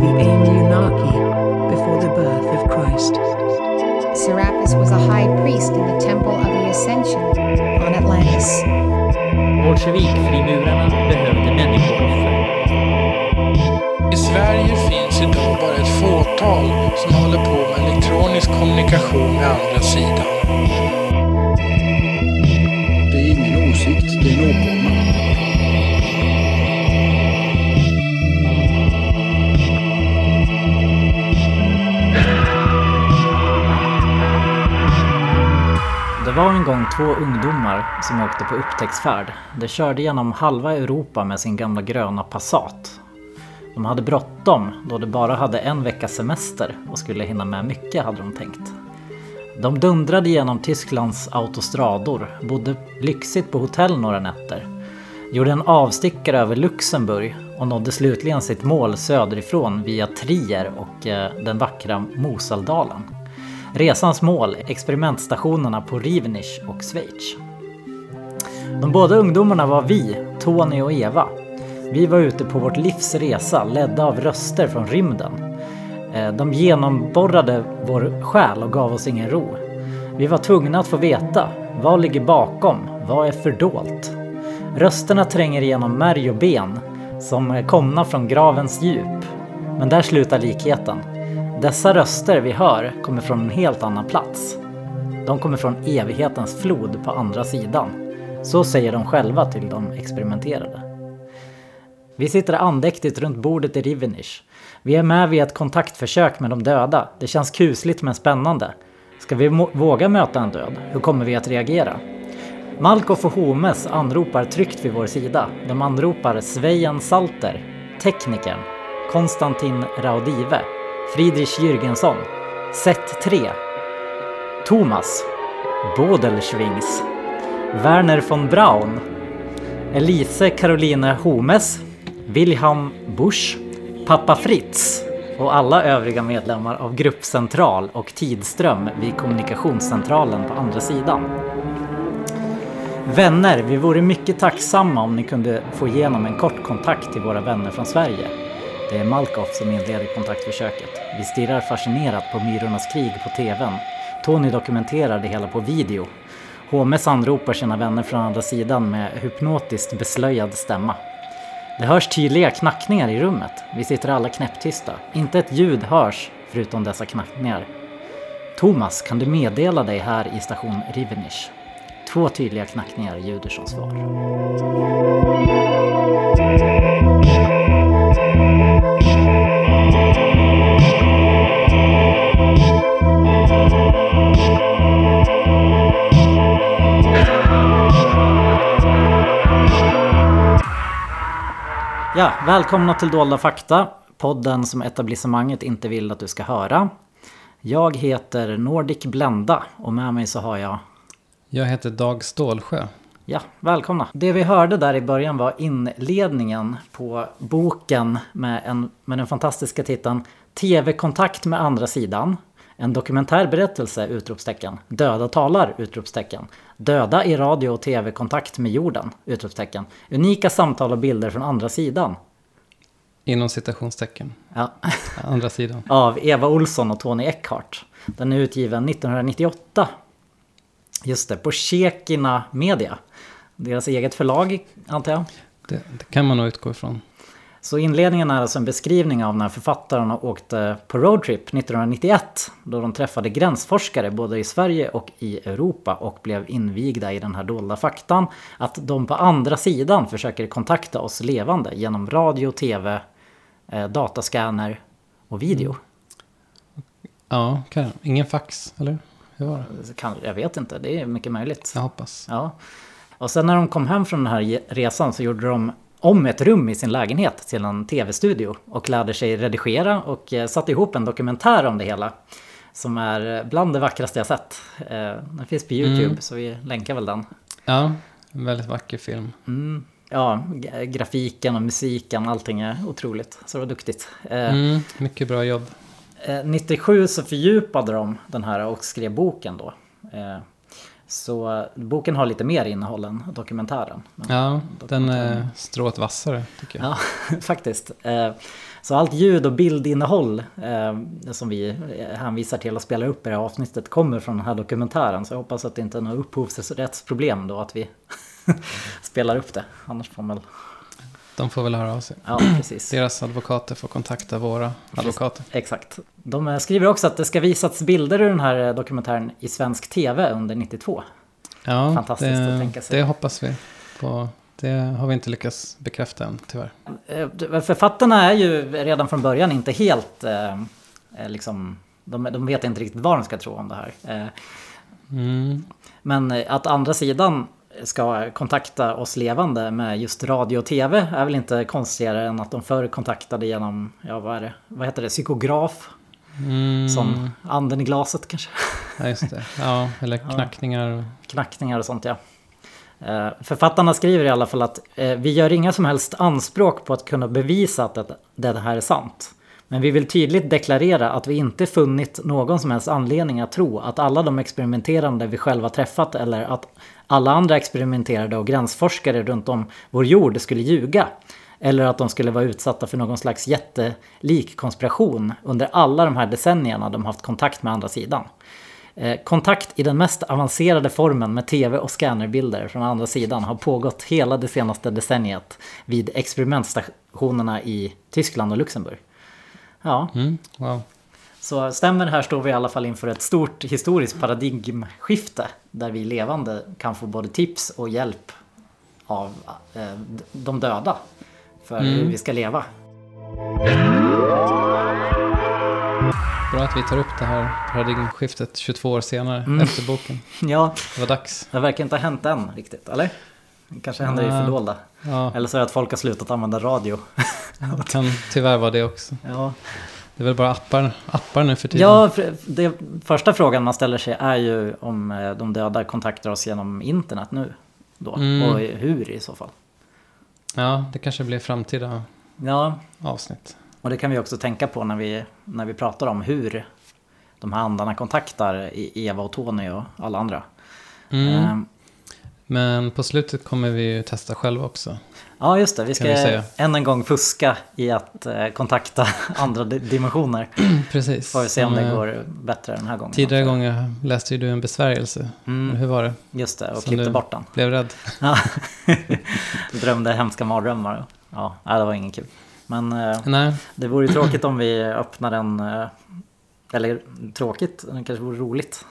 the Anunnaki before the birth of Christ. Serapis was a high priest in the Temple of the Ascension on Atlantis. Bolsjevikfrimurarna behövde människooffer. I Sverige finns idag bara ett fåtal som håller på med elektronisk kommunikation med andra sidan. Det var en gång två ungdomar som åkte på upptäcktsfärd. De körde genom halva Europa med sin gamla gröna Passat. De hade bråttom då de bara hade en veckas semester och skulle hinna med mycket hade de tänkt. De dundrade genom Tysklands autostrador, bodde lyxigt på hotell några nätter, gjorde en avstickare över Luxemburg och nådde slutligen sitt mål söderifrån via Trier och eh, den vackra Mosaldalen. Resans mål, experimentstationerna på Rivnich och Schweiz. De båda ungdomarna var vi, Tony och Eva. Vi var ute på vårt livs resa ledda av röster från rymden. Eh, de genomborrade vår själ och gav oss ingen ro. Vi var tvungna att få veta, vad ligger bakom? Vad är fördolt? Rösterna tränger igenom märg och ben, som är komna från gravens djup. Men där slutar likheten. Dessa röster vi hör kommer från en helt annan plats. De kommer från evighetens flod på andra sidan. Så säger de själva till de experimenterade. Vi sitter andäktigt runt bordet i Rivenish. Vi är med vid ett kontaktförsök med de döda. Det känns kusligt men spännande. Ska vi våga möta en död? Hur kommer vi att reagera? Malkoff och Homes anropar tryggt vid vår sida. De anropar Svejan Salter, teknikern, Konstantin Raudive, Friedrich Jürgensson, Set 3, Thomas, Bodelschwings, Werner von Braun, Elise Caroline Homes, Wilhelm Busch, Pappa Fritz. Och alla övriga medlemmar av Gruppcentral och Tidström vid kommunikationscentralen på andra sidan. Vänner, vi vore mycket tacksamma om ni kunde få igenom en kort kontakt till våra vänner från Sverige. Det är Malkoff som inleder kontaktförsöket. Vi stirrar fascinerat på Myrornas krig på TVn. Tony dokumenterar det hela på video. HMS anropar sina vänner från andra sidan med hypnotiskt beslöjad stämma. Det hörs tydliga knackningar i rummet. Vi sitter alla knäpptysta. Inte ett ljud hörs förutom dessa knackningar. Thomas, kan du meddela dig här i station Rivenish? Två tydliga knackningar ljuder som svar. Ja, välkomna till Dolda fakta, podden som etablissemanget inte vill att du ska höra. Jag heter Nordic Blenda och med mig så har jag Jag heter Dag Stålsjö. Ja, välkomna. Det vi hörde där i början var inledningen på boken med, en, med den fantastiska titeln TV-kontakt med andra sidan. En dokumentärberättelse! Utropstecken. Döda talar! Utropstecken. Döda i radio och TV-kontakt med jorden! Utropstecken. Unika samtal och bilder från andra sidan. Inom citationstecken. Ja. Andra sidan. Av Eva Olsson och Tony Eckhart. Den är utgiven 1998. Just det, på Kekina Media. Deras eget förlag, antar jag. Det, det kan man nog utgå ifrån. Så inledningen är alltså en beskrivning av när författarna åkte på roadtrip 1991. Då de träffade gränsforskare både i Sverige och i Europa och blev invigda i den här dolda faktan. Att de på andra sidan försöker kontakta oss levande genom radio, tv, eh, datascanner och video. Ja, kan, ingen fax, eller? Hur var det? Kan, jag vet inte, det är mycket möjligt. Jag hoppas. Ja. Och sen när de kom hem från den här resan så gjorde de om ett rum i sin lägenhet till en tv-studio och lärde sig redigera och eh, satte ihop en dokumentär om det hela. Som är bland det vackraste jag sett. Eh, Den finns på YouTube Mm. så vi länkar väl den. Ja, en väldigt vacker film. Mm. Ja, grafiken och musiken, allting är otroligt. Så det var duktigt. Eh, Mm, mycket bra jobb. Eh, 97 så fördjupade de den här och skrev boken då. Eh, Så eh, boken har lite mer innehåll än dokumentären. Men- Ja, den är strået vassare tycker jag. Ja, faktiskt. Eh, Så allt ljud och bildinnehåll eh, som vi eh, hänvisar till och spelar upp i det här avsnittet kommer från den här dokumentären. Så jag hoppas att det inte är några upphovsrättsproblem då att vi spelar upp det. Annars får man väl... De får väl höra av sig. Ja, precis. Deras advokater får kontakta våra advokater. Exakt. De eh, skriver också att det ska visats bilder ur den här eh, dokumentären i svensk tv under 92. Ja, Fantastiskt det, att tänka sig. det hoppas vi på. Det har vi inte lyckats bekräfta än, tyvärr. Eh, Författarna är ju redan från början inte helt eh, liksom... De, de vet inte riktigt vad de ska tro om det här. Eh, Mm. Men att andra sidan ska kontakta oss levande med just radio och tv är väl inte konstigare än att de förr kontaktade genom, ja vad är det, vad heter det, psykograf? Mm. Som anden i glaset kanske? Ja, just det. Ja, eller knackningar. och- Knackningar och sånt ja. Eh, Författarna skriver i alla fall att eh, vi gör inga som helst anspråk på att kunna bevisa att det, det här är sant. Men vi vill tydligt deklarera att vi inte funnit någon som helst anledning att tro att alla de experimenterande vi själva träffat eller att alla andra experimenterade och gränsforskare runt om vår jord skulle ljuga. Eller att de skulle vara utsatta för någon slags jättelik konspiration under alla de här decennierna de haft kontakt med andra sidan. Eh, kontakt i den mest avancerade formen med tv och scannerbilder från andra sidan har pågått hela det senaste decenniet vid experimentstationerna i Tyskland och Luxemburg. Ja, Mm. Wow så stämmer det här står vi i alla fall inför ett stort historiskt paradigmskifte där vi levande kan få både tips och hjälp av eh, de döda för hur vi ska leva. Bra att vi tar upp det här paradigmskiftet 22 år senare Mm. efter boken. Ja, Det var dags. det verkar inte ha hänt än riktigt, eller? Det kanske händer i Nej. fördolda. Ja, Eller så är det att folk har slutat använda radio. det kan tyvärr vara det också. Ja, Det är väl bara appar, appar nu för tiden. Ja, det, första frågan man ställer sig är ju om eh, de döda kontaktar oss genom internet nu. Då. Mm. Och hur i så fall. ja, det kanske blir framtida Ja, avsnitt. och det kan vi också tänka på när vi, när vi pratar om hur de här andarna kontaktar E- Eva och Tony och alla andra. Mm. Ehm, Men på slutet kommer vi ju testa själva också. Ja, just det. Vi ska vi än en gång fuska i att eh, kontakta andra di- dimensioner. Precis. Får vi se om det eh, går bättre den här gången. Tidigare gånger läste ju du en besvärjelse. Mm. Hur var det? Just det, och Som klippte bort den. Blev rädd? Ja. Drömde hemska mardrömmar. Ja, det var ingen kul. Men eh, Nej, det vore ju tråkigt om vi öppnar en... Eller tråkigt, det kanske vore roligt.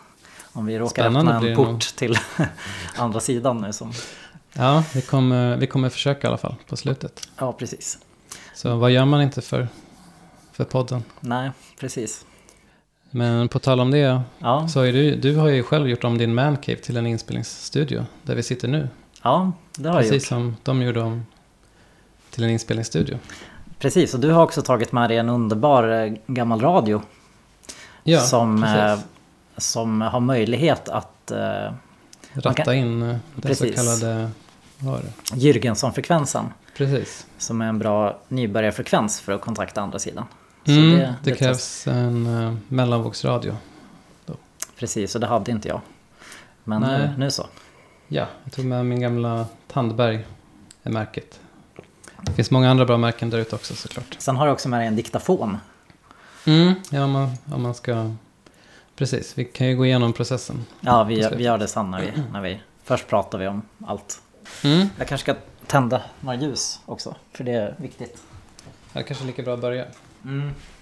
Om vi råkar Spännande öppna en port nog. till andra sidan nu. Som, ja, vi kommer, vi kommer försöka i alla fall på slutet. ja, precis. Så vad gör man inte för, för podden? Nej, precis. Men på tal om det, Ja, så är du, du har ju själv gjort om din mancave till en inspelningsstudio. Där vi sitter nu. ja det har jag Precis gjort. som de gjorde om till en inspelningsstudio. Precis, och du har också tagit med dig en underbar eh, gammal radio. Ja, som, eh, precis. som har möjlighet att eh, Ratta kan- in eh, den Precis. så kallade... Det? Jürgensson-frekvensen. Precis. Som är en bra nybörjarfrekvens för att kontakta andra sidan. Så Mm, det, det test- krävs en uh, mellanvågsradio. Precis, och det hade inte jag. Men nu, nu så. Ja, jag tog med min gamla Tandberg, är märket. Det finns många andra bra märken där ute också såklart. Sen har jag också med dig en diktafon. Mm, ja, om man, om man ska... Precis, vi kan ju gå igenom processen. Ja, vi, vi gör det sen när vi, när vi... Först pratar vi om allt. Mm. Jag kanske ska tända några ljus också, för det är viktigt. Det kanske lika bra att börja.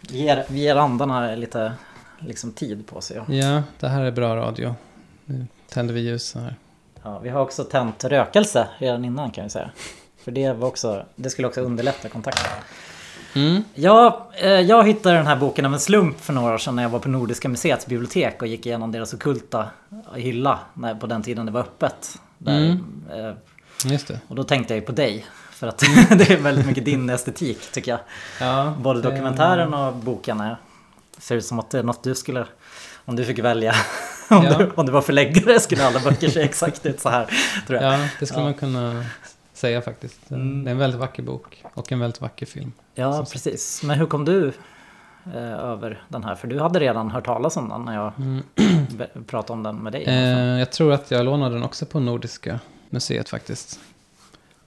Vi ger, vi ger andarna lite liksom, tid på sig. Ja. Ja, det här är bra radio. Nu tänder vi ljus här. Ja, vi har också tänt rökelse redan innan kan jag säga. För det, var också, det skulle också underlätta kontakten. Mm. Ja, eh, jag hittade den här boken av en slump för några år sedan när jag var på Nordiska museets bibliotek och gick igenom deras ockulta hylla när, på den tiden det var öppet. Där, Mm. eh, Just det. och då tänkte jag ju på dig. För att det är väldigt mycket din estetik tycker jag. Ja, Både dokumentären och boken är, ser ut som att det är något du skulle, om du fick välja. Om, Ja. du, om du var förläggare skulle alla böcker se exakt ut så här. Tror jag. Ja, det skulle Ja. man kunna säga faktiskt. Mm. Det är en väldigt vacker bok och en väldigt vacker film. Ja, Som sagt. precis. Men hur kom du eh, över den här? För du hade redan hört talas om den när jag be- pratade om den med dig. Eh, jag tror att jag lånade den också på Nordiska museet faktiskt.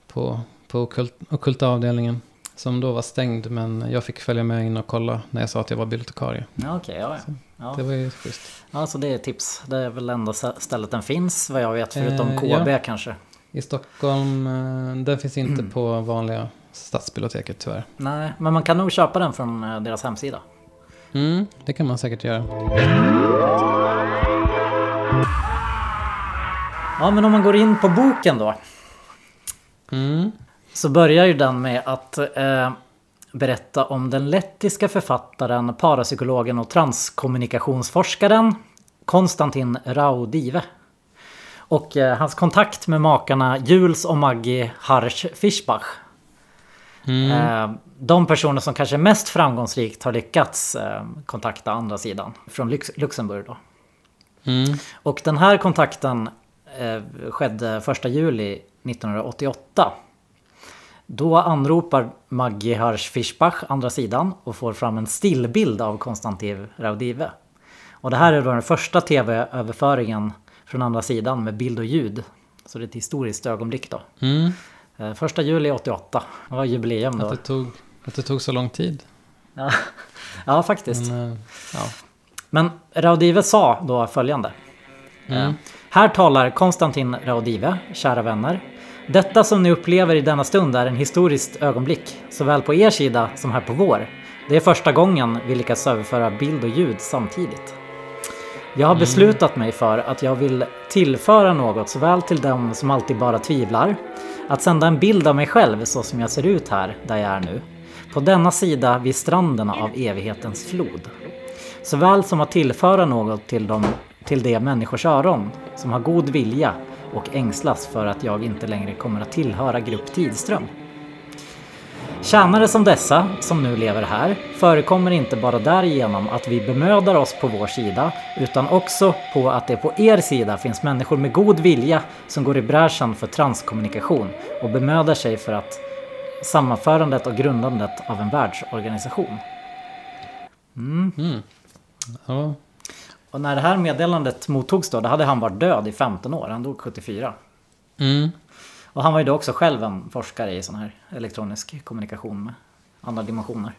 På, på okult, ockulta avdelningen. Som då var stängd men jag fick följa med in och kolla när jag sa att jag var bibliotekarie. Ja, okej, ja, ja. Ja. Det var ju schysst. ja, så det är tips. Det är väl enda stä- stället den finns vad jag vet, förutom Eh, KB ja. kanske. I Stockholm, eh, den finns inte på vanliga stadsbiblioteket tyvärr. Nej, men man kan nog köpa den från eh, deras hemsida. Mm, det kan man säkert göra. Ja, men om man går in på boken då. Mm. Så börjar ju den med att eh, berätta om den lettiska författaren, parapsykologen och transkommunikationsforskaren Konstantin Raudive. Och eh, hans kontakt med makarna Jules och Maggie Harsch Fischbach. Eh, de personer som kanske mest framgångsrikt har lyckats eh, kontakta andra sidan från Lux- Luxemburg då. Mm. Och den här kontakten skedde 1 juli 1988. Då anropar Maggie Harsch Fischbach andra sidan och får fram en stillbild av Konstantin Raudive. Och det här är då den första tv-överföringen från andra sidan med bild och ljud. Så det är ett historiskt ögonblick då. Mm. Eh, Första juli 88. Det var jubileum Att, då. det tog, att det tog så lång tid. Ja, ja faktiskt. Men, eh, ja. Men Raudive sa då följande. Eh, Här talar Konstantin Raudive, kära vänner. Detta som ni upplever i denna stund är en historiskt ögonblick, såväl på er sida som här på vår. Det är första gången vi lyckas överföra bild och ljud samtidigt. Jag har beslutat mig för att jag vill tillföra något såväl till dem som alltid bara tvivlar, att sända en bild av mig själv så som jag ser ut här, där jag är nu, på denna sida vid stranderna av evighetens flod. Såväl som att tillföra något till, dem, till de människors öron som har god vilja och ängslas för att jag inte längre kommer att tillhöra grupp Tidström. Tjänare som dessa, som nu lever här, förekommer inte bara därigenom att vi bemödar oss på vår sida, utan också på att det på er sida finns människor med god vilja som går i bräschen för transkommunikation och bemödar sig för att sammanförandet och grundandet av en världsorganisation. Ja. Och när det här meddelandet mottogs då, då hade han varit död i 15 år. Han dog 74. Mm. Och han var ju då också själv en forskare i sån här elektronisk kommunikation med andra dimensioner.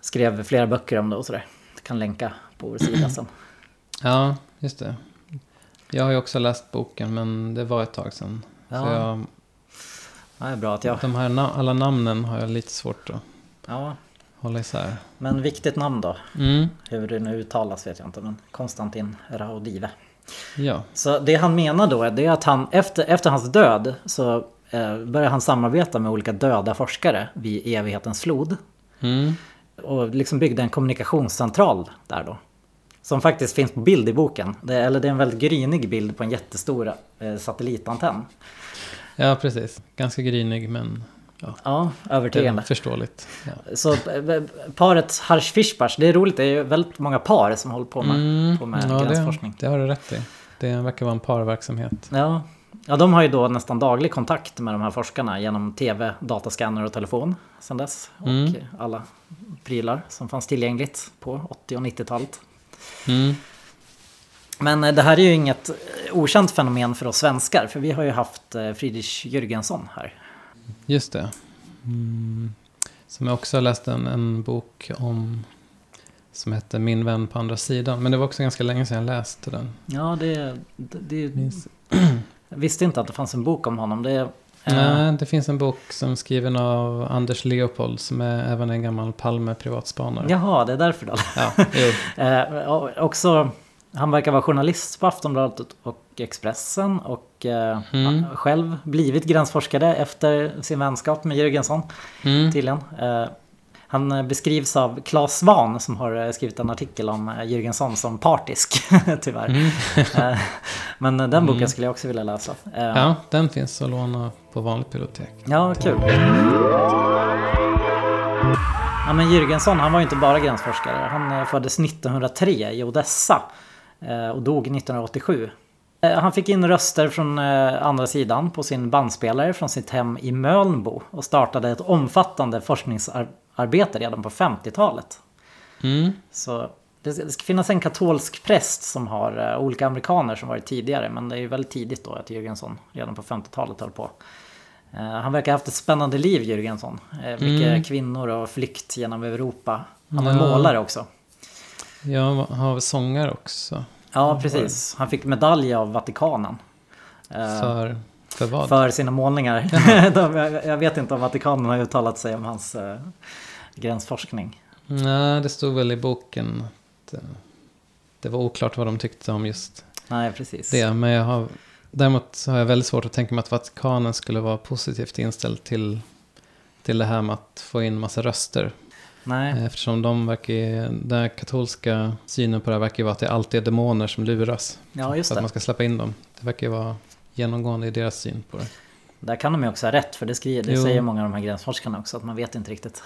Skrev flera böcker om det och sådär. Kan länka på vår sida sen. ja, just det. Jag har ju också läst boken men det var ett tag sedan. Ja. jag, Ja, det är bra att jag... de här na- alla namnen har jag lite svårt att Ja, hålla isär. men viktigt namn då. Mm. Hur det nu uttalas vet jag inte, men Konstantin Raudive. Ja. Så det han menar då är att han efter, efter hans död så eh, börjar han samarbeta med olika döda forskare vid evighetens flod. Mm. Och liksom byggde en kommunikationscentral där då. Som faktiskt finns på bild i boken. Det, eller det är en väldigt grynig bild på en jättestor eh, satellitantenn. ja, precis. Ganska grinig men ja, Ja, övertygande. förståeligt. Ja. Så eh, paret Harsch Fischbach, det är roligt. Det är ju väldigt många par som håller på med, på med Mm. ja, gränsforskning. det, det har du rätt i. Det verkar vara en parverksamhet. Ja. ja, de har ju då nästan daglig kontakt med de här forskarna genom tv, datascanner och telefon sen dess. Och Mm. alla prylar som fanns tillgängligt på 80 och 90-talet. Mm. Men eh, det här är ju inget eh, okänt fenomen för oss svenskar. För vi har ju haft eh, Friedrich Jürgensson här. Just det. Mm. Som jag också har läst en, en bok om. Som heter Min vän på andra sidan. Men det var också ganska länge sedan jag läste den. Ja, det, det, det Jag visste inte att det fanns en bok om honom. Det, eh, Nej, det finns en bok som är skriven av Anders Leopold. Som är även en gammal Palme privatspanare. Jaha, det är därför då. Ja, jo. Och också, han verkar vara journalist på Aftonbladet och Expressen. Och eh, Mm. själv blivit gränsforskare efter sin vänskap med Jürgensson. Mm. Tydligen. Eh, han beskrivs av Claes Svan som har eh, skrivit en artikel om eh, Jürgensson som partisk. tyvärr. Mm. Eh, Men den boken skulle jag också vilja läsa. Ja, den finns att låna på vanligt bibliotek. Ja, kul. Ja, men Jürgensson, han var ju inte bara gränsforskare. Han föddes 1903 i Odessa och dog 1987. Eh, Han fick in röster från eh, andra sidan på sin bandspelare från sitt hem i Mölnbo och startade ett omfattande forskningsarbete redan på 50-talet. Mm. Så det, det ska finnas en katolsk präst som har eh, olika amerikaner som varit tidigare. Men det är ju väldigt tidigt då att Jürgensson redan på 50-talet höll på. Eh, han verkar ha haft ett spännande liv Jürgensson. Eh, mycket Mm. kvinnor och flykt genom Europa. Han var Ja. målare också. Jag har sångare också. Ja, precis. Han fick medalj av Vatikanen. Eh, För, för vad? för sina målningar. De, jag, jag vet inte om Vatikanen har uttalat sig om hans eh, gränsforskning. Nej, det stod väl i boken att eh, det var oklart vad de tyckte om just Nej, precis. det. Men jag har, däremot har jag väldigt svårt att tänka mig att Vatikanen skulle vara positivt inställd till, till det här med att få in massa röster. Nej, Eftersom de verkar, den katolska synen på det här verkar ju vara att det alltid är demoner som luras. ja just För att det. man ska släppa in dem. Det verkar ju vara genomgående i deras syn på det. Där kan de ju också ha rätt, för det, skriver, det Jo. säger många av de här gränsforskarna också, att man vet inte riktigt.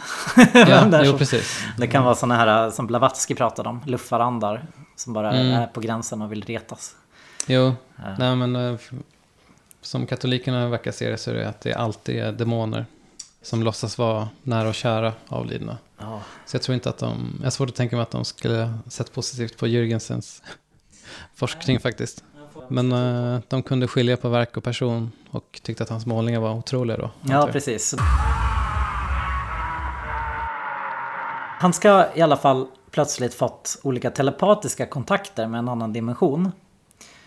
Ja, det jo precis. Det kan vara sådana här som Blavatsky pratade om, luffarandar. Som bara Mm. är på gränsen och vill retas. Jo, Ja. nej men eh, som katolikerna verkar se det så är det att det alltid är demoner som låtsas vara nära och kära avlidna. Ja, Så jag tror inte att de, jag har svårt att tänka mig att de skulle sett positivt på Jürgensens forskning faktiskt. Men eh, de kunde skilja på verk och person och tyckte att hans målningar var otroliga då. ja precis. Han ska i alla fall plötsligt fått olika telepatiska kontakter med en annan dimension.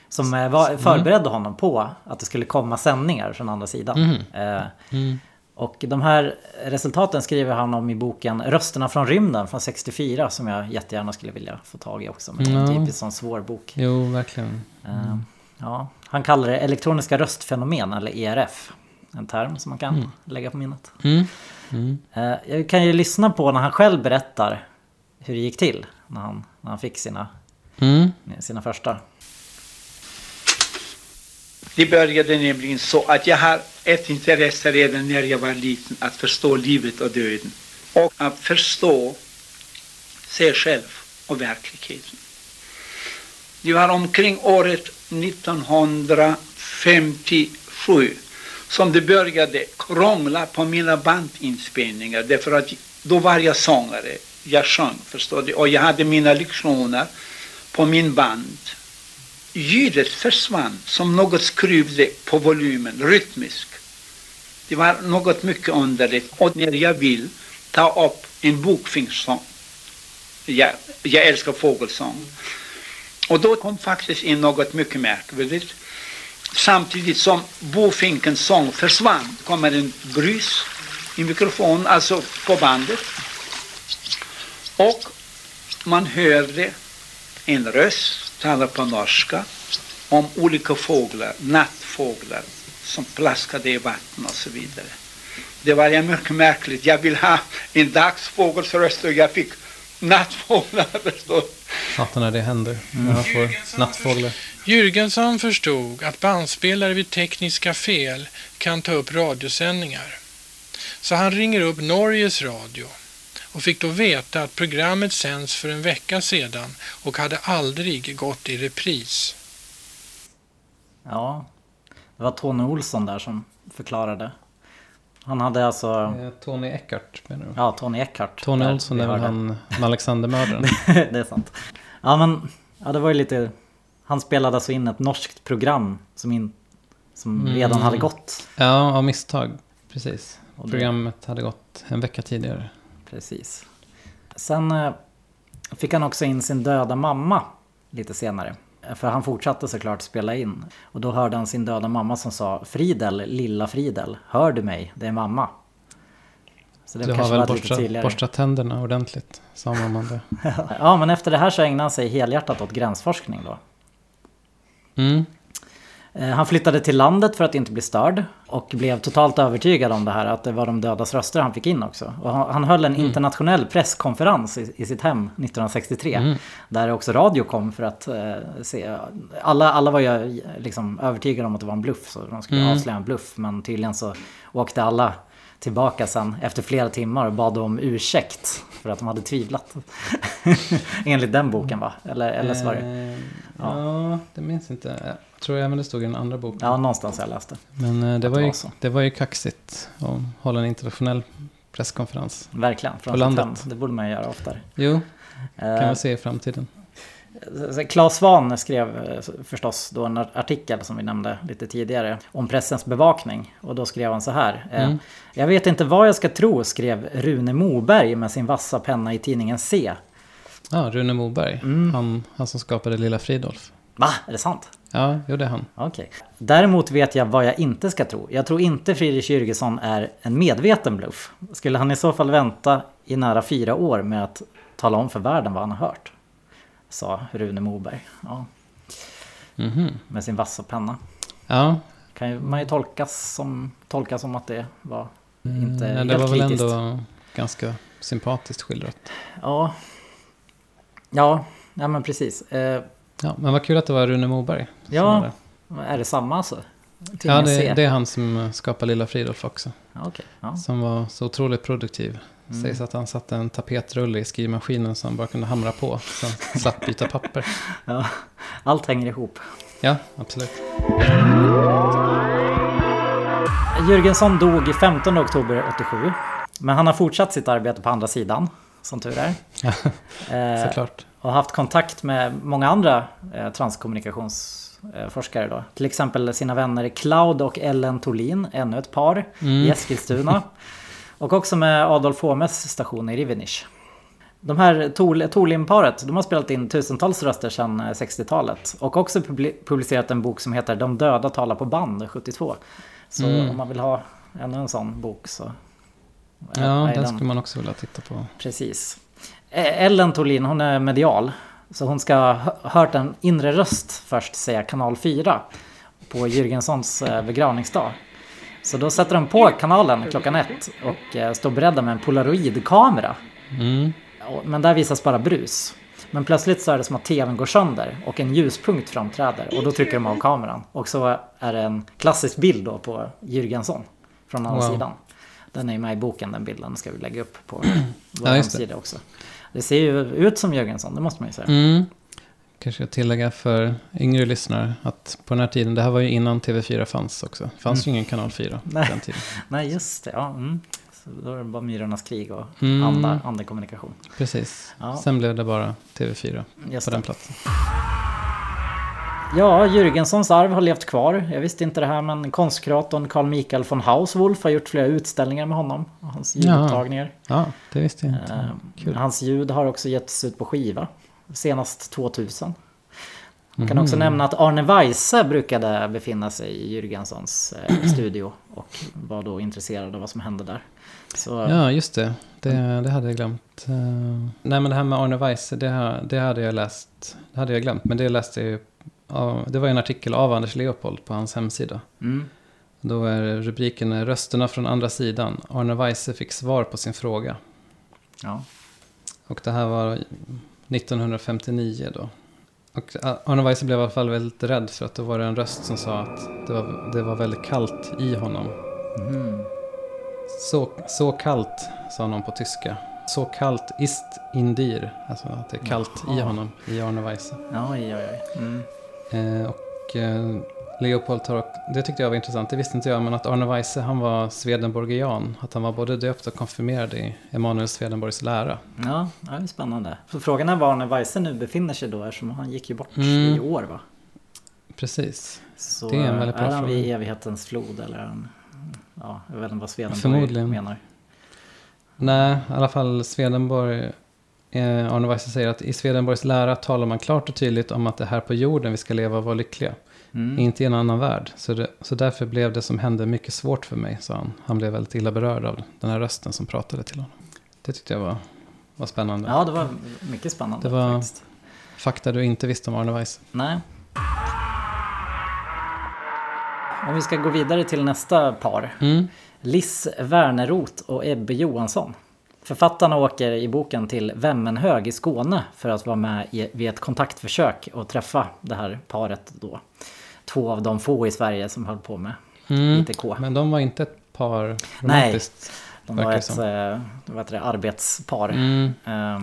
Som eh, var, förberedde honom på att det skulle komma sändningar från andra sidan. Mhm. Eh, Mm. Och de här resultaten skriver han om i boken Rösterna från rymden från 64 som jag jättegärna skulle vilja få tag i också. Men det är en Ja. typisk sån svår bok. Jo, verkligen. Eh, Ja, han kallar det elektroniska röstfenomen eller ERF. En term som man kan lägga på minnet. Mm. Mm. Eh, Jag kan ju lyssna på när han själv berättar hur det gick till när han, när han fick sina, Mm. sina första. Det började nämligen så att jag har ett intresse redan när jag var liten att förstå livet och döden. Och att förstå sig själv och verkligheten. Det var omkring året 1957 som det började krångla på mina bandinspelningar därför att då var jag sångare. Jag sjöng, förstår du, och jag hade mina lektioner på min band ljudet försvann som något skruvde på volymen, rytmiskt. Det var något mycket underligt. Och när jag vill ta upp en bokfingssång, jag, jag älskar fågelsång, och då kom faktiskt in något mycket märkvärdigt. Samtidigt som bofinkens sång försvann kommer en brus i mikrofonen, alltså på bandet. Och man hörde en röst tala på norska om olika fåglar, nattfåglar som plaskade i vatten och så vidare. Det var ju mycket märkligt. Jag vill ha en dagsfågels röst och jag fick nattfåglar. förstår. Hatar när det händer. När han får nattfåglar. Jürgensson förstod att bandspelare vid tekniska fel kan ta upp radiosändningar. Så han ringer upp Norges radio och fick då veta att programmet sänds för en vecka sedan och hade aldrig gått i repris. Ja, det var Tony Olsson där som förklarade. Han hade alltså, Eh, Tony Eckart menar du? ja Tony Eckhart. Tony där Olsson är väl han Alexandermördaren? det är sant. Ja men, ja det var ju lite... Han spelade alltså in ett norskt program som, in, som Mm. redan hade gått. ja, av misstag. Precis. Det- Programmet hade gått en vecka tidigare. Precis. Sen eh, fick han också in sin döda mamma lite senare. För han fortsatte såklart spela in. Och då hörde han sin döda mamma som sa Fridel, lilla Fridel, hör du mig? Det är mamma. Så det Du har kanske väl borstat, borstat tänderna ordentligt, sa mamman det. Ja, men efter det här så ägnade han sig helhjärtat åt gränsforskning då. Mm. Eh, Han flyttade till landet för att inte bli störd och blev totalt övertygad om det här att det var de dödas röster han fick in också. Och han, han höll en internationell presskonferens i, i sitt hem 1963 där också radio kom för att eh, se. Alla, alla var ju liksom övertygade om att det var en bluff så de skulle Mm. avslöja en bluff men tydligen så åkte alla tillbaka sen efter flera timmar och bad om ursäkt för att de hade tvivlat. Enligt den boken va? Eller, eller så var det... Eh, ja, det minns inte. Jag tror även det stod i den andra boken. Ja, någonstans jag läste. Men eh, det, var ju, var så. det var ju kaxigt att hålla en internationell presskonferens. Verkligen, från På landet. Det borde man göra oftare. Jo, Eh, kan vi se i framtiden. Claes Svahn skrev eh, förstås då en artikel som vi nämnde lite tidigare om pressens bevakning. Och då skrev han så här. eh, Mm. Jag vet inte vad jag ska tro, skrev Rune Moberg med sin vassa penna i tidningen C. Ja, Rune Moberg. Mm. Han, han som skapade Lilla Fridolf. Va? Är det sant? Ja, jo det är han. Okej. Däremot vet jag vad jag inte ska tro. Jag tror inte Friedrich Jürgenson är en medveten bluff. Skulle han i så fall vänta i nära fyra år med att tala om för världen vad han har hört? Sa Rune Moberg. Ja, Mhm. med sin vassa penna. Ja, Kan ju, man ju tolkas som, tolka som att det var inte Mm, helt det var väl kritiskt. ändå ganska sympatiskt skildrat. Ja. Ja, ja men precis. Eh, Ja, men vad kul att det var Rune Moberg. Ja, där. är det samma alltså? ja Tidningen det, det är han som skapar Lilla Fridolf också. Ja, okej. Ja. Som var så otroligt produktiv. Mm. Sägs att han satte en tapetrulle i skrivmaskinen som han bara kunde hamra på. Sen slapp byta papper. Ja, allt hänger ihop. Ja, absolut. Jürgensson dog 15 oktober 87. Men han har fortsatt sitt arbete på andra sidan, som tur är. Eh, Såklart. och haft kontakt med många andra eh, transkommunikationsforskare då. Till exempel sina vänner Cloud och Ellen Thorlin, ännu ett par i Eskilstuna. och också med Adolf Homes station i Rivenish. De här Thorlin-paret, de har spelat in tusentals röster sedan eh, 60-talet. Och också publi- publicerat en bok som heter De döda talar på band 72. Så Mm. om man vill ha ännu en sån bok så... Ja, den skulle man också vilja titta på. Precis. Eh, Ellen Thorlin, hon är medial. Så hon ska ha hö- hört en inre röst först säga kanal 4 på Jürgenssons eh, begravningsdag. Så då sätter de på kanalen klockan ett och eh, står beredda med en polaroidkamera. Mm. Men där visas bara brus. Men plötsligt så är det som att tvn går sönder och en ljuspunkt framträder och då trycker de av kameran. Och så är det en klassisk bild då på Jürgensson från andra Wow. sidan. Den är med i boken den bilden, ska vi lägga upp på vår Ja, hemsida också. Det ser ju ut som Jürgensson, det måste man ju säga. Mm. Kanske jag tillägga för yngre lyssnare att på den här tiden, det här var ju innan TV4 fanns också. Det fanns ju ingen kanal 4 på den tiden. Nej, just det. Ja, mm. så då är det bara Myrornas krig och Mm. anda, andekommunikation. Precis. Ja. Sen blev det bara TV4 Just på det. den platsen. Ja, Jürgenssons arv har levt kvar. Jag visste inte det här, men konstkuratorn Carl Michael von Hauswolf har gjort flera utställningar med honom. och Hans ljudupptagningar. Ja, det visste jag inte. Eh, Kul. Hans ljud har också getts ut på skiva. Senast 2000. Man kan också nämna att Arne Weise brukade befinna sig i Jürgenssons eh, studio. Och var då intresserad av vad som hände där. Så, Ja, just det. Det, det hade jag glömt. Eh, nej, men det här med Arne Weise, det, här- det hade jag läst. Det hade jag glömt, men det läste jag ju. Av- Det var en artikel av Anders Leopold på hans hemsida. mm, Då är rubriken Rösterna från andra sidan. Arne Weise fick svar på sin fråga. ja. Och det här var 1959 då. Och Arne Weise blev i alla fall väldigt rädd för att det var en röst som sa att det var, det var väldigt kallt i honom. Mhm. Så, så kallt, sa någon på tyska. Så kallt ist in dir. Alltså att det är kallt i Jaha. honom, i Arne Weise. Ja, oj, oj, oj. Mm. Eh, och eh, Leopold tar det tyckte jag var intressant, det visste inte jag, men att Arne Weise, han var Swedenborgian. Att han var både döpt och konfirmerad i Emanuel Swedenborgs lära. Ja, det är spännande. Så frågan är var Arne Weise nu befinner sig då eftersom han gick ju bort Mm. i år va? Precis. Så Det är en väldigt bra är han fråga. vid evighetens flod eller han... Ja, jag vet inte vad Swedenborg Förmodligen. menar. Nej, i alla fall Swedenborg, eh, Arne Weise säger att i Swedenborgs lära talar man klart och tydligt om att det är här på jorden vi ska leva och vara lyckliga. Mm. Inte i en annan värld. Så, det, så därför blev det som hände mycket svårt för mig, sa han. Han blev väldigt illa berörd av den här rösten som pratade till honom. Det tyckte jag var, var spännande. Ja, det var mycket spännande Det var- faktiskt. Fakta du inte visste om Arne Weise. Nej. Om vi ska gå vidare till nästa par. Mm. Liss Werneroth och Ebbe Johansson. Författarna åker i boken till Vemmenhög i Skåne för att vara med i, vid ett kontaktförsök och träffa det här paret då. Två av de få i Sverige som höll på med Mm. ITK. Men de var inte ett par romantiskt. De var ett som. eh, vad heter det, arbetspar. Mm, Eh,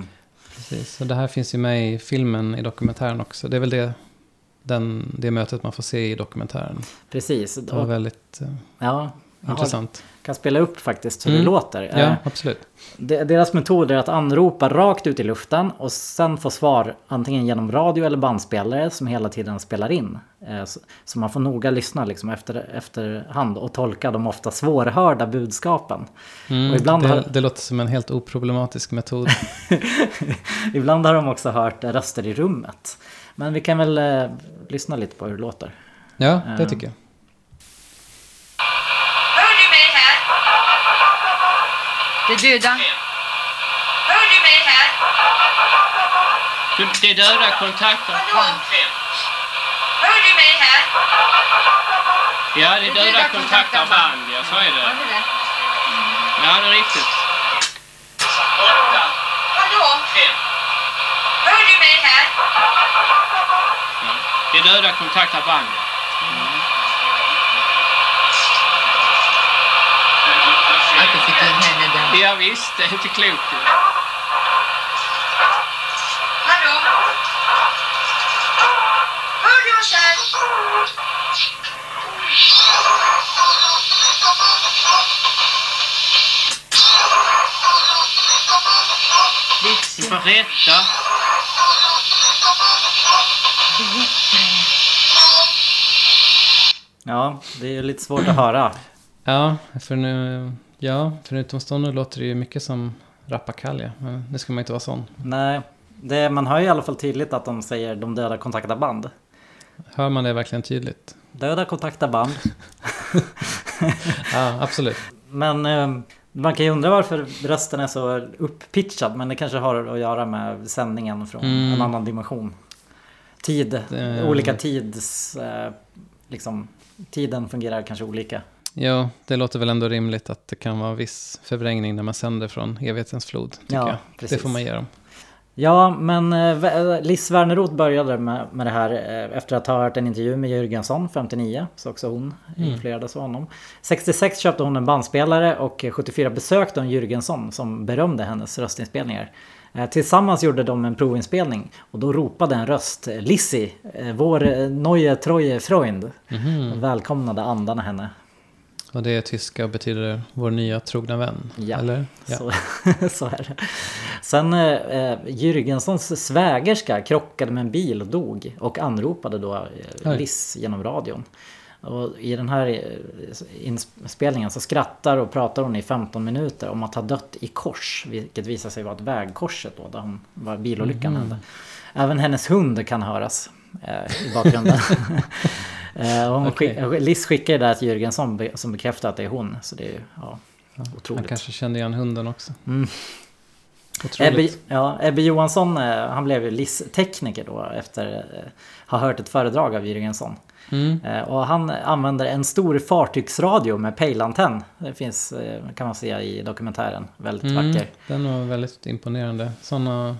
precis. Så det här finns ju med i filmen, i dokumentären också. Det är väl det, den, det mötet man får se i dokumentären. precis. Det var väldigt... eh, ja, intressant. kan spela upp faktiskt hur Mm. det låter. Ja, Eh, absolut. de- Deras metod är att anropa rakt ut i luften och sen få svar antingen genom radio eller bandspelare som hela tiden spelar in. Eh, Så, så man får noga lyssna liksom efter, efterhand och tolka de ofta svårhörda budskapen. Mm, Och ibland det, har- det låter som en helt oproblematisk metod. Ibland har de också hört eh, röster i rummet. Men vi kan väl eh, lyssna lite på hur det låter. Ja, det Ja. tycker jag. Hör du mig här? Det döda. Hör du mig här? Det är döda kontakter. Hallå? Hör du mig här? Ja, det är döda kontakter band, ja, så är det. Ja, det är riktigt. Hallå? Hör du mig här? Ja. Det är döda kontakter band, ja. Att du fick in henne. Ja, visst, det är inte klokt. Hallå? Hör du oss här? Du får rätta. Ja, det är lite svårt att höra. Ja, för nu... Ja, för en utomstående låter det ju mycket som rappakalja. Men nu ska man inte vara sån. Nej, det, man hör ju i alla fall tydligt att de säger de döda kontaktar band. Hör man det verkligen tydligt? Döda kontaktar band. Ja, absolut. Men eh, man kan ju undra varför rösten är så upppitchad. Men det kanske har att göra med sändningen från Mm. en annan dimension. Tid, Det- olika tids... Eh, liksom, tiden fungerar kanske olika. Ja, det låter väl ändå rimligt att det kan vara viss förvrängning när man sänder från evighetens flod. Ja, jag. precis. Det får man ge dem. Ja, men eh, Liz Werneroth började med, med det här eh, efter att ha hört en intervju med Jürgensson, 59, så också hon influerades av honom. 66 köpte hon en bandspelare och 74 besökte hon Jürgensson som berömde hennes röstinspelningar. Eh, Tillsammans gjorde de en provinspelning och då ropade en röst Lizzie, eh, vår eh, neue treue Freund, och välkomnade andarna henne. Och det är tyska och betyder vår nya trogna vän. Ja, Eller? Ja. Så, så är det. Sen eh, Jürgenssons svägerska krockade med en bil och dog och anropade då eh. Liz genom radion. Och I den här eh, inspelningen så skrattar och pratar hon i 15 minuter om att ha dött i kors. Vilket visar sig vara ett vägkorset då där hon var bilolyckan Mhm. hände. Även hennes hund kan höras eh, i bakgrunden. eh, hon Okej. skick, Liz skickar ju där till Jürgensson be- som bekräftar att det är hon. Så det är ju ja, Han otroligt. kanske kände igen hunden också. Mm. Otroligt. Ebbe, ja, Ebbe Johansson eh, han blev ju LIS-tekniker då efter eh, ha hört ett föredrag av Jürgensson. Mm. Eh, Och han använder en stor fartygsradio med pejlantenn. Det finns, eh, kan man se i dokumentären. Väldigt Mm, vacker. den var väldigt imponerande. Sådana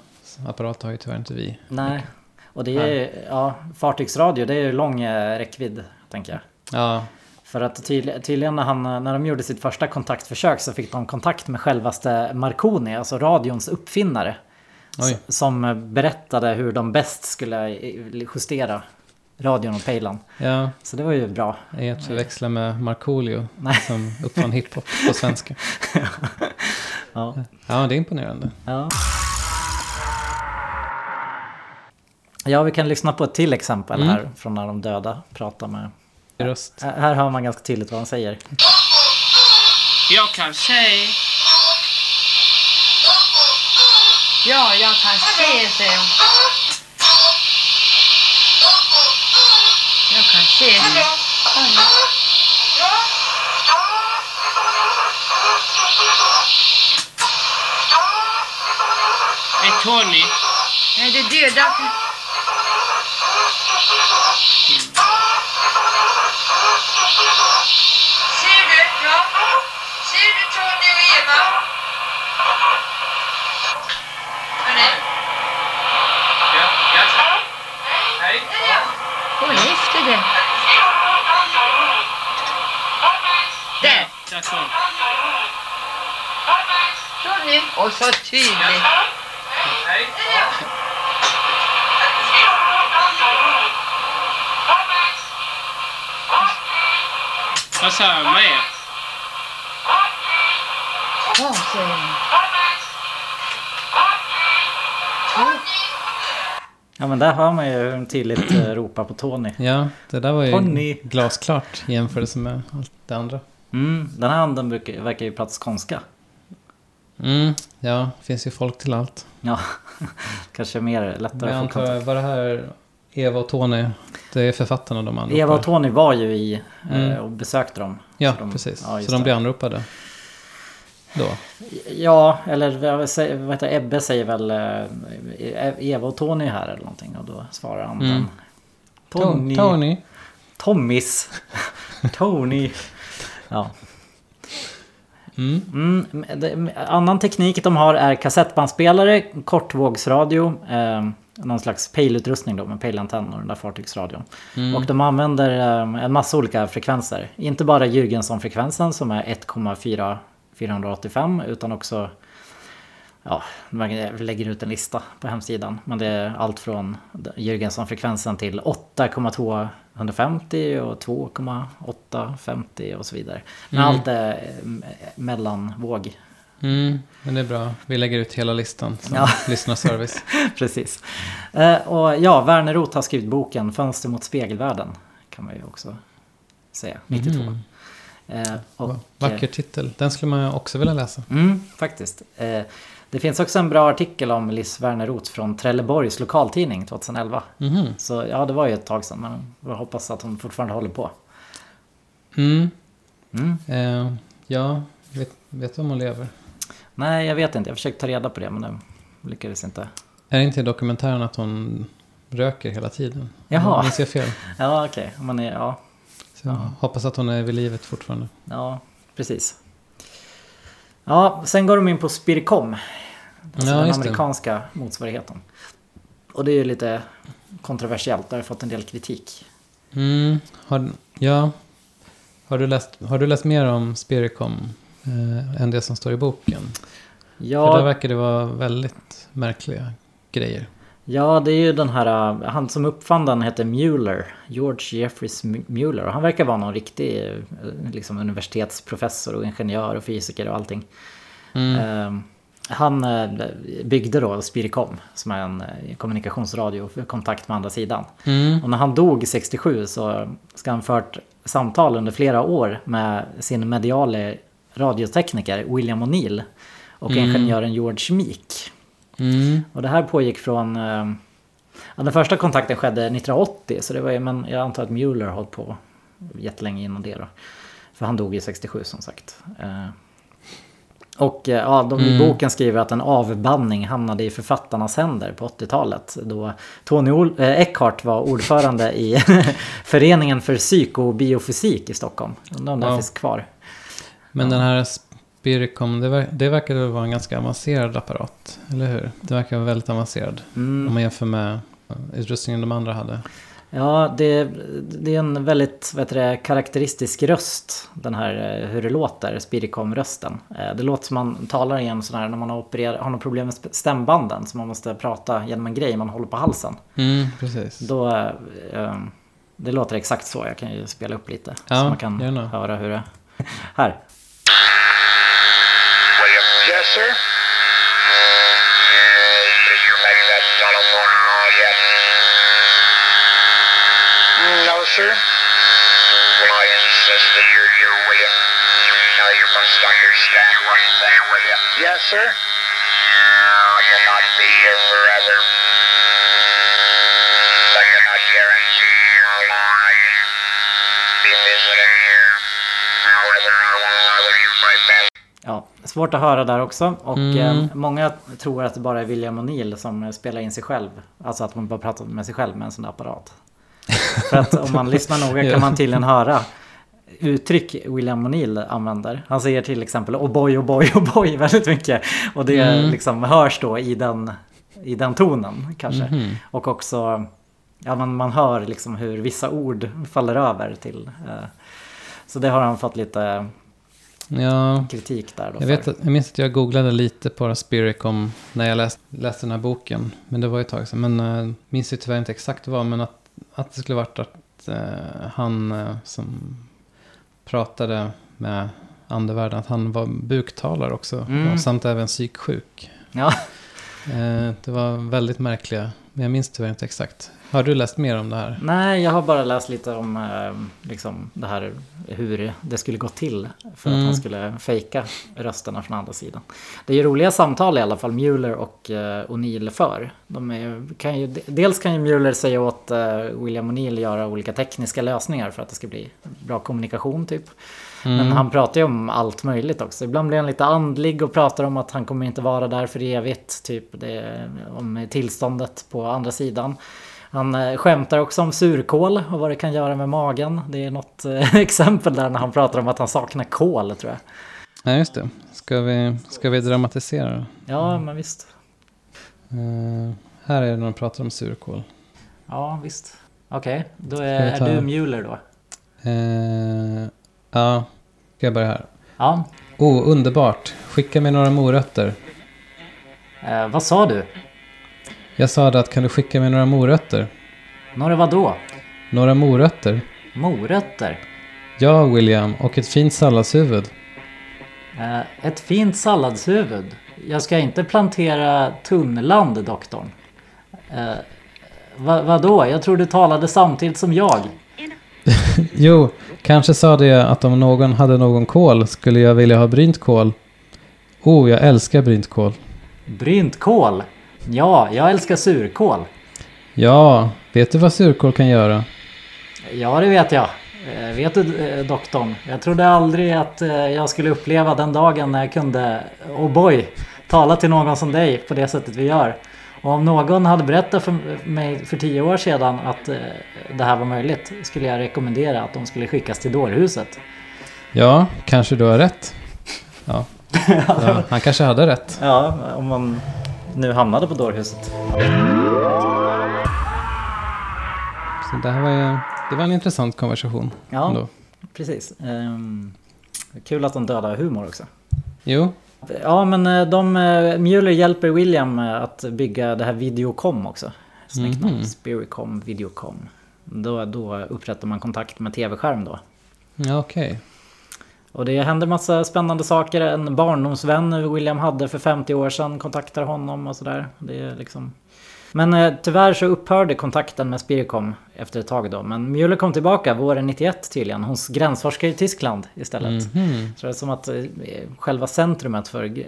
apparater har ju tyvärr inte vi. Nej. Och det är ju, ja, fartygsradio det är ju lång eh, räckvidd, tänker jag. Ja, För att tydlig, tydligen när, han, när de gjorde sitt första kontaktförsök så fick de kontakt med självaste Marconi, alltså radions uppfinnare. Oj. Som berättade hur de bäst skulle justera radion och pejlan. ja. Så det var ju bra. Är att förväxla med Markoolio som uppfann hiphop på svenska. Ja. Ja, det är imponerande. Ja. Ja, vi kan lyssna på ett till exempel Mm. här från när de döda pratar med... Röst. Här här hör man ganska tydligt vad de säger. Jag kan se. Ja, jag kan se, säger hon. Jag kan se. Är Tony. Nej, det är döda. Ser du? Ja. Ser du Tony och Eva? Hörni? Ja, ja. Hej. Gå efter det. Där. Där kom. Tony. Och så tydligt. Vad sa jag mer? Ja, men där hör man ju tydligt eh, ropar på Tony. Ja, det där var ju Tony. glasklart i jämförelse med allt det andra. Mm, den här anden brukar, verkar ju prata skånska. Mm, ja, finns ju folk till allt. Ja, kanske mer lättare att få kontakt. var det här Eva och Tony, det är författarna de anropar? Eva och Tony var ju i eh, Mm. och besökte dem. Ja, de- precis. ja, så de blir anropade då? Ja, eller vad heter? Ebbe säger väl eh, Eva och Tony är här eller någonting. Och då svarar han Mm. den. Tony. Tony? Tommys. Tony. Ja. Mm. Mm, det, annan teknik de har är kassettbandspelare, kortvågsradio, eh, någon slags pejlutrustning då med pejlantenn och den där fartygsradion. Mm. Och de använder eh, en massa olika frekvenser. Inte bara Jürgenson-frekvensen som är 1,4 485 utan också Ja, man lägger ut en lista på hemsidan. Men det är allt från Jürgenson-frekvensen till 8,250 och 2,850 och så vidare. Men Mm. allt är eh, mellanvåg. Mm, men det är bra. Vi lägger ut hela listan som Ja. lyssnarservice. Precis. Eh, och ja, Werner Roth har skrivit boken Fönster mot spegelvärlden. Kan man ju också säga, 92. Mhm. Eh, och, Va- Vacker titel. Den skulle man också vilja läsa. Mm, faktiskt. Eh, det finns också en bra artikel om Liz Werner Roth från Trelleborgs lokaltidning 2011. Mhm. Så ja, det var ju ett tag sedan, men jag hoppas att hon fortfarande håller på. Mm. Mm. Eh, ja, vet, vet du om hon lever? Nej, jag vet inte. Jag försökte ta reda på det, men det lyckades inte. Är det inte i dokumentären att hon röker hela tiden? Jaha. Minns jag fel? Ja, okej. Men ja, Så jag hoppas att hon är vid livet fortfarande. ja, precis. Ja, sen går de in på Spiricom. Alltså Ja, den just det. amerikanska motsvarigheten. Och det är ju lite kontroversiellt. Det har fått en del kritik. Mm, har, ja. Har du, läst, har du läst mer om Spiricom eh, än det som står i boken? För där Ja, verkar det vara väldigt märkliga grejer. ja, det är ju den här... uh, Han som uppfann den heter Mueller. George Jeffreys M- Mueller. Och han verkar vara någon riktig uh, liksom, universitetsprofessor och ingenjör och fysiker och allting. Mm. Eh, Han eh, byggde då Spiricom som är en eh, kommunikationsradio för kontakt med andra sidan. Mm. Och när han dog 67 så ska han fört samtal under flera år med sin mediale radiotekniker William O'Neill och Mm. ingenjören George Meek. Mm. Och det här pågick från... eh, Ja, den första kontakten skedde 1980 så det var ju, men jag antar att Mueller har hållit på jättelänge innan det då. För han dog ju 67 som sagt. Eh, Och eh, ja, de i Mm. boken skriver att en avbanning hamnade i författarnas händer på 80-talet. Då Tony Ol- eh, Eckhart var ordförande i Föreningen för psykobiofysik i Stockholm. Undrar om den Ja. finns kvar. Men den här Spiricom, det, ver- det verkar vara en ganska avancerad apparat, eller hur? Det verkar vara väldigt avancerad Mm. om man jämför med utrustningen de andra hade. Ja, det, det är en väldigt heter det, karaktäristisk röst. Den här eh, hur det låter, Spiricom-rösten. Eh, Det låter som man talar igen sån här när man har, opererat, har något problem med stämbanden. Så man måste prata genom en grej man håller på halsen. Mm, precis. Då, eh, eh, det låter exakt så. Jag kan ju spela upp lite. Ja, så man kan gärna. höra hur det... Här. Yes, sir. Did you make that telephone call yet? No, sir. Well, I insist that you're here with you. Now you must understand one thing, you? Yes, sir. Svårt att höra där också. Och Mm. eh, många tror att det bara är William O'Neill som spelar in sig själv. Alltså att man bara pratar med sig själv med en sån där apparat. För att om man lyssnar noga kan man tydligen höra uttryck William O'Neill använder. Han säger till exempel oh boy, oh boy, oh boy väldigt mycket. Och det Mm. liksom hörs då i den, i den tonen kanske. Mhm. Och också, ja man, man hör liksom hur vissa ord faller över till. Eh, så det har han fått lite Ja, kritik där då. jag, vet att, jag minns att jag googlade lite på Spiricom när jag läste, läste den här boken. Men det var ju ett tag sedan. Men uh, minns ju tyvärr inte exakt vad. Men att, att det skulle varit att eh, han eh, som pratade med andevärlden. Att han var buktalare också. Mm. Och samt även psyksjuk. Ja. Det var väldigt märkliga. Men jag minns tyvärr inte exakt. Har du läst mer om det här? Nej, jag har bara läst lite om eh, liksom det här hur det skulle gå till för att Mm. han skulle fejka rösterna från andra sidan. Det är ju roliga samtal i alla fall Mueller och eh, O'Neill för. De är, kan ju, dels kan ju Mueller säga åt eh, William O'Neill göra olika tekniska lösningar för att det ska bli bra kommunikation typ. Men Mm. han pratar ju om allt möjligt också. Ibland blir han lite andlig och pratar om att han kommer inte vara där för evigt. Typ det, om tillståndet på andra sidan. Han eh, skämtar också om surkål och vad det kan göra med magen. Det är något eh, exempel där när han pratar om att han saknar kål tror jag. Ja, just det. Ska vi, ska vi dramatisera? då? Ja, men visst. Eh, här är det när de pratar om surkål. Ja, visst. Okej, då Ska är, ta- är du Mueller då. Eh, ja, ska jag börja här. Ja, Oh, underbart. Skicka mig några morötter. eh, vad sa du? Jag sa att kan du skicka mig några morötter? Några vadå? Några morötter? Morötter? Ja, William. Och ett fint salladshuvud. Eh, ett fint salladshuvud. Jag ska inte plantera tunnland, doktorn. Eh, va, vadå? Jag tror du talade samtidigt som jag. Jo, kanske sa det att om någon hade någon kål skulle jag vilja ha brynt kål. Oh, jag älskar brynt kål. Brynt kål? Ja, jag älskar surkål. Ja, vet du vad surkål kan göra? Ja, det vet jag. Eh, vet du, eh, doktorn? Jag trodde aldrig att eh, jag skulle uppleva den dagen när jag kunde, oh boy, tala till någon som dig på det sättet vi gör. Och om någon hade berättat för mig för tio år sedan att det här var möjligt skulle jag rekommendera att de skulle skickas till dårhuset. Ja, kanske du har rätt. Ja, ja han kanske hade rätt. Ja, om man nu hamnade på dårhuset. Så det här var ju, det var en intressant konversation. Ja, ändå. precis. Ehm, kul att de dödar humor också. Jo, Ja men eh, de, eh, Mueller hjälper William eh, att bygga det här Videocom också. Snyggt namn. Mhm. Spiricom, Videocom. Då, då upprättar man kontakt med tv-skärm då. ja, okej. Och det händer massa spännande saker. En barndomsvän William hade för 50 år sedan kontaktar honom och sådär. Det är liksom... Men eh, tyvärr så upphörde kontakten med Spiricom efter ett tag då. Men Mueller kom tillbaka våren 91 tydligen hos gränsforskare i Tyskland istället. Mhm. Så det är som att eh, själva centrumet för eh,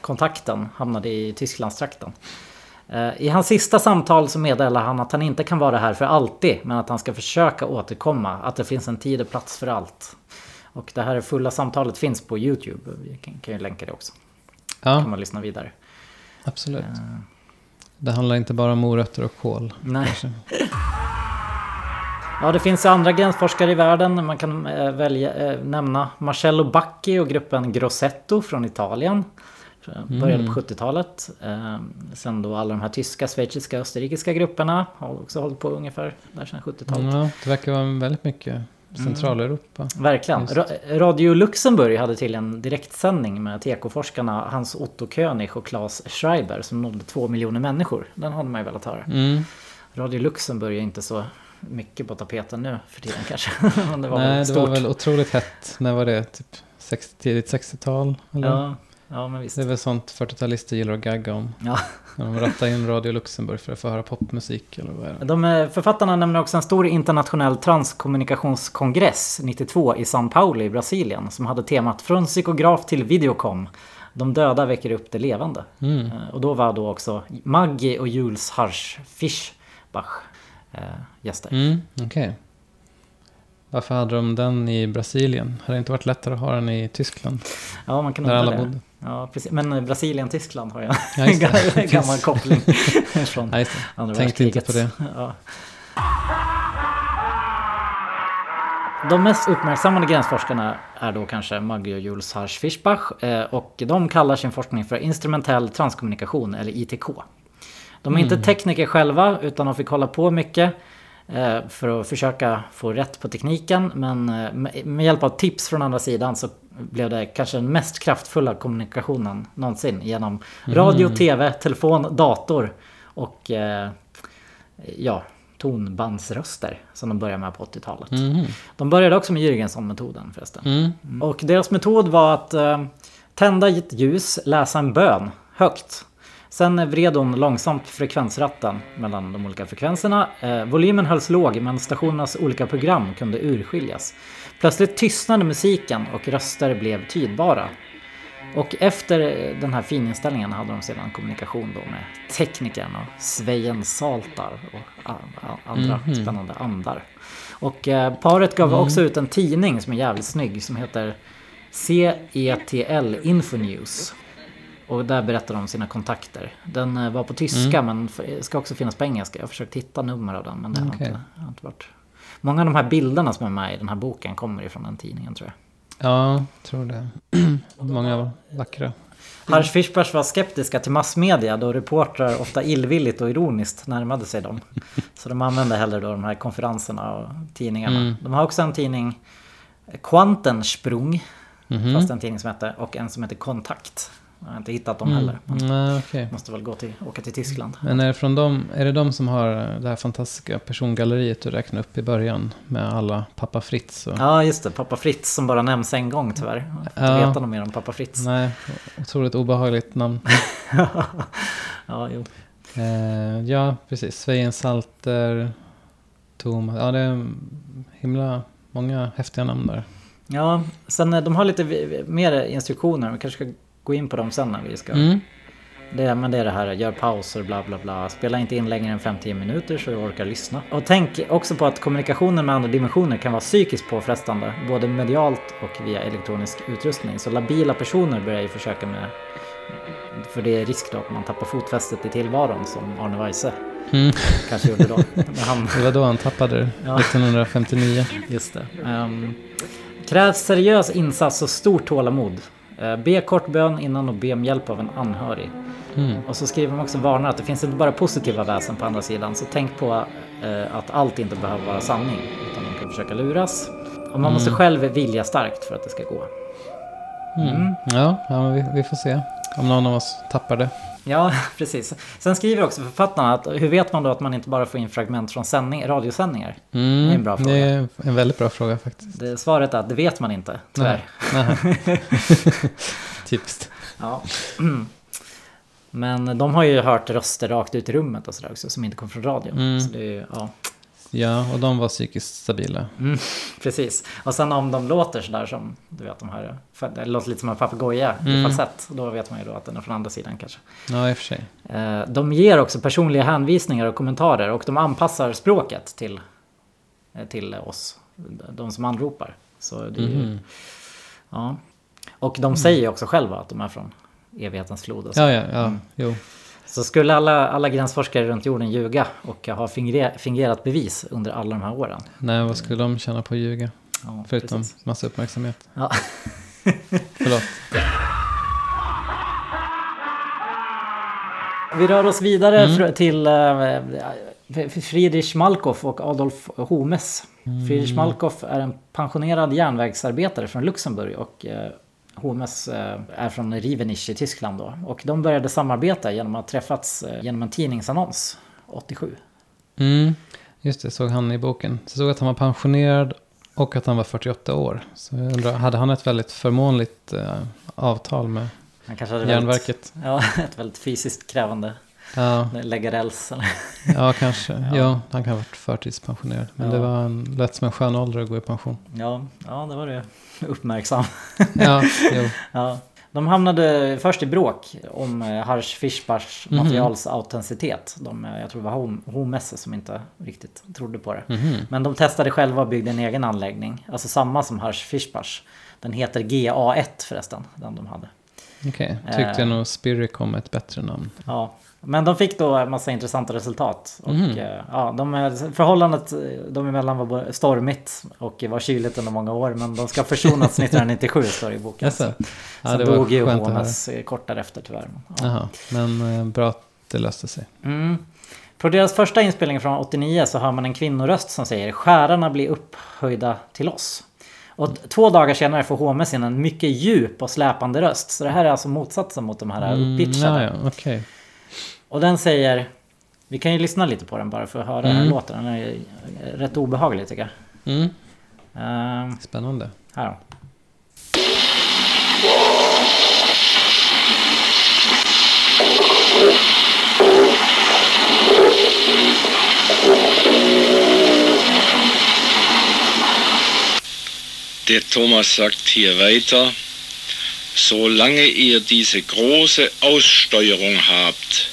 kontakten hamnade i Tysklandstrakten. Eh, I hans sista samtal så meddelar han att han inte kan vara här för alltid men att han ska försöka återkomma. Att det finns en tid och plats för allt. Och det här fulla samtalet finns på Youtube. Vi kan, kan ju länka det också. Ja, kan man lyssna vidare. absolut. Det handlar inte bara om morötter och kål. Nej. kanske. Ja, det finns andra gränsforskare i världen. Man kan eh, välja, eh, nämna Marcello Bacchi och gruppen Grossetto från Italien. Började på 70-talet. Eh, sen då alla de här tyska, schweiziska, österrikiska grupperna har också hållit på ungefär där sedan 70-talet. Ja, det verkar vara väldigt mycket Centraleuropa. Verkligen. Just. Ra- Radio Luxemburg hade till en direktsändning med TK-forskarna Hans Otto König och Claes Schreiber som nådde två miljoner människor. Den hade man ju velat höra. Mm. Radio Luxemburg är inte så mycket på tapeten nu för tiden kanske. Det var Nej, väl det var väl otroligt hett. När var det? Typ 60, tidigt 60-tal? Eller? Ja, ja, men visst. Det är väl sånt 40-talister gillar att gagga om. Ja. När de rattar in Radio Luxemburg för att få höra popmusik eller vad är det? De, eh, författarna nämner också en stor internationell transkommunikationskongress 92 i São Paulo i Brasilien som hade temat Från psykograf till videocom. De döda väcker upp det levande. Mm. Eh, Och då var då också Maggi och Jules Harsch Fischbach eh, gäster. Mm, Okej. Varför hade de den i Brasilien? Hade det inte varit lättare att ha den i Tyskland? Ja, man kan Där undra alla det. bodde. Ja, precis. Men eh, Brasilien-Tyskland har ju Ja, en gammal koppling från Ja, andra Tänkte inte på det. Ja. De mest uppmärksammade gränsforskarna är då kanske Maggie och Jules Harsch Fischbach eh, och de kallar sin forskning för instrumentell transkommunikation eller ITK. De är inte tekniker själva utan de fick hålla på mycket för att försöka få rätt på tekniken men eh, med- hjälp av tips från andra sidan så blev det kanske den mest kraftfulla kommunikationen någonsin genom radio, tv, telefon, dator och eh, ja, tonbandsröster som de började med på 80-talet. Mhm. De började också med Jürgensson-metoden förresten. Mm. Och deras metod var att eh, tända ett ljus, läsa en bön högt. Sen vred hon långsamt frekvensratten mellan de olika frekvenserna. Eh, volymen hölls låg men stationernas olika program kunde urskiljas. Plötsligt tystnade musiken och röster blev tydbara. Och efter eh, den här fininställningen hade de sedan kommunikation då med teknikern och Svejen Saltar och andra Mhm. spännande andar. Och eh, paret gav också ut en tidning som är jävligt snygg som heter CETL Infonews. Och där berättar de om sina kontakter. Den eh, var på tyska men f- ska också finnas på engelska. Jag har försökt hitta nummer av den men det har, Okej. inte, har inte varit. Många av de här bilderna som är med i den här boken kommer ifrån den tidningen tror jag. Ja, tror det. Många vackra. Harsch Fischbach var skeptiska till massmedia då reportrar ofta illvilligt och ironiskt närmade sig dem. Så de använde hellre då de här konferenserna och tidningarna. Mm. De har också en tidning, Quantensprung, Mhm. fast en tidning som heter, och en som heter Kontakt. Jag har inte hittat dem heller. Men Nej, okej. måste väl gå till, åka till Tyskland. Men är det, från dem, är det de som har det här fantastiska persongalleriet du räknade upp i början? Med alla Pappa Fritz och... Ja just det, Pappa Fritz som bara nämns en gång tyvärr. Jag får inte Ja. veta något mer om Pappa Fritz. Nej, otroligt obehagligt namn. ja, jo. Eh, ja, precis. Svejen Salter, Thomas. Ja, det är himla många häftiga namn där. Ja, sen eh, de har lite mer instruktioner. Vi kanske ska gå in på dem sen när vi ska... Mm. Det, men det är det här, gör pauser, bla bla bla. Spela inte in längre än 5-10 minuter så du orkar lyssna. Och tänk också på att kommunikationen med andra dimensioner kan vara psykiskt påfrestande. Både medialt och via elektronisk utrustning. Så labila personer börjar ju försöka med... För det är risk då att man tappar fotfästet i tillvaron som Arne Weise Mm. kanske gjorde då. Han Det var då han tappade det, Ja. 1959. Just det. Um, krävs seriös insats och stort tålamod. Uh, be kort bön innan och be om hjälp av en anhörig. Mm. Och så skriver de också varnar att det finns inte bara positiva väsen på andra sidan. Så tänk på eh, att allt inte behöver vara sanning. Utan de kan försöka luras. Och man måste själv vilja starkt för att det ska gå. Mm. Ja, ja men vi, vi får se om någon av oss tappar det. Ja, precis. Sen skriver också författarna att hur vet man då att man inte bara får in fragment från sändning, radiosändningar? Mm. Det är en bra fråga. Det är en väldigt bra fråga faktiskt. Det, svaret är att det vet man inte, tyvärr. Nej. Nej. Typiskt. Ja. Men de har ju hört röster rakt ut i rummet och sådär också som inte kom från radion. Mm. Så det är ja. Ja, och de var psykiskt stabila. Mm, precis. Och sen om de låter sådär som, du vet de här, det låter lite som en papegoja i Mm. falsett. Då vet man ju då att den är från andra sidan kanske. Ja, i och för sig. Eh, De ger också personliga hänvisningar och kommentarer och de anpassar språket till, eh, till oss, de som anropar. Så det är ju, Mhm. ja. Och de säger ju också själva att de är från evighetens flod. Och så. Ja, ja, ja. Mm. Jo. Så skulle alla, alla gränsforskare runt jorden ljuga och ha fingerat bevis under alla de här åren? Nej, vad skulle de tjäna på att ljuga? Ja, Förutom precis. massa uppmärksamhet. Ja. Förlåt. Vi rör oss vidare Mm. till eh, Friedrich Malkoff och Adolf Homes. Mm. Friedrich Malkoff är en pensionerad järnvägsarbetare från Luxemburg och Homes eh, är från Rivenich i Tyskland då. Och de började samarbeta genom att träffats eh, genom en tidningsannons 87. Mm. Just det, såg han i boken. Så såg att han var pensionerad och att han var 48 år. Så jag undrar, hade han ett väldigt förmånligt eh, avtal med Han kanske hade järnverket? Väldigt, ja, ett väldigt fysiskt krävande Ja, lägga räls. eller- ja kanske. Ja. han kan ha varit förtidspensionerad. Men Ja. det var en, lätt som en skön ålder att gå i pension. Ja, ja, det var det. Uppmärksam. Ja, jo. Ja. De hamnade först i bråk om eh, Harsch Fischbachs Mhm. materials autenticitet. De, eh, jag tror det var Hom- Homesse som inte riktigt trodde på det. Mhm. Men de testade själva och byggde en egen anläggning. Alltså samma som Harsch Fischbach. Den heter GA1 förresten, den de hade. Okej, tyckte Eh. nog Spirit kom ett bättre namn. Ja. Men de fick då en massa intressanta resultat. Och, eh, ja, de, förhållandet eh, de emellan var stormigt och var kyligt under många år. Men de ska ha försonats 1997 står det i boken. Jaså? Så, Ja, så dog ju Homes eh, kort därefter tyvärr. Ja. Jaha, men bra att det löste sig. Mm. På deras första inspelning från 89 så hör man en kvinnoröst som säger Skärarna blir upphöjda till oss. Och två dagar senare får Homes in en mycket djup och släpande röst. Så det här är alltså motsatsen mot de här Mm, uppitchade. ja, ja, okej. Och den säger Vi kan ju lyssna lite på den bara för att höra hur Mm. den låter. Den är rätt obehaglig tycker jag. Mm. Ehm, Spännande. här då. Der Thomas sagt hier weiter, solange ihr diese große Aussteuerung habt,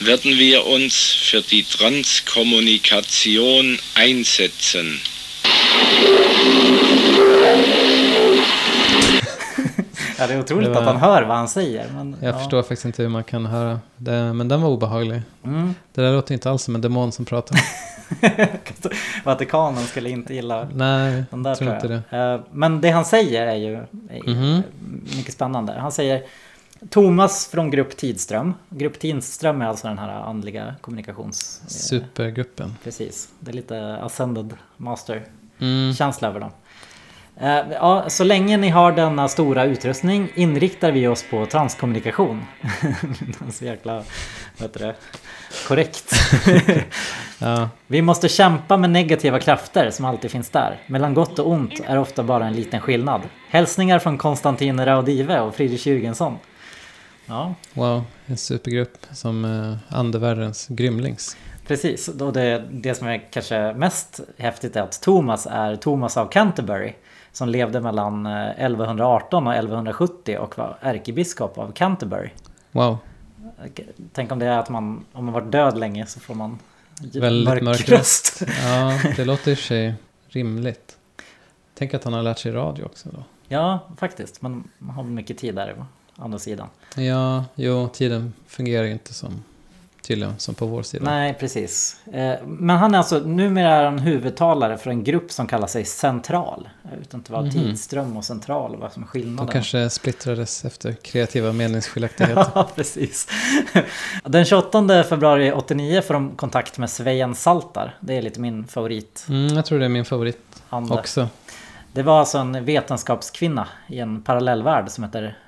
werden wir uns für die Transkommunikation einsetzen. Ja, det är otroligt Det var- att han hör vad han säger. Men, Jag ja. förstår faktiskt inte hur man kan höra det, men den var obehaglig. Mm. Det där låter inte alls som en demon som pratar. Vatikanen skulle inte gilla Nej, den där jag tror tror inte jag. Eh, Men det han säger är ju är Mhm. mycket spännande. Han säger Thomas från Grupp Tidström. Grupp Tidström är alltså den här andliga kommunikations... eh, Supergruppen. Precis. Det är lite ascended master Mm. över dem. Eh, Ja, så länge ni har denna stora utrustning inriktar vi oss på transkommunikation. Så jäkla, vad heter det, korrekt. Ja. Vi måste kämpa med negativa krafter som alltid finns där. Mellan gott och ont är ofta bara en liten skillnad. Hälsningar från Konstantin Raudive och Friedrich Jürgensson. Ja, Wow, en supergrupp som eh, andevärldens grymlings. precis. Och det, det som är kanske mest häftigt är att Thomas är Thomas av Canterbury. Som levde mellan eh, 1118 och 1170 och var ärkebiskop av Canterbury. Wow, Tänk om det är att man, om man varit död länge så får man väldigt mörk, mörk röst. Ja, det låter i sig rimligt. Tänk att han har lärt sig radio också då. Ja, faktiskt. Man har mycket tid där å andra sidan. Ja, jo, tiden fungerar ju inte som tydligen som på vår sida. Nej, precis. Eh, Men han är alltså, numera är han huvudtalare för en grupp som kallar sig Central. Jag vet inte vad Mhm. tidström och central, vad som är De skillnaden. kanske splittrades efter kreativa meningsskiljaktigheter. Ja, precis. Den 28 februari 89 får de kontakt med Svejan Saltar. Det är lite min favorit. Mm, jag tror det är min favorit Ande. också. Det var alltså en vetenskapskvinna i en parallellvärld som heter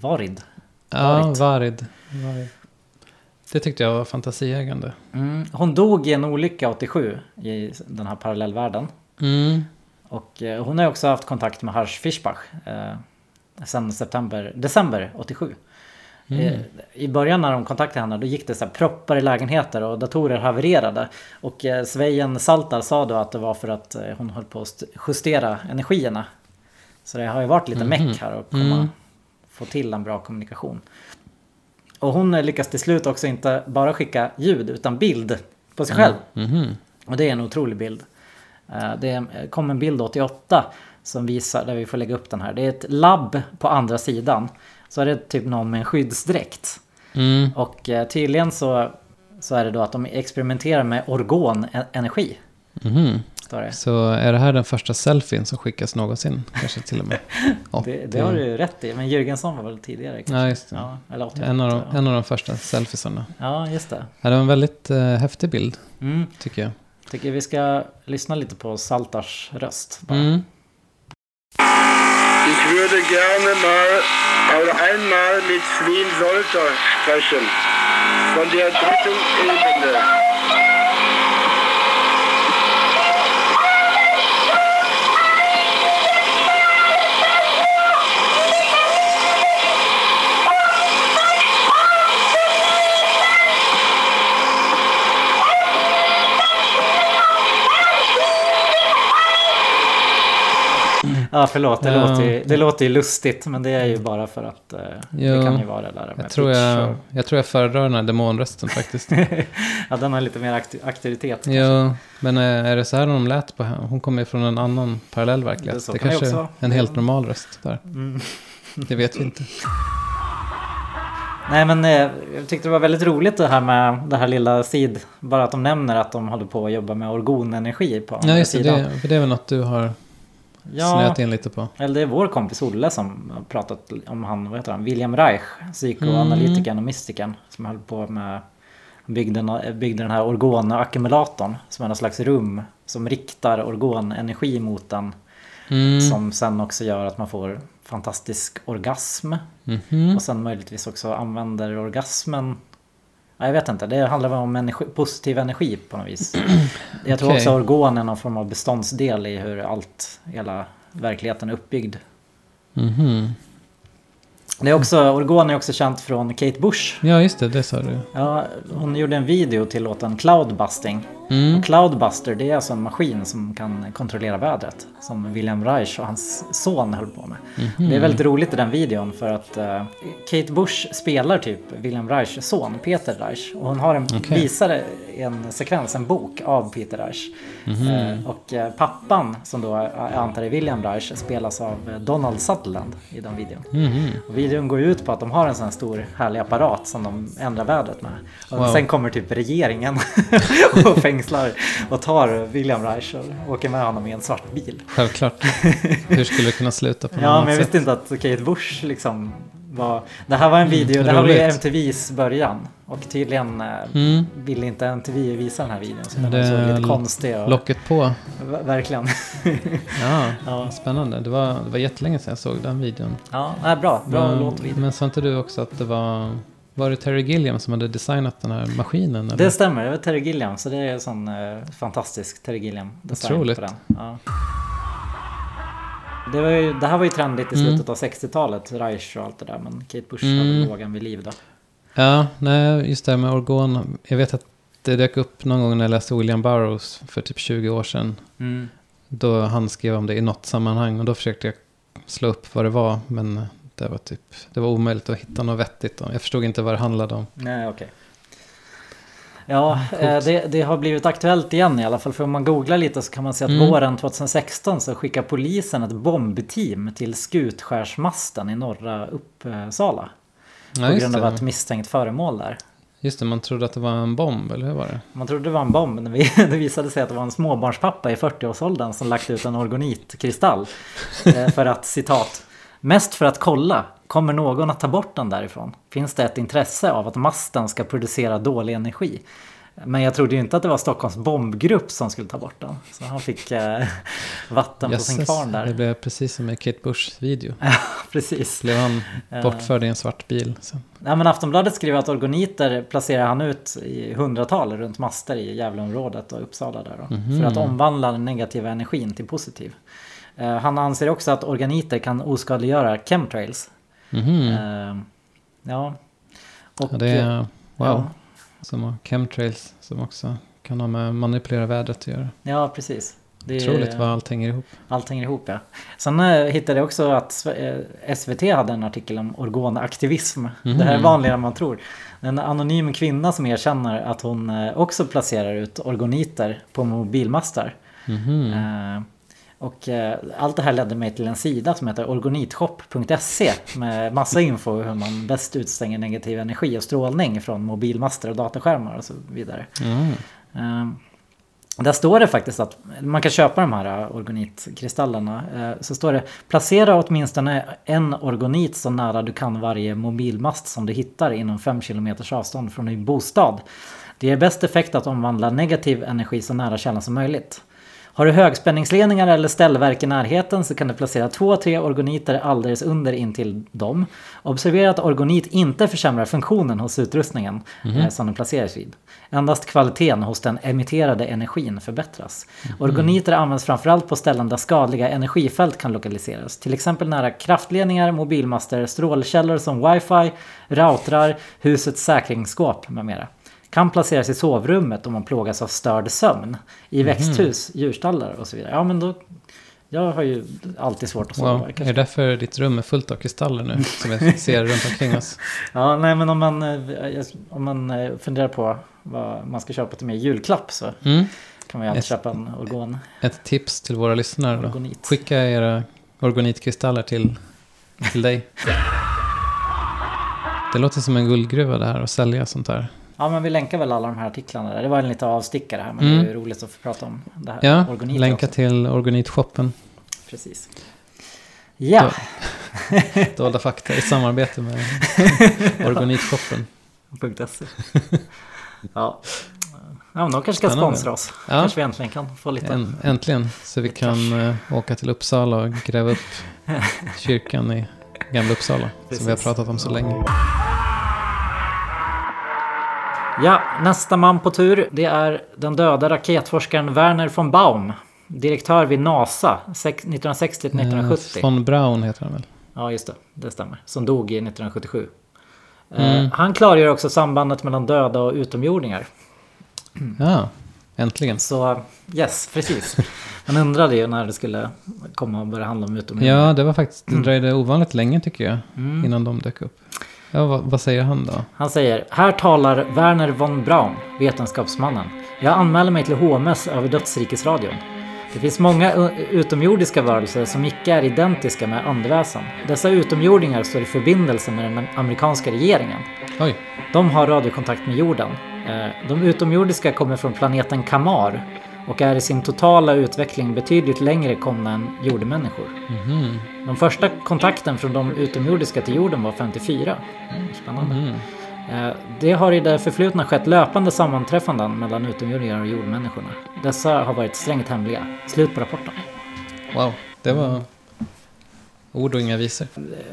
Varid. Ja. Varid. Varid. Det tyckte jag var fantasieggande. Mm. Hon dog i en olycka 87 i den här parallellvärlden. Mm. Och eh, hon har också haft kontakt med Harsh Fischbach eh, sen september, december 87. Mm. Eh, I början när de kontaktade henne då gick det så här proppar i lägenheter och datorer havererade. Och eh, Svejen Saltar sa då att det var för att hon höll på att st- justera energierna. Så det har ju varit lite Mhm. meck här att komma, Mm. Få till en bra kommunikation. Och hon lyckas till slut också inte bara skicka ljud utan bild på sig själv. Mhm. Och det är en otrolig bild. Eh, Det kom en bild 88 som visar, där vi får lägga upp den här. Det är ett labb på andra sidan. Så är det typ någon med en skyddsdräkt. Mm. Och eh, tydligen så, så är det då att de experimenterar med orgonenergi. Mhm. Står det. Så är det här den första selfien som skickas någonsin? Kanske till och med. Det, det har du ju rätt i. Men Jürgensson var väl tidigare? kanske? Ja, just det. Ja, eller 88. En av, de, ja. en av de första selfiesarna. Ja, just det. Ja, det var en väldigt eh, häftig bild, Mm. tycker jag. Tycker vi ska lyssna lite på Saltars röst. Mm. Ich würde gerne mal oder einmal mit Swin Solter sprechen. Von der dritten Ebene. Ja, förlåt. Det, Ja. låter ju, det låter ju lustigt. Men det är ju bara för att eh, det Jo, kan ju vara det där med Jag tror jag, och- jag tror jag föredrar den här demonrösten faktiskt. ja, den har lite mer akti- auktoritet. Jo, men eh, är det så här de lät på henne? Hon kommer ju från en annan parallell Det- verklighet. så Det, kan det kanske är en helt normal röst där. Mm. Det vet vi inte. Nej men eh, jag tyckte det var väldigt roligt det här med det här lilla sid. Bara att de nämner att de håller på att jobba med orgonenergi på andra Ja, just det, sidan. det. För det är väl något du har Ja. snöat in lite på. Eller det är vår kompis Olle som har pratat om han, vad heter han, William Reich, psykoanalytikern och mystikern. Som höll på med, byggde, byggde den här orgonackumulatorn. Som är någon slags rum som riktar orgonenergi mot den. Mm. Som sen också gör att man får fantastisk orgasm. Mhm. Och sen möjligtvis också använder orgasmen Ja, jag vet inte, det handlar väl om energi, positiv energi på något vis. Jag tror Okej. också organ är någon form av beståndsdel i hur allt, hela verkligheten är uppbyggd. Mhm. Det är också, organ är också känt från Kate Bush. Ja, just det, det sa du. Ja, hon gjorde en video till låten Cloudbusting. Mm. Cloudbuster det är alltså en maskin som kan kontrollera vädret. Som William Reich och hans son höll på med. Mhm. Det är väldigt roligt i den videon för att eh, Kate Bush spelar typ William Reichs son Peter Reich. Och hon har en, Okej. visar en sekvens, en bok av Peter Reich. Mhm. Eh, och eh, pappan som då jag antar är William Reich spelas av Donald Sutherland i den videon. Mhm. Och videon går ut på att de har en sån här stor härlig apparat som de ändrar vädret med. Och Wow. sen kommer typ regeringen och fängslar och tar William Reich och åker med honom i en svart bil. Självklart. Hur skulle det kunna sluta på något Ja, annat men jag sätt? visste inte att Kate Bush liksom var... Det här var en video, Mm, det här var ju. MTVs början. Och tydligen eh, Mm. ville inte MTV visa den här videon. Så den såg lite konstig och... Locket på. Ver- Verkligen. Ja, Ja. spännande. Det var, det var jättelänge sedan jag såg den videon. ja, nej, bra. Bra Men- låt och video. Men sa inte du också att det var... Var det Terry Gilliam som hade designat den här maskinen? Eller? Det stämmer, det var Terry Gilliam. Så det är en sån eh, fantastisk Terry Gilliam design Otroligt. på den. Ja. Det, var ju, det här var ju trendigt i Mm. slutet av 60-talet, Reich och allt det där. Men Kate Bush Mm. hade lågan vid liv då. Ja, nej, just det här med organ. Jag vet att det dök upp någon gång när jag läste William Burroughs för typ 20 år sedan. Mm. Då han skrev om det i något sammanhang och då försökte jag slå upp vad det var. Men det var typ, det var omöjligt att hitta något vettigt. Och jag förstod inte vad det handlade om. Nej, okej. Ja, eh, det, det har blivit aktuellt igen i alla fall. För om man googlar lite så kan man se att Mm. våren 2016 så skickar polisen ett bombteam till Skutskärsmasten i norra Uppsala. Ja, på grund av ett misstänkt föremål där. Just det, man trodde att det var en bomb, eller hur var det? Man trodde det var en bomb, men vi- det visade sig att det var en småbarnspappa i 40-årsåldern som lagt ut en organitkristall. Eh, För att, citat, Mest för att kolla, kommer någon att ta bort den därifrån? Finns det ett intresse av att masten ska producera dålig energi? Men jag trodde ju inte att det var Stockholms bombgrupp som skulle ta bort den. Så han fick eh, vatten på sin kvarn där. Det blev precis som i Kate Bushs video. Ja, precis. Blev han Ja. bortförd i en svart bil sen. Ja, men Aftonbladet skriver att organiter placerar han ut i hundratal runt master i Gävleområdet och Uppsala där då, Mhm. För att omvandla den negativa energin till positiv. Eh, han anser också att organiter kan oskadliggöra chemtrails. Mhm. Eh, ja. Och, Ja, det är, wow. ja. Som chemtrails som också kan ha med manipulera vädret att göra. Ja, precis. Det är- Otroligt vad allt hänger ihop. Allt hänger ihop ja. Sen eh, hittade jag också att eh, SVT hade en artikel om organaktivism. Det här är Mhm. vanligare än man tror. En anonym kvinna som erkänner att hon eh, också placerar ut orgoniter på mobilmastar. Mhm. Och eh, allt det här ledde mig till en sida som heter organitshop.se med massa info hur man bäst utstänger negativ energi och strålning från mobilmaster och dataskärmar och så vidare. Mm. Eh, där står det faktiskt att man kan köpa de här eh, organitkristallerna. Eh, Så står det placera åtminstone en organit så nära du kan varje mobilmast som du hittar inom 5 km avstånd från din bostad. Det ger bäst effekt att omvandla negativ energi så nära källan som möjligt. Har du högspänningsledningar eller ställverk i närheten så kan du placera två, tre orgoniter alldeles under intill dem. Observera att orgonit inte försämrar funktionen hos utrustningen Mhm. eh, som den placeras vid. Endast kvaliteten hos den emitterade energin förbättras. Orgoniter används framförallt på ställen där skadliga energifält kan lokaliseras. Till exempel nära kraftledningar, mobilmaster, strålkällor som wifi, routrar, husets säkringsskåp med mera. Kan placeras i sovrummet om man plågas av störd sömn. I Mhm. växthus, djurstallar och så vidare. Ja men då... Jag har ju alltid svårt att sova. Wow. Är det därför ditt rum är fullt av kristaller nu? Som jag ser runt omkring oss. Ja, nej men om man, eh, om man eh, funderar på vad man ska köpa till mig i julklapp så Mm. kan man ju alltid Ett- köpa en organ. Ett tips till våra lyssnare då. Skicka era organitkristaller till, till dig. Det låter som en guldgruva det här att sälja sånt här. Ja men vi länkar väl alla de här artiklarna där. Det var en lite avstickare här men Mm. det är ju roligt att få prata om det här. Ja, orgoniter länka också. till organitshoppen. Precis. Ja. Dolda fakta i samarbete med organitshoppen. .se. Ja. Ja, men de kanske ska sponsra oss. Ja. Kanske vi äntligen kan få lite... Änt- Äntligen, så vi kan eh, åka till Uppsala och gräva upp kyrkan i Gamla Uppsala. Som vi har Precis. pratat om så länge. Ja, nästa man på tur det är den döda raketforskaren Werner von Baum. Direktör vid NASA sex- 1960 till 1970. Eh, Von Braun heter han väl? Ja, just det. Det stämmer. Som dog i 1977. Mm. Eh, han klargör också sambandet mellan döda och utomjordingar. Ja, äntligen. Så yes, precis. Man undrade ju när det skulle komma och börja handla om utomjordingar. Ja, det var faktiskt, det dröjde ovanligt länge tycker jag. Mm. Innan de dök upp. Ja, vad, vad säger han då? Han säger, här talar Werner von Braun, vetenskapsmannen. Jag anmäler mig till HMS över Dödsrikesradion. Det finns många utomjordiska varelser som icke är identiska med andväsen. Dessa utomjordingar står i förbindelse med den amerikanska regeringen. Oj. De har radiokontakt med jorden. Eh, De utomjordiska kommer från planeten Kamar och är i sin totala utveckling betydligt längre komna än jordmänniskor. Mhm. De första kontakten från de utomjordiska till jorden var 54. Mm, spännande. Eh, Det har i det förflutna skett löpande sammanträffanden mellan utomjordingar och jordmänniskorna. Dessa har varit strängt hemliga. Slut på rapporten. Wow, det var ord och inga visor.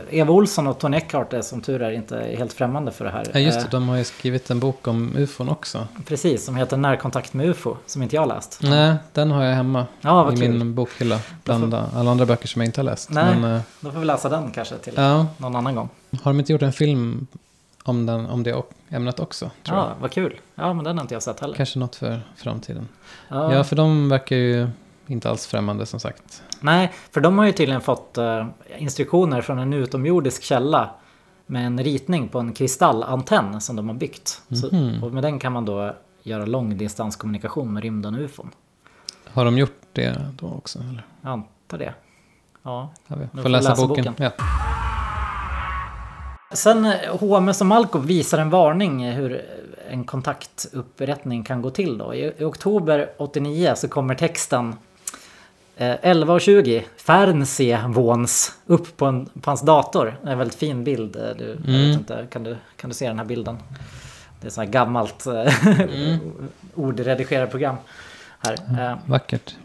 Eva Olsson och Tony Eckhart är som tur är inte helt främmande för det här. Ja, just Eh, det. De har ju skrivit en bok om ufon också. Precis, som heter Närkontakt med UFO, som inte jag har läst. Nej, den har jag hemma. Ja, vad I kul. min bokhylla. Bland alla andra böcker som jag inte har läst. Nej, Men, eh, då får vi läsa den kanske till Ja. någon annan gång. har de inte gjort en film om, den, om det ämnet också? Tror Ja, jag. vad kul. Ja, men den har inte jag sett heller. Kanske något för framtiden. Ja. Ja. för de verkar ju inte alls främmande som sagt. Nej, för de har ju tydligen fått eh, instruktioner från en utomjordisk källa med en ritning på en kristallantenn som de har byggt. Så, Mhm. och med den kan man då göra långdistanskommunikation med rymden och ufon. Har de gjort det då också? Eller? Jag antar det. Ja, Ja, vi Nu får får läsa, läsa boken. boken. Ja. Sen eh, HMS och Malcolm visar en varning hur en kontaktupprättning kan gå till då. I, i oktober 89 så kommer texten eh, 11.20 Fernse Våns upp på, en, på hans dator. Det är en väldigt fin bild. eh, Du, Mm. inte, kan, du, kan du se den här bilden? Det är så här gammalt eh, ordredigerarprogram. Här. Eh, Vackert.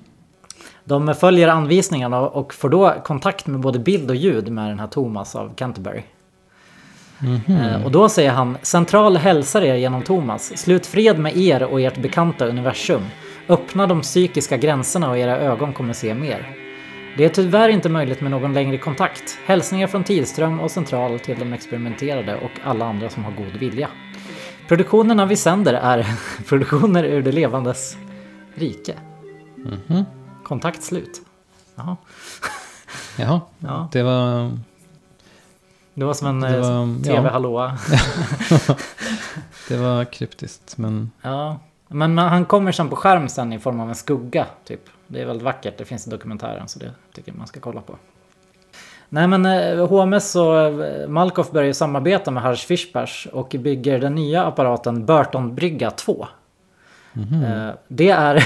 de följer anvisningarna och får då kontakt med både bild och ljud med den här Thomas av Canterbury. Mhm. Eh, Och då säger han Central hälsar er genom Thomas. Slut fred med er och ert bekanta universum. Öppna de psykiska gränserna och era ögon kommer se mer. Det är tyvärr inte möjligt med någon längre kontakt. Hälsningar från Tidström och Central till de experimenterade och alla andra som har god vilja. Produktionerna vi sänder är produktioner ur det levandes rike. Mhm. Kontakt slut. Jaha. Jaha, Ja. det var... Det var som en eh, tv-hallåa. det var kryptiskt, men... Ja, men han kommer sen på skärm sen i form av en skugga, typ. Det är väldigt vackert, det finns i dokumentären, så det tycker jag man ska kolla på. Nej men eh, HMS och eh, Malkoff börjar ju samarbeta med Harsh Fischbach och bygger den nya apparaten Burton-brygga 2. Eh, Det är,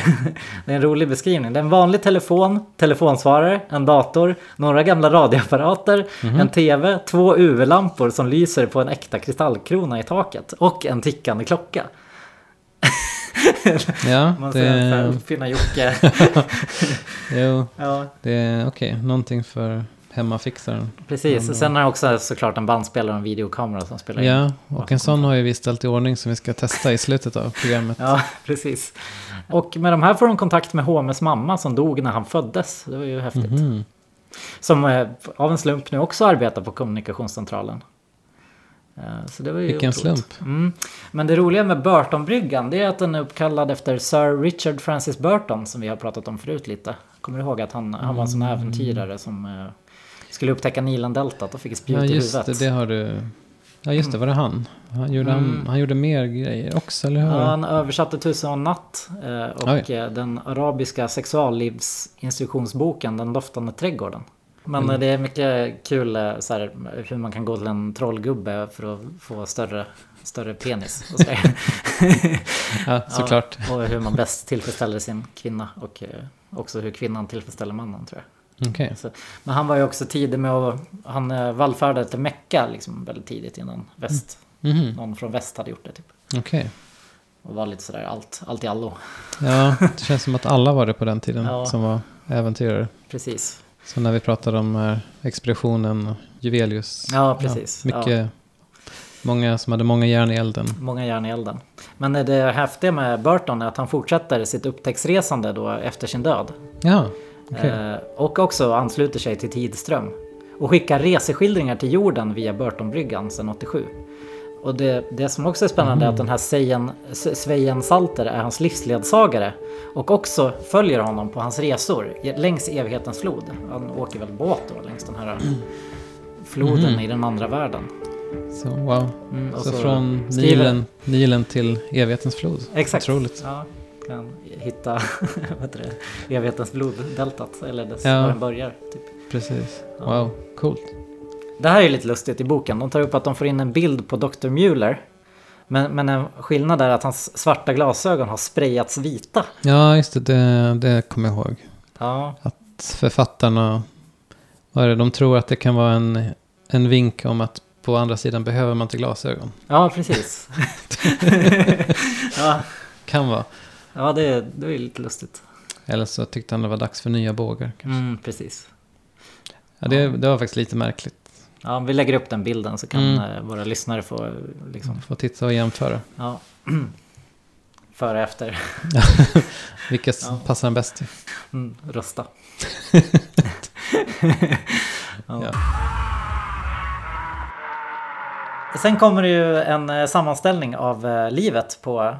det är en rolig beskrivning. Det är en vanlig telefon, telefonsvarare, en dator, några gamla radioapparater, en TV, två UV-lampor som lyser på en äkta kristallkrona i taket och en tickande klocka. Ja, Man det... uppfinna Jocke. jo, ja, det är okej. Någonting för hemmafixaren. precis. Men, Sen har jag också såklart en bandspelare och en videokamera som spelar in. Ja, och en sån har ju vi ställt i ordning som vi ska testa i slutet av programmet. Ja, precis. Och med de här får de kontakt med HMS mamma som dog när han föddes. Det var ju häftigt. Mhm. Som eh, av en slump nu också arbetar på kommunikationscentralen. Eh, Så det var ju Vilken otroligt. slump. Mm. Men det roliga med Burtonbryggan det är att den är uppkallad efter Sir Richard Francis Burton som vi har pratat om förut lite. Kommer du ihåg att han, han var en sån Mm. äventyrare som eh, skulle upptäcka Nilendeltat och fick ett spjut Ja, i huvudet. det, det har du. Ja, just det, var det han? Han gjorde, Mm. han, han gjorde mer grejer också, eller hur? Ja, han översatte Tusen och en natt eh, och Oj. den arabiska sexuallivsinstruktionsboken Den doftande trädgården. Men Mm. det är mycket kul eh, så här, hur man kan gå till en trollgubbe för att få större, större penis. Och, så. Ja, såklart. Ja, och hur man bäst tillfredsställer sin kvinna och eh, också hur kvinnan tillfredsställer mannen tror jag. Okej. Så, men han var ju också tidig med att, han eh, vallfärdade till Mecka liksom väldigt tidigt innan väst, Mhm. någon från väst hade gjort det typ. Okej. Och var lite sådär allt, allt i allo. Ja, det känns som att alla var det på den tiden Ja. som var äventyrare. Precis. Så när vi pratade om eh, expeditionen Juvelius. Ja, precis. mycket, Många som hade många järn i elden. Många järn i elden. Men det häftiga med Burton är att han fortsätter sitt upptäcktsresande då efter sin död. Ja, okej. Eh, och också ansluter sig till Tidström. Och skickar reseskildringar till jorden via Burtonbryggan sedan 87. Och det, det som också är spännande är att den här Svejen Salter är hans livsledsagare. Och också följer honom på hans resor längs evighetens flod. Han åker väl båt då längs den här floden Mhm. i den andra världen. Så wow. Mm, så, så från skriver- Nilen, Nilen till evighetens flod. Exakt. Otroligt. Ja, kan hitta vad det, evighetens bloddeltat. Eller dess, Ja. var den börjar. Typ. Precis. Ja. Wow, coolt. Det här är lite lustigt i boken. De tar upp att de får in en bild på Dr. Mueller. Men, men en skillnad är att hans svarta glasögon har sprayats vita. Ja, just det. Det, det kommer jag ihåg. Ja, Att författarna, vad är det, de tror att det kan vara en, en vink om att på andra sidan behöver man inte glasögon. ja precis. ja, Kan vara. ja det, det är lite lustigt. Eller så tyckte han det var dags för nya bågar. kanske. Mm, precis. Ja, det, det var faktiskt lite märkligt. Ja, vi lägger upp den bilden så kan Mm. eh, våra lyssnare få liksom, Få titta och jämföra. ja, före och efter Vilka Ja. passar den bäst till. mm, rösta. ja. Ja. Sen kommer det ju en eh, sammanställning av eh, livet på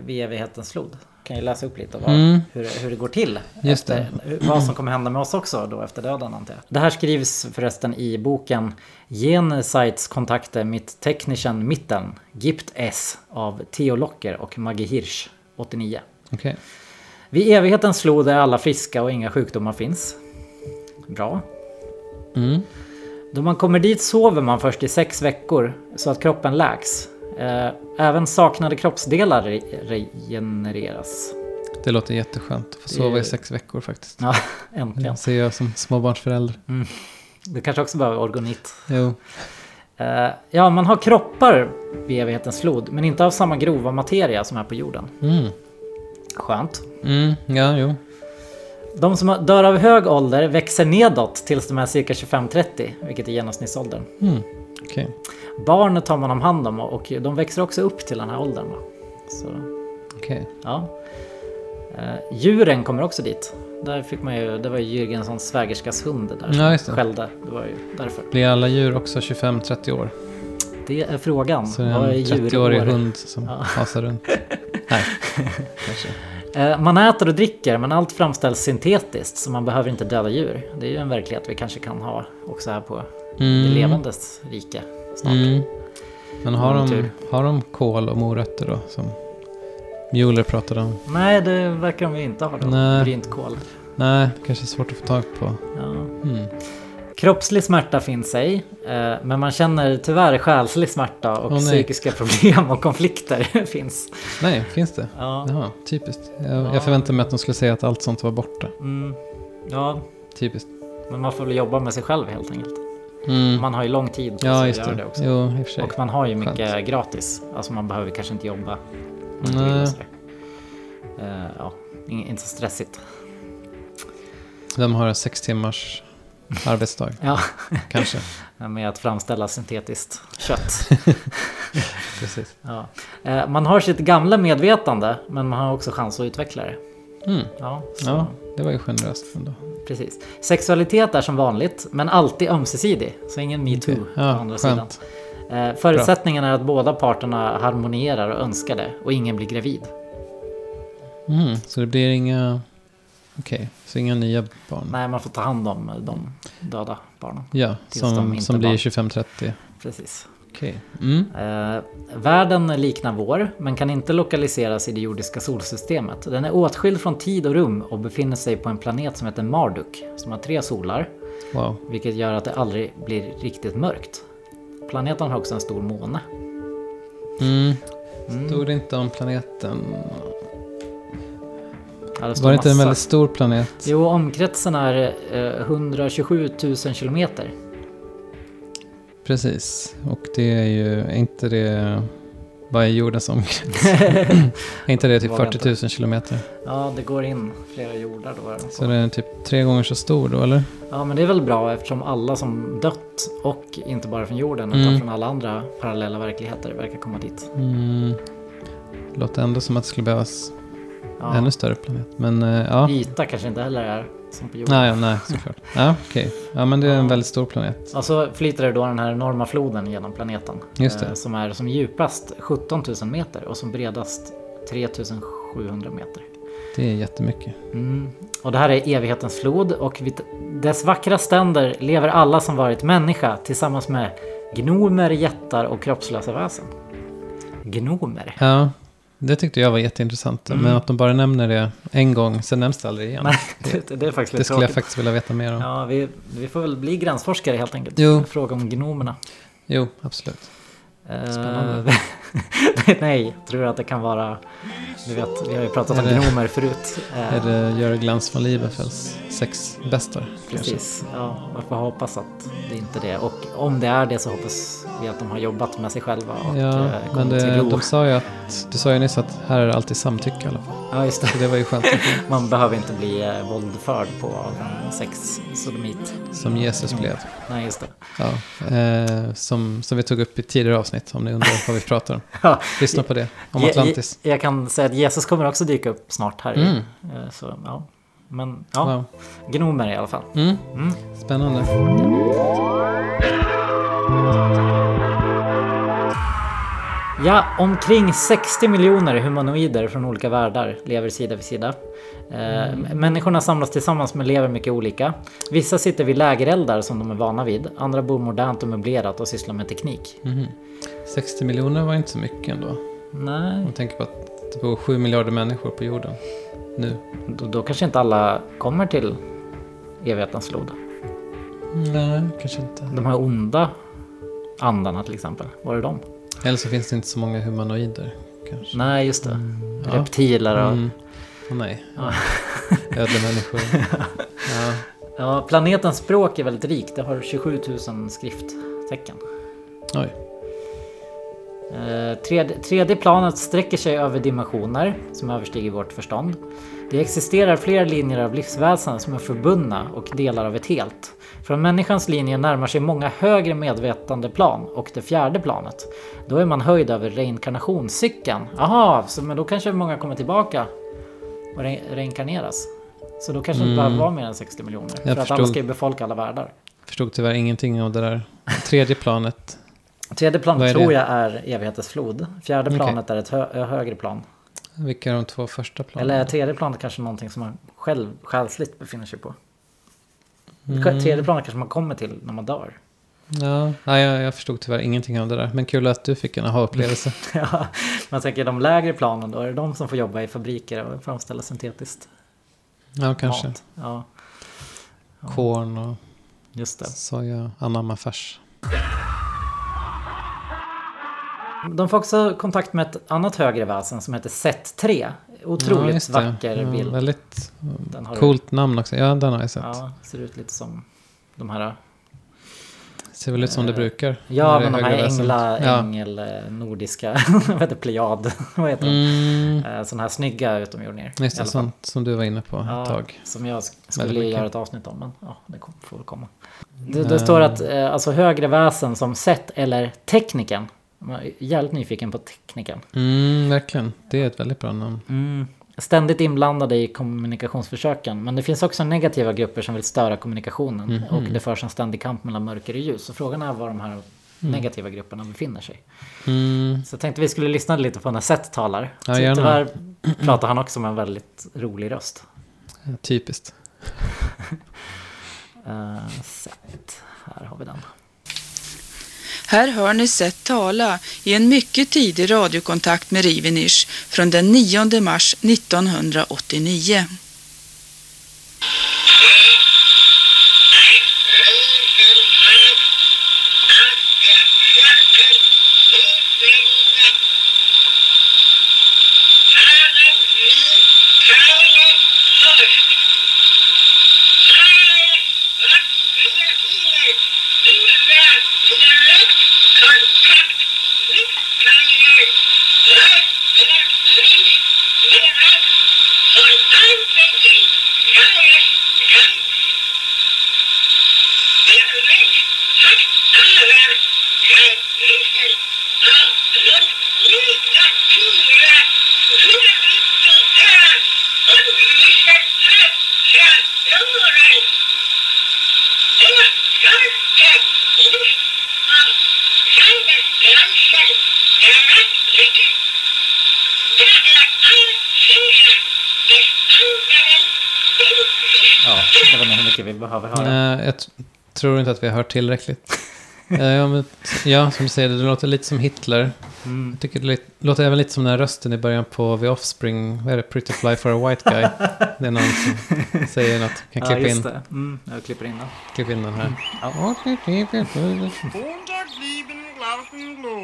vid evighetens flod. Kan jag läsa upp lite vad, Mm. hur, hur det går till. Just efter, hur- Vad som kommer hända med oss också då efter döden antar jag. Det här skrivs förresten i boken Genesites kontakter mit Technischen Mitten Gipt S av Theo Locker och Maggie Hirsch 89. Okej. Vid evighetens flod är alla friska och inga sjukdomar finns. Bra. Mm. Då man kommer dit sover man först i sex veckor så att kroppen läks. Eh, Även saknade kroppsdelar re- regenereras. Det låter jätteskönt. Få sova i sex veckor faktiskt. Ja, äntligen. Det ser jag som småbarnsförälder. Du kanske också behöver organit. Jo. Eh, Ja, man har kroppar vid evighetens flod, men inte av samma grova materia som är på jorden. Mm. Skönt. Mm. Ja, jo. De som dör av hög ålder växer nedåt tills de är cirka 25-30, vilket är genomsnittsåldern. Mm. Okej. Barn tar man om hand om och de växer också upp till den här åldern. Så, Okej. ja. Eh, djuren kommer också dit. Där fick man ju, det var ju Jürgenssons svägerskas hund där som Ja, skällde. Det var ju därför. Blir alla djur också 25-30 år? Det är frågan. Så det är en 30-årig djurår? hund som Ja. hasar runt? Nej, kanske. Eh, Man äter och dricker men allt framställs syntetiskt så man behöver inte döda djur. Det är ju en verklighet vi kanske kan ha också här på det Mm. levandes rike snart. Mm. Men har de, har de kål och morötter då? Som Mueller pratade om. Nej, det verkar de ju inte ha då. Nej. Brynt kol. Nej, kanske svårt att få tag på. Ja. Mm. Kroppslig smärta finns ej, eh, men man känner tyvärr själslig smärta och nej. psykiska problem och konflikter finns. Nej, finns det? Ja. Jaha, typiskt. Jag, Ja. jag förväntade mig att de skulle säga att allt sånt var borta. Mm. ja, Typiskt. men man får väl jobba med sig själv helt enkelt. Mm. Man har ju lång tid på Ja, sig att göra det. det också. Jo, och. Och man har ju mycket Skönt. gratis. Alltså man behöver kanske inte jobba. Nej. Eh, ja, inte så stressigt. De har en sex timmars arbetsdag. Ja, Kanske. med att framställa syntetiskt kött. Precis. Ja. Eh, Man har sitt gamla medvetande, men man har också chans att utveckla det. Mm. Ja, Ja, det var ju generöst ändå. precis. Sexualitet är som vanligt, men alltid ömsesidig. Så ingen metoo på Ja, andra sidan. skönt. Eh, Förutsättningen är att båda parterna harmonierar och önskar det och ingen blir gravid. Mm, så det blir inga... Okej, så inga nya barn? Nej, man får ta hand om de döda barnen. Ja, som, som blir barn. 25-30. Precis. Okej. Mm. Eh, världen liknar vår, men kan inte lokaliseras i det jordiska solsystemet. Den är åtskild från tid och rum och befinner sig på en planet som heter Marduk, som har tre solar, Wow. vilket gör att det aldrig blir riktigt mörkt. Planeten har också en stor måne. Mm. Mm. Stod det inte om planeten? Det Var det inte en väldigt stor planet? Jo, omkretsen är eh, 127 000 kilometer. Precis. Och det är ju, är inte det Vad är jordens omkrets? är inte det typ Vågar 40 000 kilometer? Ja, det går in flera jordar då. Så det är typ tre gånger så stor då, eller? Ja, men det är väl bra eftersom alla som dött och inte bara från jorden Mm. utan från alla andra parallella verkligheter verkar komma dit. Mm. Låter ändå som att det skulle behövas Ja. ännu större planet. Men eh, ja. Yta kanske inte heller är som på jorden. Nej, nej, såklart. Ja, okej. Ja, men det är en väldigt stor planet. Och så Alltså, flyter det då den här enorma floden genom planeten. Just det. eh, Som är som djupast 17 000 meter och som bredast 3 700 meter. Det är jättemycket. Mm. Och det här är evighetens flod och vid dess vackra ständer lever alla som varit människa tillsammans med gnomer, jättar och kroppslösa väsen. Gnomer? Ja, det tyckte jag var jätteintressant. Mm. Men att de bara nämner det en gång, sen nämns det aldrig igen. Nej, det, det är faktiskt Det skulle jag tråkigt. faktiskt vilja veta mer om. Ja, vi, vi får väl bli gränsforskare helt enkelt. Jo. Fråga om gnomerna. Jo, absolut. Eh, Spännande. Nej, tror du att det kan vara... Du vet, vi har ju pratat om det- gnomer förut. Eh, Är det Göra Glans von Liebefels sex kanske? Precis, ja, man får hoppas att det inte är det. Och om det är det så hoppas vi att de har jobbat med sig själva och Ja, eh, men det, till ro. de sa ju att, du sa ju nyss att här är det alltid samtycke i alla fall. Ja, just det. Så det var ju skönt. Man behöver inte bli eh, våldförd på en sexsodomit. Som Jesus blev. Nej, just det. Ja, eh, som, som vi tog upp i tidigare avsnitt om ni undrar vad vi pratar om. Ja. Lyssna på det, om Atlantis. Je- Jag kan säga att Jesus kommer också dyka upp snart här. Mm. Eh, Så, ja. Men ja, Wow. gnomer i alla fall. Mm. Mm. Spännande. Ja, omkring 60 miljoner humanoider från olika världar lever sida vid sida. Eh, Människorna samlas tillsammans men lever mycket olika. Vissa sitter vid lägereldar som de är vana vid. Andra bor modernt och möblerat och sysslar med teknik. Mhm. 60 miljoner var inte så mycket ändå. Nej. Om man tänker på att det bor 7 miljarder människor på jorden nu. Då, då kanske inte alla kommer till evighetens flod. Nej, kanske inte. De här onda andarna till exempel. Var är de? Eller så finns det inte så många humanoider. Kanske. Nej, just det. Ja. Reptiler och... Mm. Åh nej. Ja. Ödlemänniskor. ja. Ja, planetens språk är väldigt rikt. Det har 27 000 skrifttecken. Oj. Eh, Tredje, tredje planet sträcker sig över dimensioner som överstiger vårt förstånd. Det existerar flera linjer av livsväsen som är förbundna och delar av ett helt. Från människans linje närmar sig många högre medvetandeplan och det fjärde planet. Då är man höjd över reinkarnationscykeln. Jaha, men då kanske många kommer tillbaka och re reinkarneras. Så då kanske det inte Mm. behöver vara mer än 60 miljoner. För Jag att alla förstod. ska ju befolka alla världar. Förstod tyvärr ingenting av det där. Tredje planet. Tredje planet tror jag är evighetens flod. Fjärde Okej. planet är ett hö högre plan. Vilka är de två första planen? Eller är tredje planet kanske någonting som man själv själsligt befinner sig på? Mm. Tredje planet kanske man kommer till när man dör. Ja, nej, jag, jag förstod tyvärr ingenting av det där. Men kul att du fick en aha-upplevelse. ja, man tänker de lägre planen då, är det de som får jobba i fabriker och framställa syntetiskt Ja, kanske. mat? Ja, Korn och just det. soja, anammafärs. De får också kontakt med ett annat högre väsen som heter Z3. Otroligt ja, vacker ja, bild. Väldigt har du- coolt namn också. Ja, den har jag sett. Ja, ser ut lite som de här Ser väl ut som det Eh, brukar. Ja, men de här ängla, Ja. ängel, eh, nordiska, vad heter plejad, vad heter Mm. de? Eh, Sådana här snygga utomjordingar. Just det, sånt som du var inne på Ja, ett tag. Som jag Väldigt skulle göra ett avsnitt om, men ja, det får väl komma. Det, det står att alltså högre väsen som sett eller tekniken. Jag är jävligt nyfiken på tekniken. Mm, verkligen. Det är ett väldigt bra namn. Mm. Ständigt inblandade i kommunikationsförsöken. Men det finns också negativa grupper som vill störa kommunikationen. Mhm. Och det förs en ständig kamp mellan mörker och ljus. Så frågan är var de här negativa grupperna befinner sig. Mm. Så jag tänkte vi skulle lyssna lite på när Seth talar. Ja, gärna. Tyvärr pratar han också med en väldigt rolig röst. Ja, typiskt. Uh, Seth, här har vi den. Här hör ni Seth tala i en mycket tidig radiokontakt med Rivenish från den 9 mars 1989. Mycket vi höra. Nej, jag t- tror inte att vi har hört tillräckligt. Eh, ja, men, ja, som du säger, det låter lite som Hitler. Mm. Jag tycker det låter även lite som den här rösten i början på The Offspring. Vad är det? Pretty Fly for a White Guy. Det är någon som säger något. Kan Ja, klippa just in, det. Mm, jag klipper in den. klippa in den här.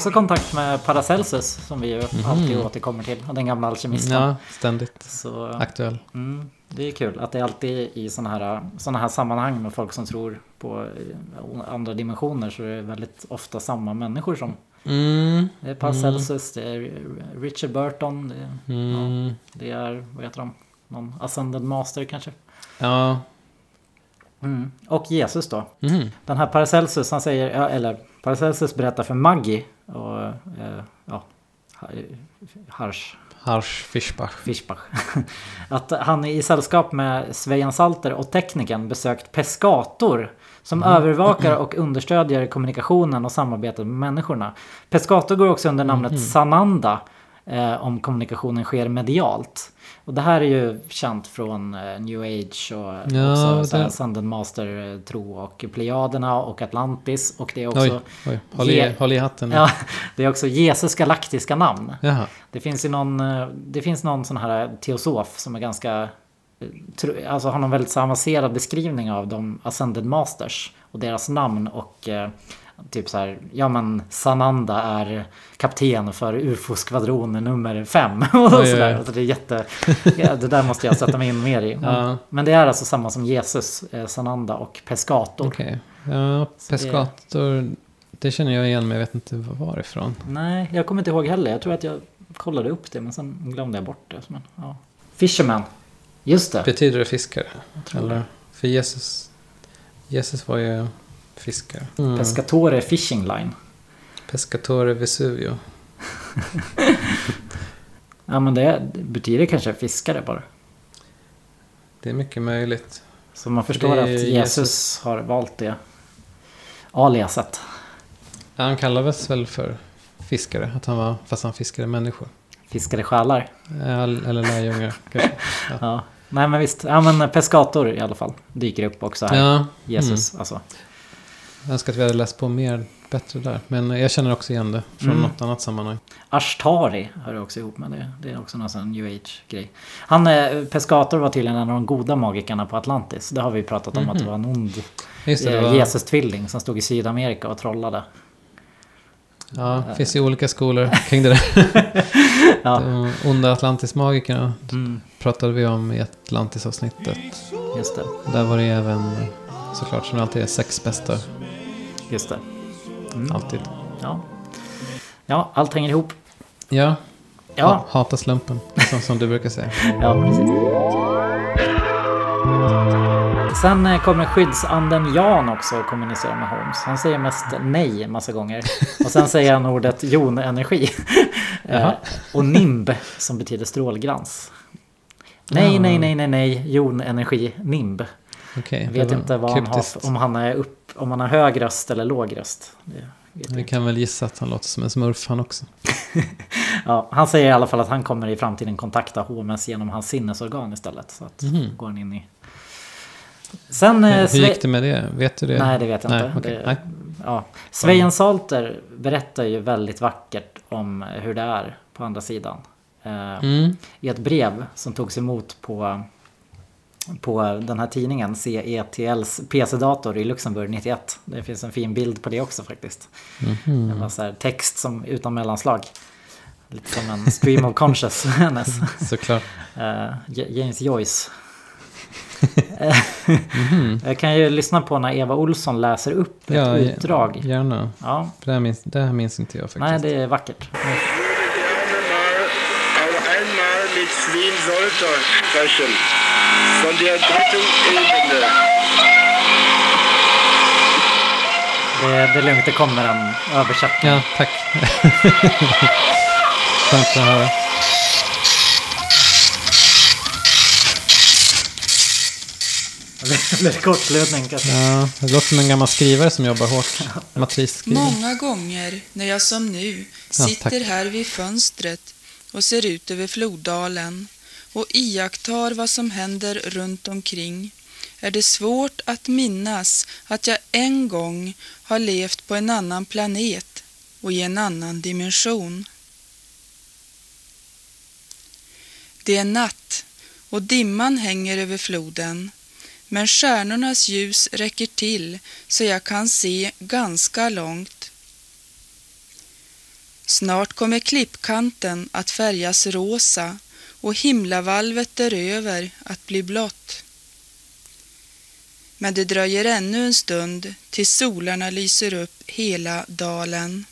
Så kontakt med Paracelsus som vi ju Mhm. alltid återkommer till. Och den gamla alkemisten. Ja, ständigt Så, aktuell. Mm, det är kul att det alltid i sådana här, såna här sammanhang med folk som tror på andra dimensioner så är det väldigt ofta samma människor som Mm. Det är Paracelsus, det är Richard Burton, det är, Mm. ja, det är vad heter de? Någon Ascended Master kanske? Ja. Mm. Och Jesus då. Mhm. Den här Paracelsus, han säger, ja, eller Paracelsus berättar för Maggie och eh, ja, Harsh Harsh Fischbach. Fischbach. Att han i sällskap med Svejan Salter och teknikern besökt Pescator som Mm. övervakar och understödjer kommunikationen och samarbetet med människorna. Pescator går också under namnet Mhm. Sananda eh, om kommunikationen sker medialt. Och det här är ju känt från eh, New Age och Ja, också Sanden Master eh, tro och Plejaderna och Atlantis. Och det är också... Oj, oj. Håll i- håll i hatten. Ja, det är också Jesus galaktiska namn. Jaha. Det finns ju någon, eh, det finns någon sån här teosof som är ganska, alltså har någon väldigt avancerad beskrivning av de Ascended Masters och deras namn och typ så här, ja men Sananda är kapten för UFO-skvadron nummer fem och sådär. oj. Alltså det är jätte, ja, det där måste jag sätta mig in mer i. Men, Ja. men det är alltså samma som Jesus, eh, Sananda och Pescator. Okej. Ja, Så det- Pescator. Det känner jag igen men jag vet inte varifrån. Nej, jag kommer inte ihåg heller. Jag tror att jag kollade upp det men sen glömde jag bort det. Men, ja. Fisherman. Just det. Betyder det fiskare? Eller? det. För Jesus. Jesus var ju fiskare. Mm. Pescatore Fishing Line. Pescatore Vesuvio. Ja men det det betyder kanske fiskare bara. Det är mycket möjligt. Så man förstår att Jesus, Jesus. har valt det aliaset. Ja, han kallades väl för fiskare. Att han var, fast han fiskade människor. Fiskare själar. Eller lärjungar kanske. Ja. Ja. Nej men visst. Ja men Pescator i alla fall. Dyker upp också här. Ja. Jesus Mm. alltså. Jag önskar att vi hade läst på mer bättre där. Men jag känner också igen det från Mm. något annat sammanhang. Ashtari hör också ihop med det. Det är också någon sån new age grej. Han, eh, Pescator var tydligen en av de goda magikerna på Atlantis. Det har vi pratat om att det Mhm. var en ond eh, var- Jesus-tvilling som stod i Sydamerika och trollade. Ja, det finns ju olika skolor kring det där. Ja. De onda Atlantis-magikerna Mm. pratade vi om i Atlantis-avsnittet. Just det. Där var det även såklart som det alltid är sex bästa. Just det. Mm. Alltid. Ja. ja, allt hänger ihop. Ja. Ja. Ha- Hata slumpen, som, som du brukar säga. Ja, precis. Sen eh, kommer skyddsanden Jan också och kommunicerar med Holmes. Han säger mest nej en massa gånger. Och sen säger han ordet jonenergi. Eh, och nimb som betyder strålglans. Nej, nej, nej, nej, nej, jonenergi, nimb. Okej, Jag vet inte vad han har, om han är upp, om han har hög röst eller låg röst. Vi kan väl gissa att han låter som en smurf han också. Ja, han säger i alla fall att han kommer i framtiden kontakta HMS genom hans sinnesorgan istället. Så att Mhm. går han in i... Sen... eh, Hur Sve- gick det med det? Vet du det? Nej, det vet jag Nej, inte. okej. Det, Nej. ja. Svejan Salter berättar ju väldigt vackert om hur det är på andra sidan. Eh, Mm. I ett brev som togs emot på, på den här tidningen CETLs PC-dator i Luxemburg 91. Det finns en fin bild på det också faktiskt. Mhm. Det var så här text som utan mellanslag. Lite som en stream of consciousness. Såklart. Eh, J- James Joyce. Mhm. Jag kan ju lyssna på när Eva Olsson läser upp ett Ja, utdrag. Gärna. Ja. För det, här minns, det här minns inte jag faktiskt. Nej, det är vackert. Auf einmal mit Sven Solter sprechen. Von der dritten Ebene. Det, det är lugnt, det kommer en översättning. Ja, tack. Skönt att höra. Det blir kortslutning kanske. Ja, det låter som en gammal skrivare som jobbar hårt. Matrisskrivare. Många gånger när jag som nu Ja, sitter tack. här vid fönstret och ser ut över floddalen och iakttar vad som händer runt omkring är det svårt att minnas att jag en gång har levt på en annan planet och i en annan dimension. Det är natt och dimman hänger över floden men stjärnornas ljus räcker till så jag kan se ganska långt. Snart kommer klippkanten att färgas rosa och himlavalvet däröver att bli blått. Men det dröjer ännu en stund tills solarna lyser upp hela dalen.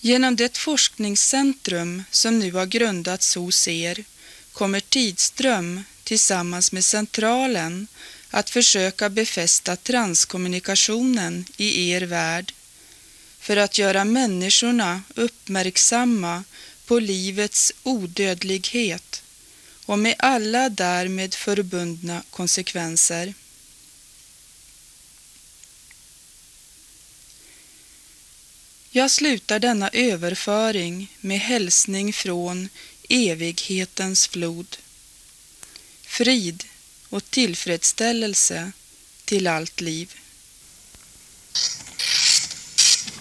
Genom det forskningscentrum som nu har grundats hos er kommer Tidström tillsammans med Centralen att försöka befästa transkommunikationen i er värld för att göra människorna uppmärksamma på livets odödlighet och med alla därmed förbundna konsekvenser. Jag slutar denna överföring med hälsning från evighetens flod. Frid och tillfredsställelse till allt liv.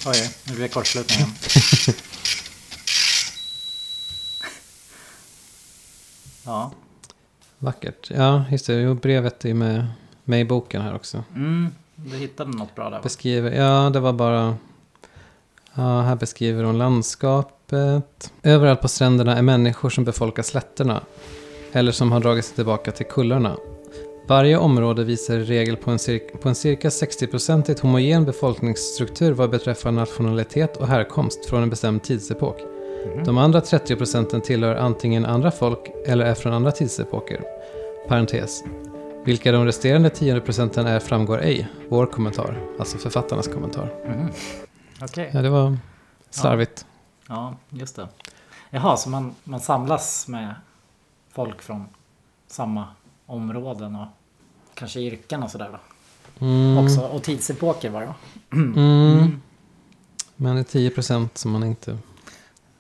Oj, nu blir det kortslutning igen. ja. Vackert. Ja, just det. Jo, brevet är med, med i boken här också. Mm, du hittade något bra där? Beskriver, ja, det var bara... Ja, här beskriver hon landskapet. Överallt på stränderna är människor som befolkar slätterna. Eller som har dragit sig tillbaka till kullarna. Varje område visar i regel på en, cir- på en cirka 60-procentigt homogen befolkningsstruktur vad beträffar nationalitet och härkomst från en bestämd tidsepok. De andra 30 procenten tillhör antingen andra folk eller är från andra tidsepoker. Parentes. Vilka de resterande 10 procenten är framgår ej. Vår kommentar, alltså författarnas kommentar. Mhm. Okej. Ja, det var slarvigt. Ja, just det. Jaha, så man, man samlas med folk från samma områden och kanske yrken och sådär då? Mm. Också, och tidsepoker var det va? Mm. Men det är 10 procent som man inte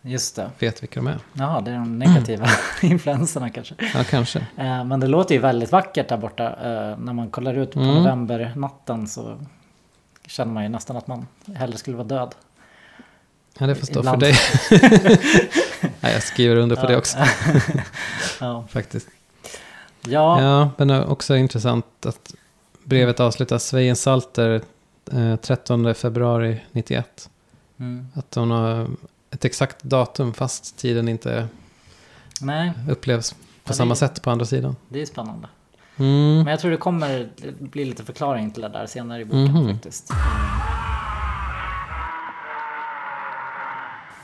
Just det. vet vilka de är. Ja, det är de negativa influenserna kanske. Ja, kanske. Eh, Men det låter ju väldigt vackert där borta. Eh, När man kollar ut på Mm. novembernatten så känner man ju nästan att man hellre skulle vara död. Ja, det får stå Ibland. för dig. Nej, jag skriver under på det också. Ja. Faktiskt. Ja. Ja, men är också intressant att brevet avslutas Svejen Salter eh, 13 februari 91. Mm. Att hon har ett exakt datum fast tiden inte Nej, upplevs på Ja, samma det- sätt på andra sidan. det är spännande. Mm. Men jag tror det kommer bli lite förklaring till det där senare i boken Mhm. faktiskt.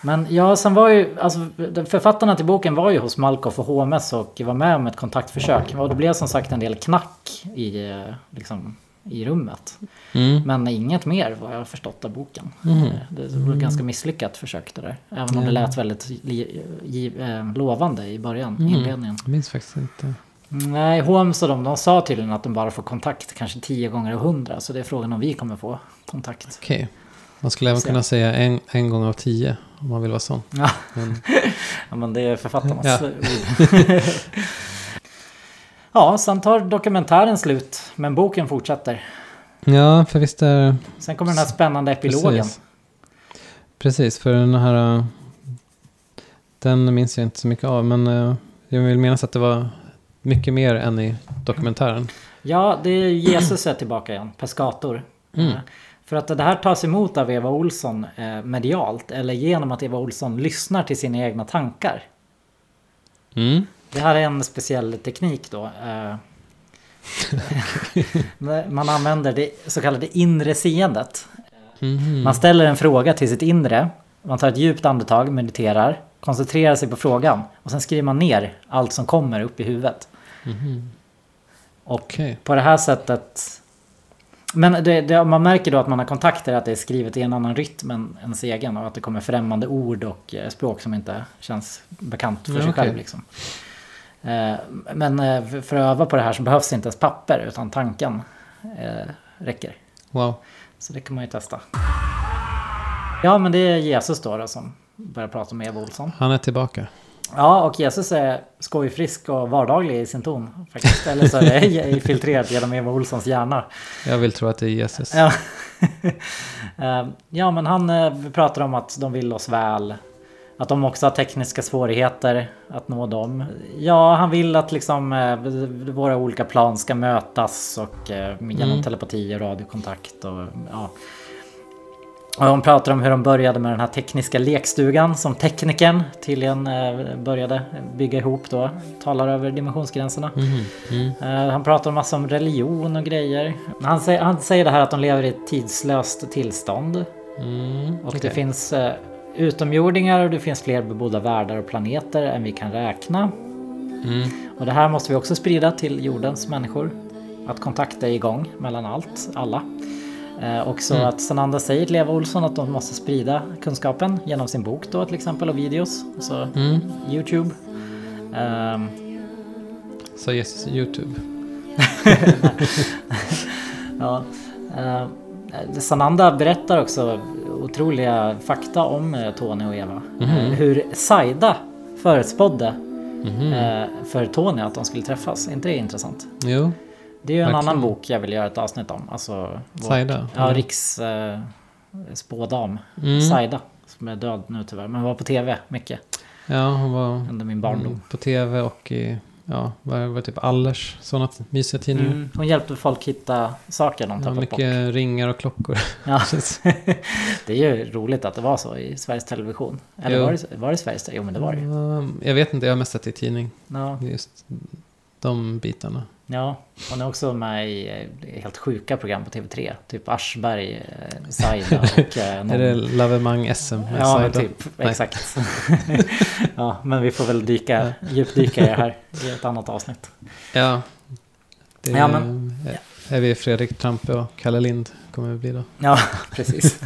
Men ja, sen var ju, alltså författarna till boken var ju hos Malkoff och HMS och var med om ett kontaktförsök. Och det blev som sagt en del knack i, eh, liksom, i rummet. Mm. Men inget mer vad jag har förstått av boken. Eh, Det var ett ganska misslyckat försök det där. Även om det lät väldigt li, eh, lovande i början, Mm. inledningen. Jag minns faktiskt inte. Nej, Holmes och de, de sa tydligen att de bara får kontakt kanske tio gånger av hundra. Så det är frågan om vi kommer få kontakt. Okej. Man skulle även kunna säga en, en gång av tio om man vill vara sån. Ja. Men, Ja, men det är författarnas Ja. ord. ja, sen tar dokumentären slut. Men boken fortsätter. ja, för visst är... Sen kommer den här spännande epilogen. Precis. Precis, för den här... äh, Den minns jag inte så mycket av, men äh, jag vill minnas att det var mycket mer än i dokumentären. Ja, det är Jesus är tillbaka igen. Pescator. Mm. För att det här tas emot av Eva Olsson eh, medialt. Eller genom att Eva Olsson lyssnar till sina egna tankar. Mm. Det här är en speciell teknik då. eh. Man använder det så kallade inre seendet. Mhm. Man ställer en fråga till sitt inre. Man tar ett djupt andetag, mediterar, koncentrerar sig på frågan. Och sen skriver man ner allt som kommer upp i huvudet. Mhm. Och på det här sättet... Men det, det, man märker då att man har kontakter, att det är skrivet i en annan rytm än ens egen och att det kommer främmande ord och eh, språk som inte känns bekant för Ja, sig okej. själv. Liksom. Eh, Men eh, för- att öva på det här så behövs inte ens papper utan tanken räcker. Wow. Så det kan man ju testa. Ja, men det är Jesus då, då som börjar prata med Eva Olsson. Han är tillbaka. Ja, och Jesus är skojfrisk och vardaglig i sin ton. Faktiskt. Eller så är det filtrerat genom Eva Olssons hjärna. Jag vill tro att det är Jesus. Ja, Eh, ja men han eh, pratar om att de vill oss väl. Att de också har tekniska svårigheter att nå dem. Ja, han vill att liksom eh, våra olika plan ska mötas och genom Mm. telepati och radiokontakt och ja. Och de pratar om hur de började med den här tekniska lekstugan som teknikern tydligen eh, började bygga ihop då. Talar över dimensionsgränserna. Mm. Eh, Han pratar massa om religion och grejer. Han säger, han säger det här att de lever i ett tidslöst tillstånd. Mm, Och det okej. finns eh, utomjordingar och det finns fler bebodda världar och planeter än vi kan räkna. Mm. Och det här måste vi också sprida till jordens människor. Att kontakt är igång mellan allt, alla. Eh, och så Mm. att Sananda säger till Eva Olsson att de måste sprida kunskapen genom sin bok då till exempel och videos. Så Mm. Youtube. Ehm, Så Jesus YouTube. ja. Eh, Sananda berättar också otroliga fakta om eh, Tony och Eva. Mhm. Eh, hur Saida förutspådde Mhm. eh, för Tony att de skulle träffas. Är inte det intressant? Jo. Det är ju en Verkligen. annan bok jag vill göra ett avsnitt om. Alltså vårt- Saida? Ja, Mm. Riks eh, spådam. Mm. Saida. Som är död nu tyvärr. Men var på tv mycket. Ja, hon var Under min barndom. mm, på tv och i, ja, var det typ Allers, sådana mysiga tidningar. Mm. Hon hjälpte folk hitta saker de Ja, tappat bort. mycket ringar och klockor. Ja. det är ju roligt att det var så i Sveriges Television. Eller Jo. var det, var det Sveriges? Jo men det var det Jag vet inte, jag har mest sett i tidning. Ja. Just de bitarna. Ja, hon är också med i eh, helt sjuka program på TV3. Typ Aschberg, eh, Saida och eh, någon... Är det Lavemang SM med Ja, Saida? typ. Nej. Exakt. ja, men vi får väl dyka, djupdyka i det här i ett annat avsnitt. Ja. Det Ja, men- är vi Fredrik Trampe och Kalle Lind kommer vi bli då. Ja, precis.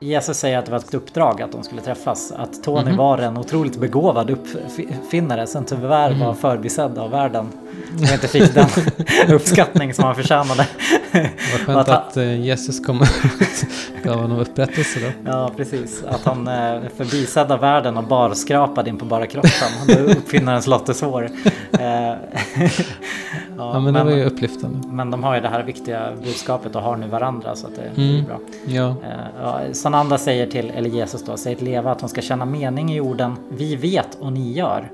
Jesus säger att det var ett uppdrag att de skulle träffas. Att Tony Mhm. var en otroligt begåvad uppfinnare som tyvärr var Mhm. förbisedd av världen. Och inte fick den uppskattning som han förtjänade. Vad Och skönt att att eh, Jesus kom gav honom upprättelse då. Ja, precis. Att han är förbisedd av världen och barskrapad in på bara kroppen. Det är uppfinnarens lottesår. Eh, Ja, men det var ju upplyftande. Men de har ju det här viktiga budskapet och har nu varandra så att det är Mm. bra. Ja. Ja, Sananda säger till, eller Jesus då, säger till Eva att hon ska känna mening i orden Vi vet och ni gör.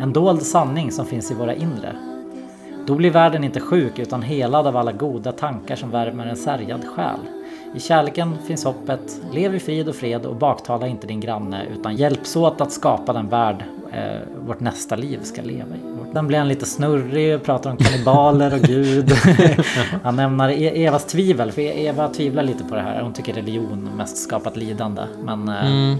En dold sanning som finns i våra inre. Då blir världen inte sjuk utan helad av alla goda tankar som värmer en sargad själ. I kärleken finns hoppet. Lev i frid och fred och baktala inte din granne utan hjälps åt att skapa den värld eh, vårt nästa liv ska leva i. Den blir han lite snurrig pratar om kannibaler och Gud. han nämner E- Evas tvivel, för Eva tvivlar lite på det här. Hon tycker religion mest skapat lidande. Men, eh, Mm.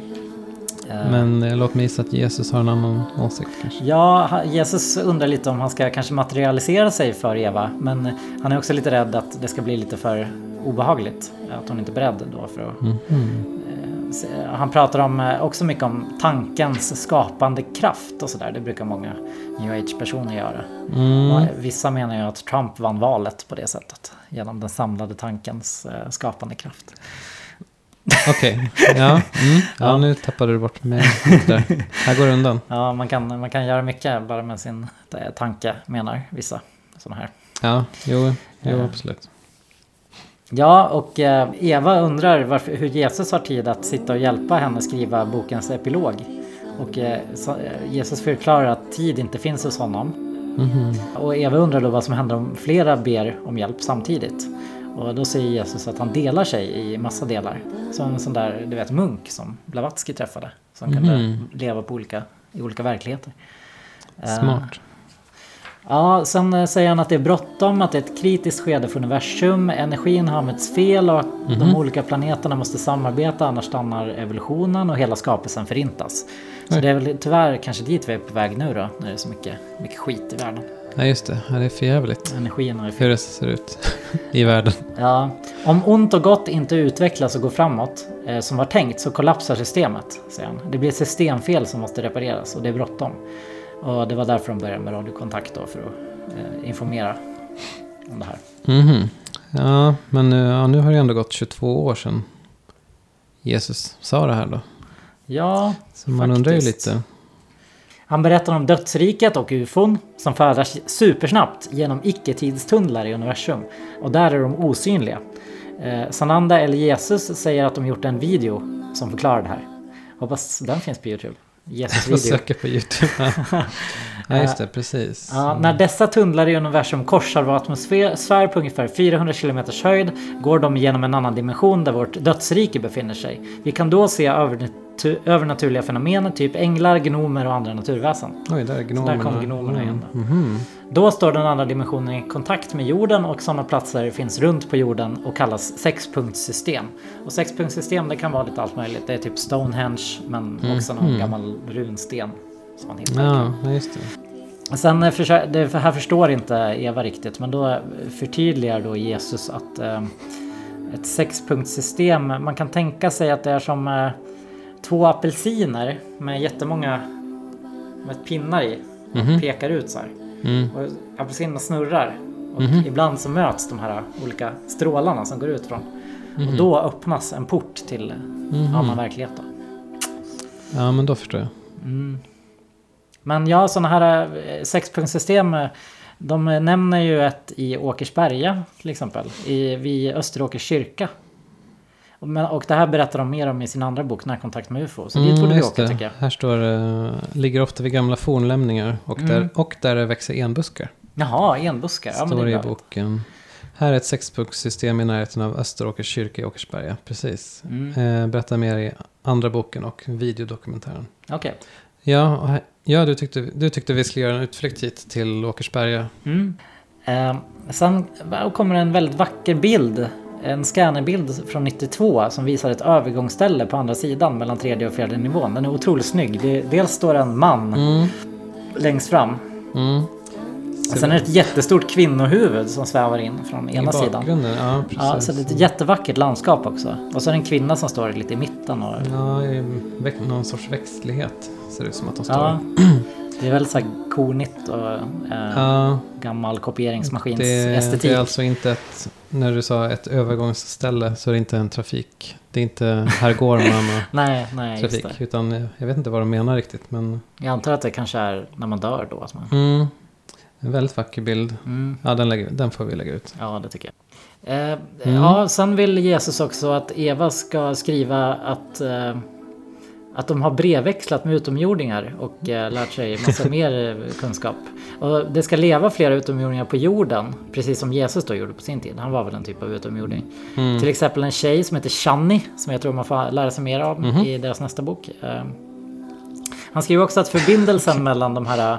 eh, Men eh, låt mig gissa att Jesus har en annan åsikt kanske. Ja, Jesus undrar lite om han ska kanske materialisera sig för Eva. Men han är också lite rädd att det ska bli lite för obehagligt. Att hon inte är beredd då för att... Mhm. Eh, Han pratar om, eh, också mycket om tankens skapande kraft och sådär. Det brukar många new age-personer göra. Mm. Och Vissa menar ju att Trump vann valet på det sättet. Genom den samlade tankens eh, skapande kraft. Okej, ja. Mm. ja. Nu tappade du bort mig där. Här går det undan. Ja, man kan, man kan göra mycket bara med sin eh, tanke, menar vissa sådana här. Ja, jo, jo absolut. Ja, och eh, Eva undrar varför, hur Jesus har tid att sitta och hjälpa henne skriva bokens epilog. Och eh, eh, Jesus förklarar att tid inte finns hos honom. Mhm. Och Eva undrar då vad som händer om flera ber om hjälp samtidigt. Och då säger Jesus att han delar sig i massa delar. Som en sån där, du vet, munk som Blavatsky träffade. Som kunde Mhm. leva på olika, i olika verkligheter. Smart. Ja, sen eh, säger han att det är bråttom, att det är ett kritiskt skede för universum. Energin har använts fel och att de Mhm. olika planeterna måste samarbeta annars stannar evolutionen och hela skapelsen förintas. Så Oj. det är väl tyvärr kanske dit vi är på väg nu då, när det är så mycket, mycket skit i världen. Ja, just det. Ja, det är för jävligt. Energierna är Hur det ser ut i världen. Ja, om ont och gott inte utvecklas och går framåt eh, som var tänkt så kollapsar systemet, säger han. Det blir ett systemfel som måste repareras och det är bråttom. Och det var därför de började med radiokontakt då, för att eh, informera om det här. Mhm. Ja, men nu, ja, nu har det ändå gått 22 år sedan Jesus sa det här då. Ja, Så man undrar ju faktiskt. lite. Han berättar om dödsriket och ufon som färdas supersnabbt genom icke-tidstunnlar i universum. Och där är de osynliga. Eh, Sananda eller Jesus säger att de gjort en video som förklarar det här. Hoppas den finns på Youtube. Jesus Jag video. söka på YouTube. ja, just det. Precis. Ja, när dessa tunnlar i universum korsar vår atmosfär på ungefär 400 km höjd går de genom en annan dimension där vårt dödsrike befinner sig. Vi kan då se övernatu- övernaturliga fenomen, typ änglar, gnomer och andra naturväsen. Oj, där gnomerna. där kom gnomerna igen. då. Mhm. Då står den andra dimensionen i kontakt med jorden och sådana platser finns runt på jorden och kallas sexpunktssystem. Och sexpunktssystem det kan vara lite allt möjligt. Det är typ Stonehenge men också någon Mhm. gammal runsten som man hittar. Ja, just det. Sen eh, det här förstår inte Eva riktigt men då förtydligar då Jesus att eh, ett sexpunktssystem, man kan tänka sig att det är som eh, två apelsiner med jättemånga med pinnar i. Mhm. Pekar ut så här. Mm. Och apelsinerna snurrar. Och Mhm. ibland så möts de här olika strålarna som går ut från. Och Mhm. då öppnas en port till Mhm. annan verklighet. Då. Ja, men då förstår jag. Mm. Men ja, sådana här eh, sexpunktssystem. eh, De nämner ju ett i Åkersberga till exempel. I, vid Österåkers kyrka. Och, men, och det här berättar de mer om i sin andra bok, Närkontakt med UFO. Så dit Mm, borde vi just åka det. tycker jag. Här står det, ligger ofta vid gamla fornlämningar och, Mm. där, och där det växer enbuskar. Jaha, enbuskar. Ja, står det i boken. Här är ett sexpunktssystem i närheten av Österåkers kyrka i Åkersberga. Precis. Mm. Eh, berätta mer i andra boken och videodokumentären. Okej. Ja, ja du, tyckte, du tyckte vi skulle göra en utflykt hit till Åkersberga. Mm. Eh, sen kommer en väldigt vacker bild. En scannerbild från 92 som visar ett övergångsställe på andra sidan mellan tredje och fjärde nivån. Den är otroligt snygg. Det, dels står en man Mm. längst fram. Mm. Och sen är det ett jättestort kvinnohuvud som svävar in från ena I sidan. bakgrunden, ja. Ja, så det är ett jättevackert landskap också. Och så är det en kvinna som står lite i mitten. Och, Ja, någon sorts växtlighet ser det ut som att de står. ja, det är väldigt så här kornigt och eh, Ja. gammal Det, kopieringsmaskinsestetik. det är alltså inte ett, när du sa ett övergångsställe så är det inte en trafik. Det är inte herr Gårman och Nej, nej, trafik. Utan jag vet inte vad de menar riktigt. Men Jag antar att det kanske är när man dör då. Att man, mm, en väldigt vacker bild. Mm. Ja, den, lägger, den får vi lägga ut. Ja, det tycker jag. Eh, Mm. Ja, sen vill Jesus också att Eva ska skriva att, eh, att de har brevväxlat med utomjordingar och eh, lärt sig massa mer eh, kunskap. Och det ska leva flera utomjordingar på jorden, precis som Jesus då gjorde på sin tid. Han var väl en typ av utomjording. Mm. Till exempel en tjej som heter Shani, som jag tror man får lära sig mer av Mhm. i deras nästa bok. Eh, han skriver också att förbindelsen mellan de här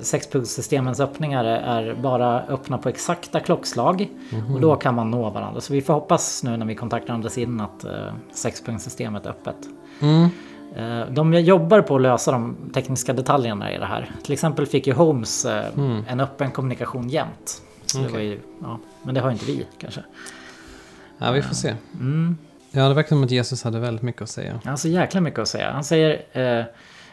sexpunktssystemens öppningar är bara öppna på exakta klockslag. Mhm. Och då kan man nå varandra. Så vi får hoppas nu när vi kontaktar andra sidan att eh, sexpunktssystemet är öppet. Mm. Eh, De jobbar på att lösa de tekniska detaljerna i det här. Till exempel fick ju Holmes eh, Mm. en öppen kommunikation jämt. Så det ju, ja, men det har inte vi kanske. Ja, vi får se. Mm. Ja, det verkar som att Jesus hade väldigt mycket att säga. Han har så jäkla mycket att säga. Han säger eh,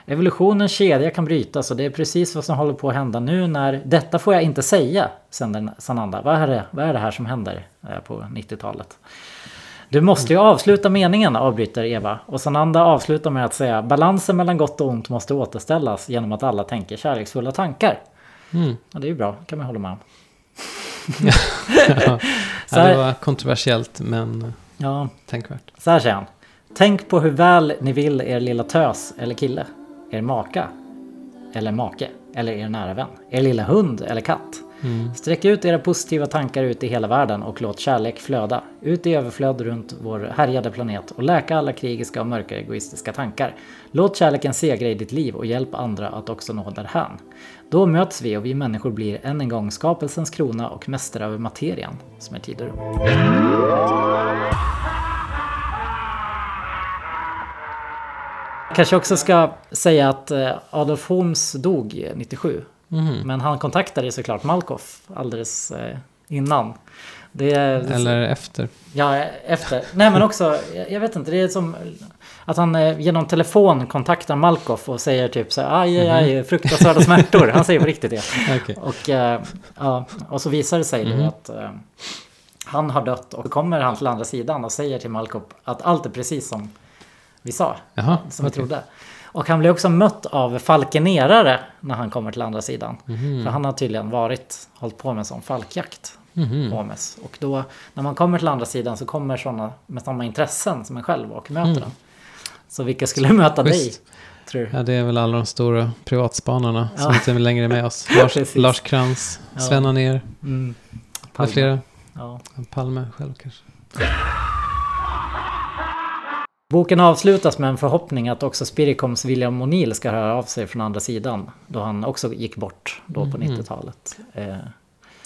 evolutionens kedja kan brytas och det är precis vad som håller på att hända nu när detta får jag inte säga, sänder Sananda. Vad är det, vad är det här som händer eh, på 90-talet? Du måste ju avsluta meningen, avbryter Eva. Och Sananda avslutar med att säga balansen mellan gott och ont måste återställas genom att alla tänker kärleksfulla tankar. Mm. Ja, det är ju bra, kan man hålla med om. ja, det var kontroversiellt men Ja. tänkvärt. Så här säger han. Tänk på hur väl ni vill er lilla tös eller kille, er maka eller make eller er nära vän, er lilla hund eller katt. Mm. Sträck ut era positiva tankar ut i hela världen och låt kärlek flöda. Ut i överflöd runt vår härjade planet och läka alla krigiska och mörka egoistiska tankar. Låt kärleken segra i ditt liv och hjälp andra att också nå därhän. Då möts vi och vi människor blir än en gång skapelsens krona och mästare över materian, som är tid Kanske också ska säga att eh, Adolf Holmes dog 97. Mhm. Men han kontaktade såklart Malkoff alldeles eh, innan. Det Eller efter. Ja, efter. Nej men också, jag, vet inte, det är som att han eh, genom telefon kontaktar Malkoff och säger typ så här, aj, aj, aj, fruktansvärda smärtor. Han säger på riktigt det. Okej. Och, ja, och så visar det sig Mhm. att han har dött och kommer han till andra sidan och säger till Malkoff att allt är precis som vi sa. Jaha, som vi okej. trodde. Och han blir också mött av falkenerare när han kommer till andra sidan. Mhm. För han har tydligen varit, hållit på med sån falkjakt. Omes. Och då när man kommer till andra sidan så kommer sådana med samma intressen som en själv och möter Mm. den. Så vilka skulle möta dig? Schysst. Tror? Ja, det är väl alla de stora privatspanarna som Ja. inte är längre med oss. Lars. Lars Krantz, Ja. Sven Anér, Mm. Palme. flera. Ja. Palme själv kanske. Boken avslutas med en förhoppning att också Spiricoms William O'Neill ska höra av sig från andra sidan. Då han också gick bort då på Mhm. 90-talet. Eh,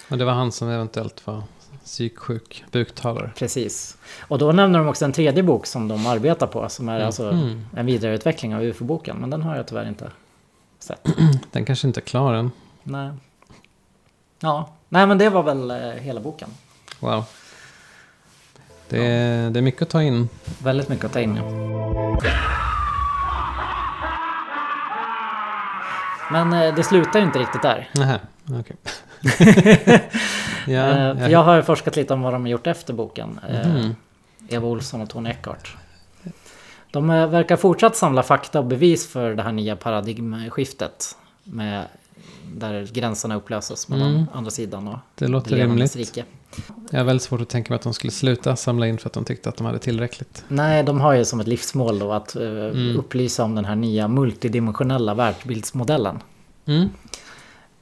Och det var han som eventuellt var psyksjuk buktalare. Precis. Och då nämner de också en tredje bok som de arbetar på. Som är alltså Mhm. en vidareutveckling av UFO-boken. Men den har jag tyvärr inte sett. Den kanske inte är klar än. Nej. Ja, nej men det var väl eh, hela boken. Wow. Det är, det är mycket att ta in. Väldigt mycket att ta in. Ja. Men eh, det slutar ju inte riktigt där. Nähä, okej. ja, Eh, för jag- jag har forskat lite om vad de har gjort efter boken. Mhm. Eva Olsson och Tony Eckhart. De verkar fortsatt samla fakta och bevis för det här nya paradigmskiftet. Med, där gränserna upplöses mellan Mm. andra sidan och Det låter rimligt. rike. Jag har väldigt svårt att tänka mig att de skulle sluta samla in för att de tyckte att de hade tillräckligt. Nej, de har ju som ett livsmål då att eh, Mm. upplysa om den här nya multidimensionella världsbildsmodellen. Mm.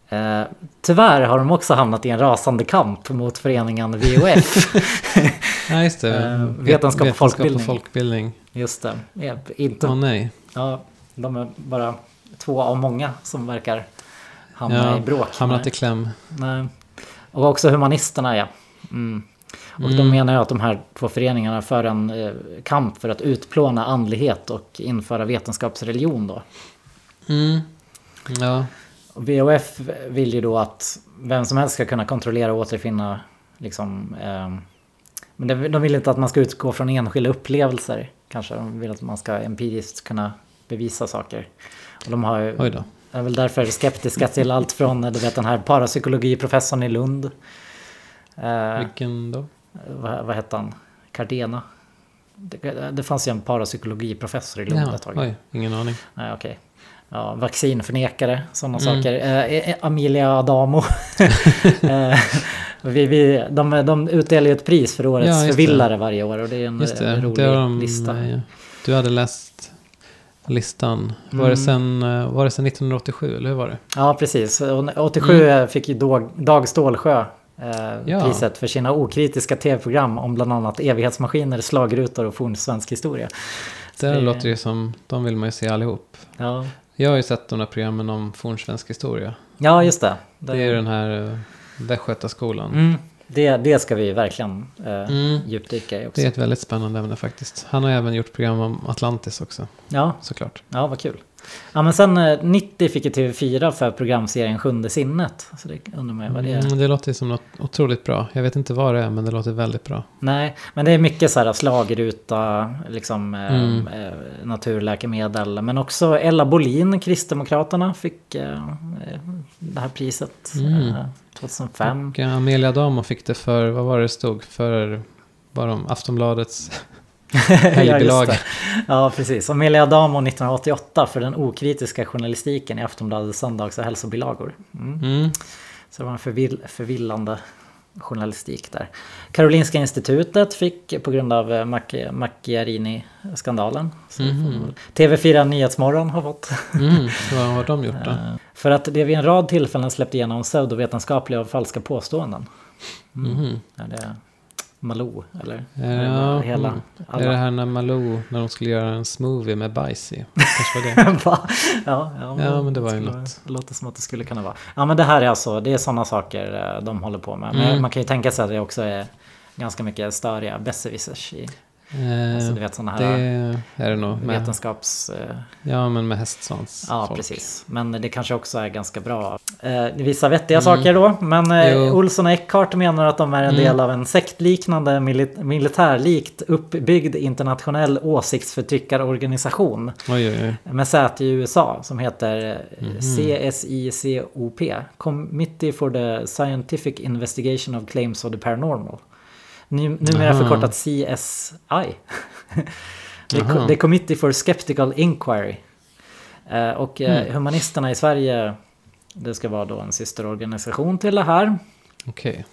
Eh, tyvärr har de också hamnat i en rasande kamp mot föreningen VOF. Ja, just det. Eh, Vet- vetenskap och folkbildning. och folkbildning. Just det. Inte, Åh nej. ja, de är bara två av många som verkar hamna Ja, i bråk. hamnat Nej. i kläm. Nej. Och också humanisterna, ja. Mm. Och de Mm. menar ju att de här två föreningarna för en eh, kamp för att utplåna andlighet och införa vetenskapsreligion då. Mm. Ja. VOF vill ju då att vem som helst ska kunna kontrollera och återfinna liksom... Eh, men det- de vill inte att man ska utgå från enskilda upplevelser kanske. De vill att man ska empiriskt kunna bevisa saker. Och de har ju... Oj då. Är väl därför skeptiska till allt från, du vet den här parapsykologiprofessorn i Lund. Eh, Vilken då? vad, vad hette han? Cardena? Det, det fanns ju en parapsykologiprofessor i Lund Ja, ett tag. oj, ingen aning. Nej, okej. Ja, vaccinförnekare, sådana Mm. saker. Eh, eh, Amelia Adamo. eh, vi, vi, de, de utdelar ju ett pris för årets Ja, det. förvillare varje år och det är en det, det rolig har de, lista. Du hade läst listan. Var, det Mm. sen, eh, var det sen 1987 eller hur var det? Ja, precis. Och 87 Mm. fick ju Dag, Dag Stålsjö eh, Ja. priset för sina okritiska tv-program om bland annat evighetsmaskiner, slagrutor och fornsvensk historia. Där det- låter det som, de vill man ju se allihop. Ja, Jag har ju sett de där programmen om fornsvensk historia. ja just det. Det är ju den här uh, Västgötaskolan. Mm, det, det ska vi verkligen eh, Mm. djupdyka i också. Det är ett väldigt spännande ämne faktiskt. Han har även gjort program om Atlantis också. Ja, Såklart. Ja, vad kul. Ja, men sen eh, 90 fick ju TV4 för programserien Sjunde sinnet. Så det undrar man ju vad det är. Mm, det låter som något otroligt bra. Jag vet inte vad det är men det låter väldigt bra. Nej, men det är mycket så här slagruta, liksom eh, Mm. eh, naturläkemedel. Men också Ella Bolin, Kristdemokraterna, fick eh, eh, det här priset Mm. eh, 2005. Och eh, Amelia Adamo fick det för, vad var det stod? För, var de Aftonbladets helgbilaga. det. ja, precis. Amelia Adamo 1988 för den okritiska journalistiken i Aftonbladets söndags och hälsobilagor. Mm. Mm. Så det var en förvill, förvillande journalistik där. Karolinska institutet fick på grund av eh, Mac- Macchiarini-skandalen. Så Mhm. TV4 Nyhetsmorgon har fått. Mm. Vad har de gjort då? Eh, För att det vid en rad tillfällen släppte igenom pseudovetenskapliga och falska påståenden. Mm. Mhm. Är det Malou eller? Ja, hela, alla. Är det här när Malou, när de skulle göra en smoothie med bajs i? Kanske var det. Va? ja, ja, Ja, men det var ju något. Det låter som att det skulle kunna vara. Ja, men det här är alltså, det är sådana saker eh, de håller på med. Men Mm. man kan ju tänka sig att det också är ganska mycket störiga besserwissers i Eh, Alltså, du vet sådana här det är det nog. Med, vetenskaps... eh, ja, men med hästsvans. Ja, folk. precis. Men det kanske också är ganska bra. Eh, vissa vettiga Mm. saker då. Men eh. Olsson och Eckhart menar att de är en Mm. del av en sektliknande mili- militärlikt uppbyggd internationell åsiktsförtryckarorganisation. Oj, oj, oj. Med säte i USA som heter eh, Mhm. CSICOP. Committee for the Scientific Investigation of Claims of the Paranormal. Nu, numera Aha. förkortat CSI. the, Jaha. the Committee for Skeptical Inquiry. Eh, och eh, Mm. Humanisterna i Sverige, det ska vara då en systerorganisation till det här. Okej.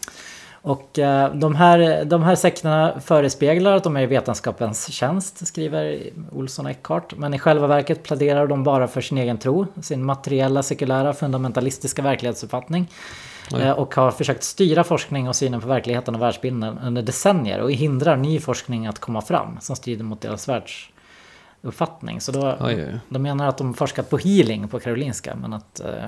Och eh, de här, de här sekterna förespeglar att de är i vetenskapens tjänst, skriver Olsson och Eckhart. Men i själva verket pläderar de bara för sin egen tro, sin materiella, sekulära, fundamentalistiska verklighetsuppfattning. Eh, och har försökt styra forskning och synen på verkligheten och världsbilden under decennier och hindrar ny forskning att komma fram som strider mot deras världsuppfattning. Så då, Oj, oj. de menar att de forskat på healing på Karolinska men att eh,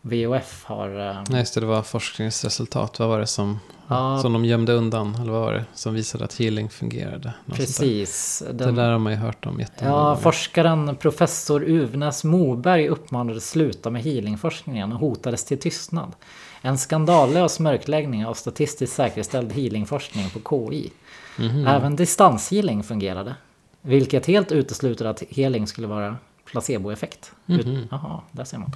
VOF har... Eh, Nej, just det, det var forskningsresultat. Vad var det som, Ja. som de gömde undan? Eller vad var det? Som visade att healing fungerade? Precis. Det Den- där har man ju hört om jättemånga Ja, gånger. forskaren professor Uvnäs Moberg uppmanades sluta med healingforskningen och hotades till tystnad. En skandalös mörkläggning av statistiskt säkerställd healingforskning på KI. Mhm. Även distanshealing fungerade. Vilket helt utesluter att healing skulle vara placeboeffekt. Mhm. Jaha, där ser man.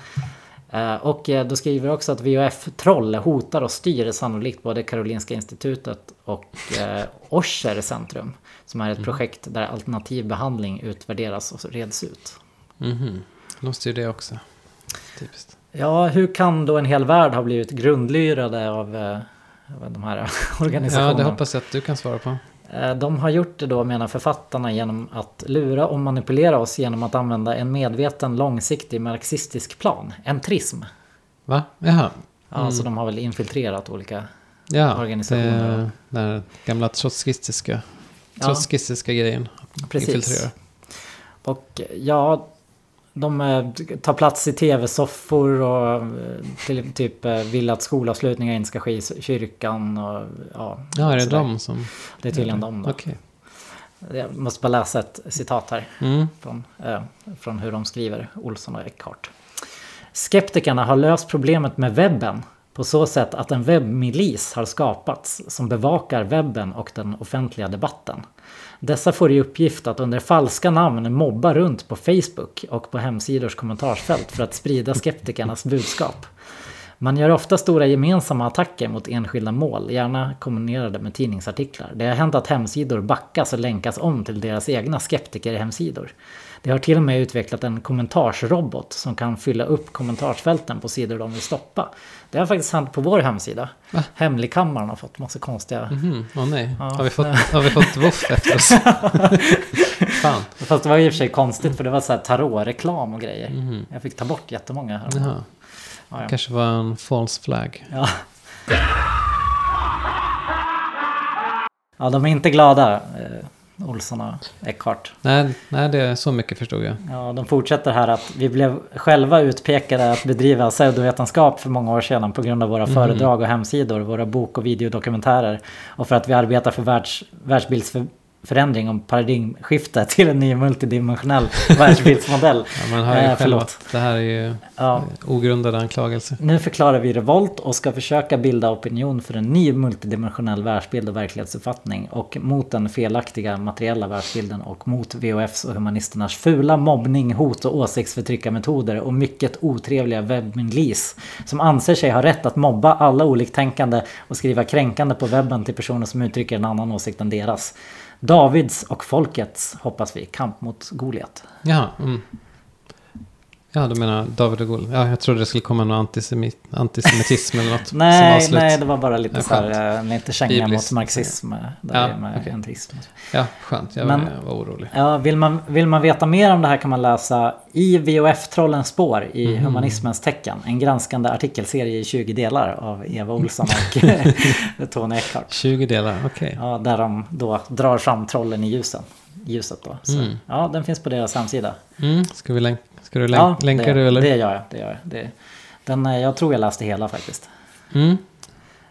Eh, Och eh, då skriver också att VHF-troll hotar och styr sannolikt både Karolinska institutet och eh, Osher centrum. Som är ett Mhm. projekt där alternativ behandling utvärderas och reds ut. Mhm. De styr det också. Typiskt. Ja, hur kan då en hel värld ha blivit grundlyrade av, eh, av de här organisationerna? Ja, det hoppas jag att du kan svara på. Eh, De har gjort det då menar författarna genom att lura och manipulera oss genom att använda en medveten långsiktig marxistisk plan. En trism. Va? Jaha. Ja, Mm. så de har väl infiltrerat olika Ja, organisationer. det, den här gamla trotskistiska, Ja. trotskistiska grejen. Precis. Infiltrera. Och ja, de eh, tar plats i tv-soffor och eh, till, typ eh, vill att skolavslutningar inte ska ske i kyrkan. Och, ja, Ja, är det sådär. de som... Det är tydligen de då. Okej. Jag måste bara läsa ett citat här. Mm. Från, eh, från hur de skriver, Olsson och Eckhart. Skeptikerna har löst problemet med webben på så sätt att en webbmilis har skapats som bevakar webben och den offentliga debatten. Dessa får i uppgift att under falska namn mobba runt på Facebook och på hemsidors kommentarsfält för att sprida skeptikernas budskap. Man gör ofta stora gemensamma attacker mot enskilda mål, gärna kombinerade med tidningsartiklar. Det har hänt att hemsidor backas och länkas om till deras egna skeptikerhemsidor. Det har till och med utvecklat en kommentarsrobot som kan fylla upp kommentarsfälten på sidor de vill stoppa. Det har faktiskt hänt på vår hemsida. Hemligkammaren har fått massa konstiga... Mhm, Åh nej, Ja. har, vi fått, har vi fått woof efter oss? Fan. Fast det var i och för sig konstigt för det var så här tarotreklam och grejer. Mhm. Jag fick ta bort jättemånga. Här. Ja, ja. Kanske var en false flag. Ja. ja, de är inte glada, Olsson och Eckhart. Nej, nej, det är så mycket förstod jag. Ja, de fortsätter här att vi blev själva utpekade att bedriva pseudovetenskap för många år sedan på grund av våra Mhm. föredrag och hemsidor, våra bok och videodokumentärer. Och för att vi arbetar för världs, världsbildsförändring och paradigmskifte till en ny multidimensionell världsbildsmodell. Ja, man hör ju Eh, själv att det här är ju Ja. ogrundade anklagelser. Nu förklarar vi revolt och ska försöka bilda opinion för en ny multidimensionell världsbild och verklighetsuppfattning och mot den felaktiga materiella världsbilden och mot VOFs och humanisternas fula mobbning, hot och åsiktsförtryckarmetoder och mycket otrevliga webbmilis som anser sig ha rätt att mobba alla oliktänkande och skriva kränkande på webben till personer som uttrycker en annan åsikt än deras. Davids och folkets, hoppas vi, kamp mot Goliat. Ja, mm. Ja, du menar David och Goliat. Ja, jag trodde det skulle komma någon antisemit, antisemitism eller något Nej, nej, det var bara lite Ja, så här, skönt. eh, lite känga Bibliskt. mot marxism. eh, Där Ja, med entrism. Ja, skönt. Jag Men- var, jag var orolig. Ja, vill, man, vill man veta mer om det här kan man läsa i VOF-trollens spår i Mhm. Humanismens tecken. En granskande artikelserie i 20 delar av Eva Olsson och Tony Eckhart. 20 delar, okej. Ja, där de då drar fram trollen i ljusen. ljuset. Då. Så, Mm. Ja, den finns på deras hemsida. Mm. Ska, vi länk, ska du länk, ja, länka det, du eller? det gör jag. Det gör jag. Det, den, eh, jag tror jag läste hela faktiskt. Mm.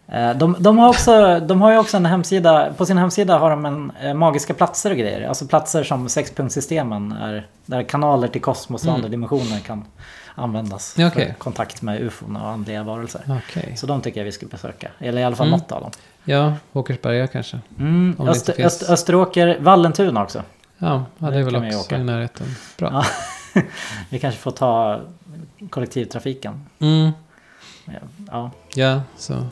Eh, De, de, har också, de har ju också en hemsida, på sin hemsida har de en eh, magiska platser och grejer. Alltså platser som sexpunktssystemen är, där kanaler till kosmos och Mm. andra dimensioner kan användas okej. för kontakt med ufon och andliga varelser. Okej. Så de tycker jag vi ska besöka. Eller i alla fall Mm. något av dem. Ja, Åkersberga kanske. Mm, det Öster, Österåker, Vallentuna också. Ja, ja det är väl också i närheten. Bra. Ja. vi kanske får ta kollektivtrafiken. Mm. Ja. Ja, så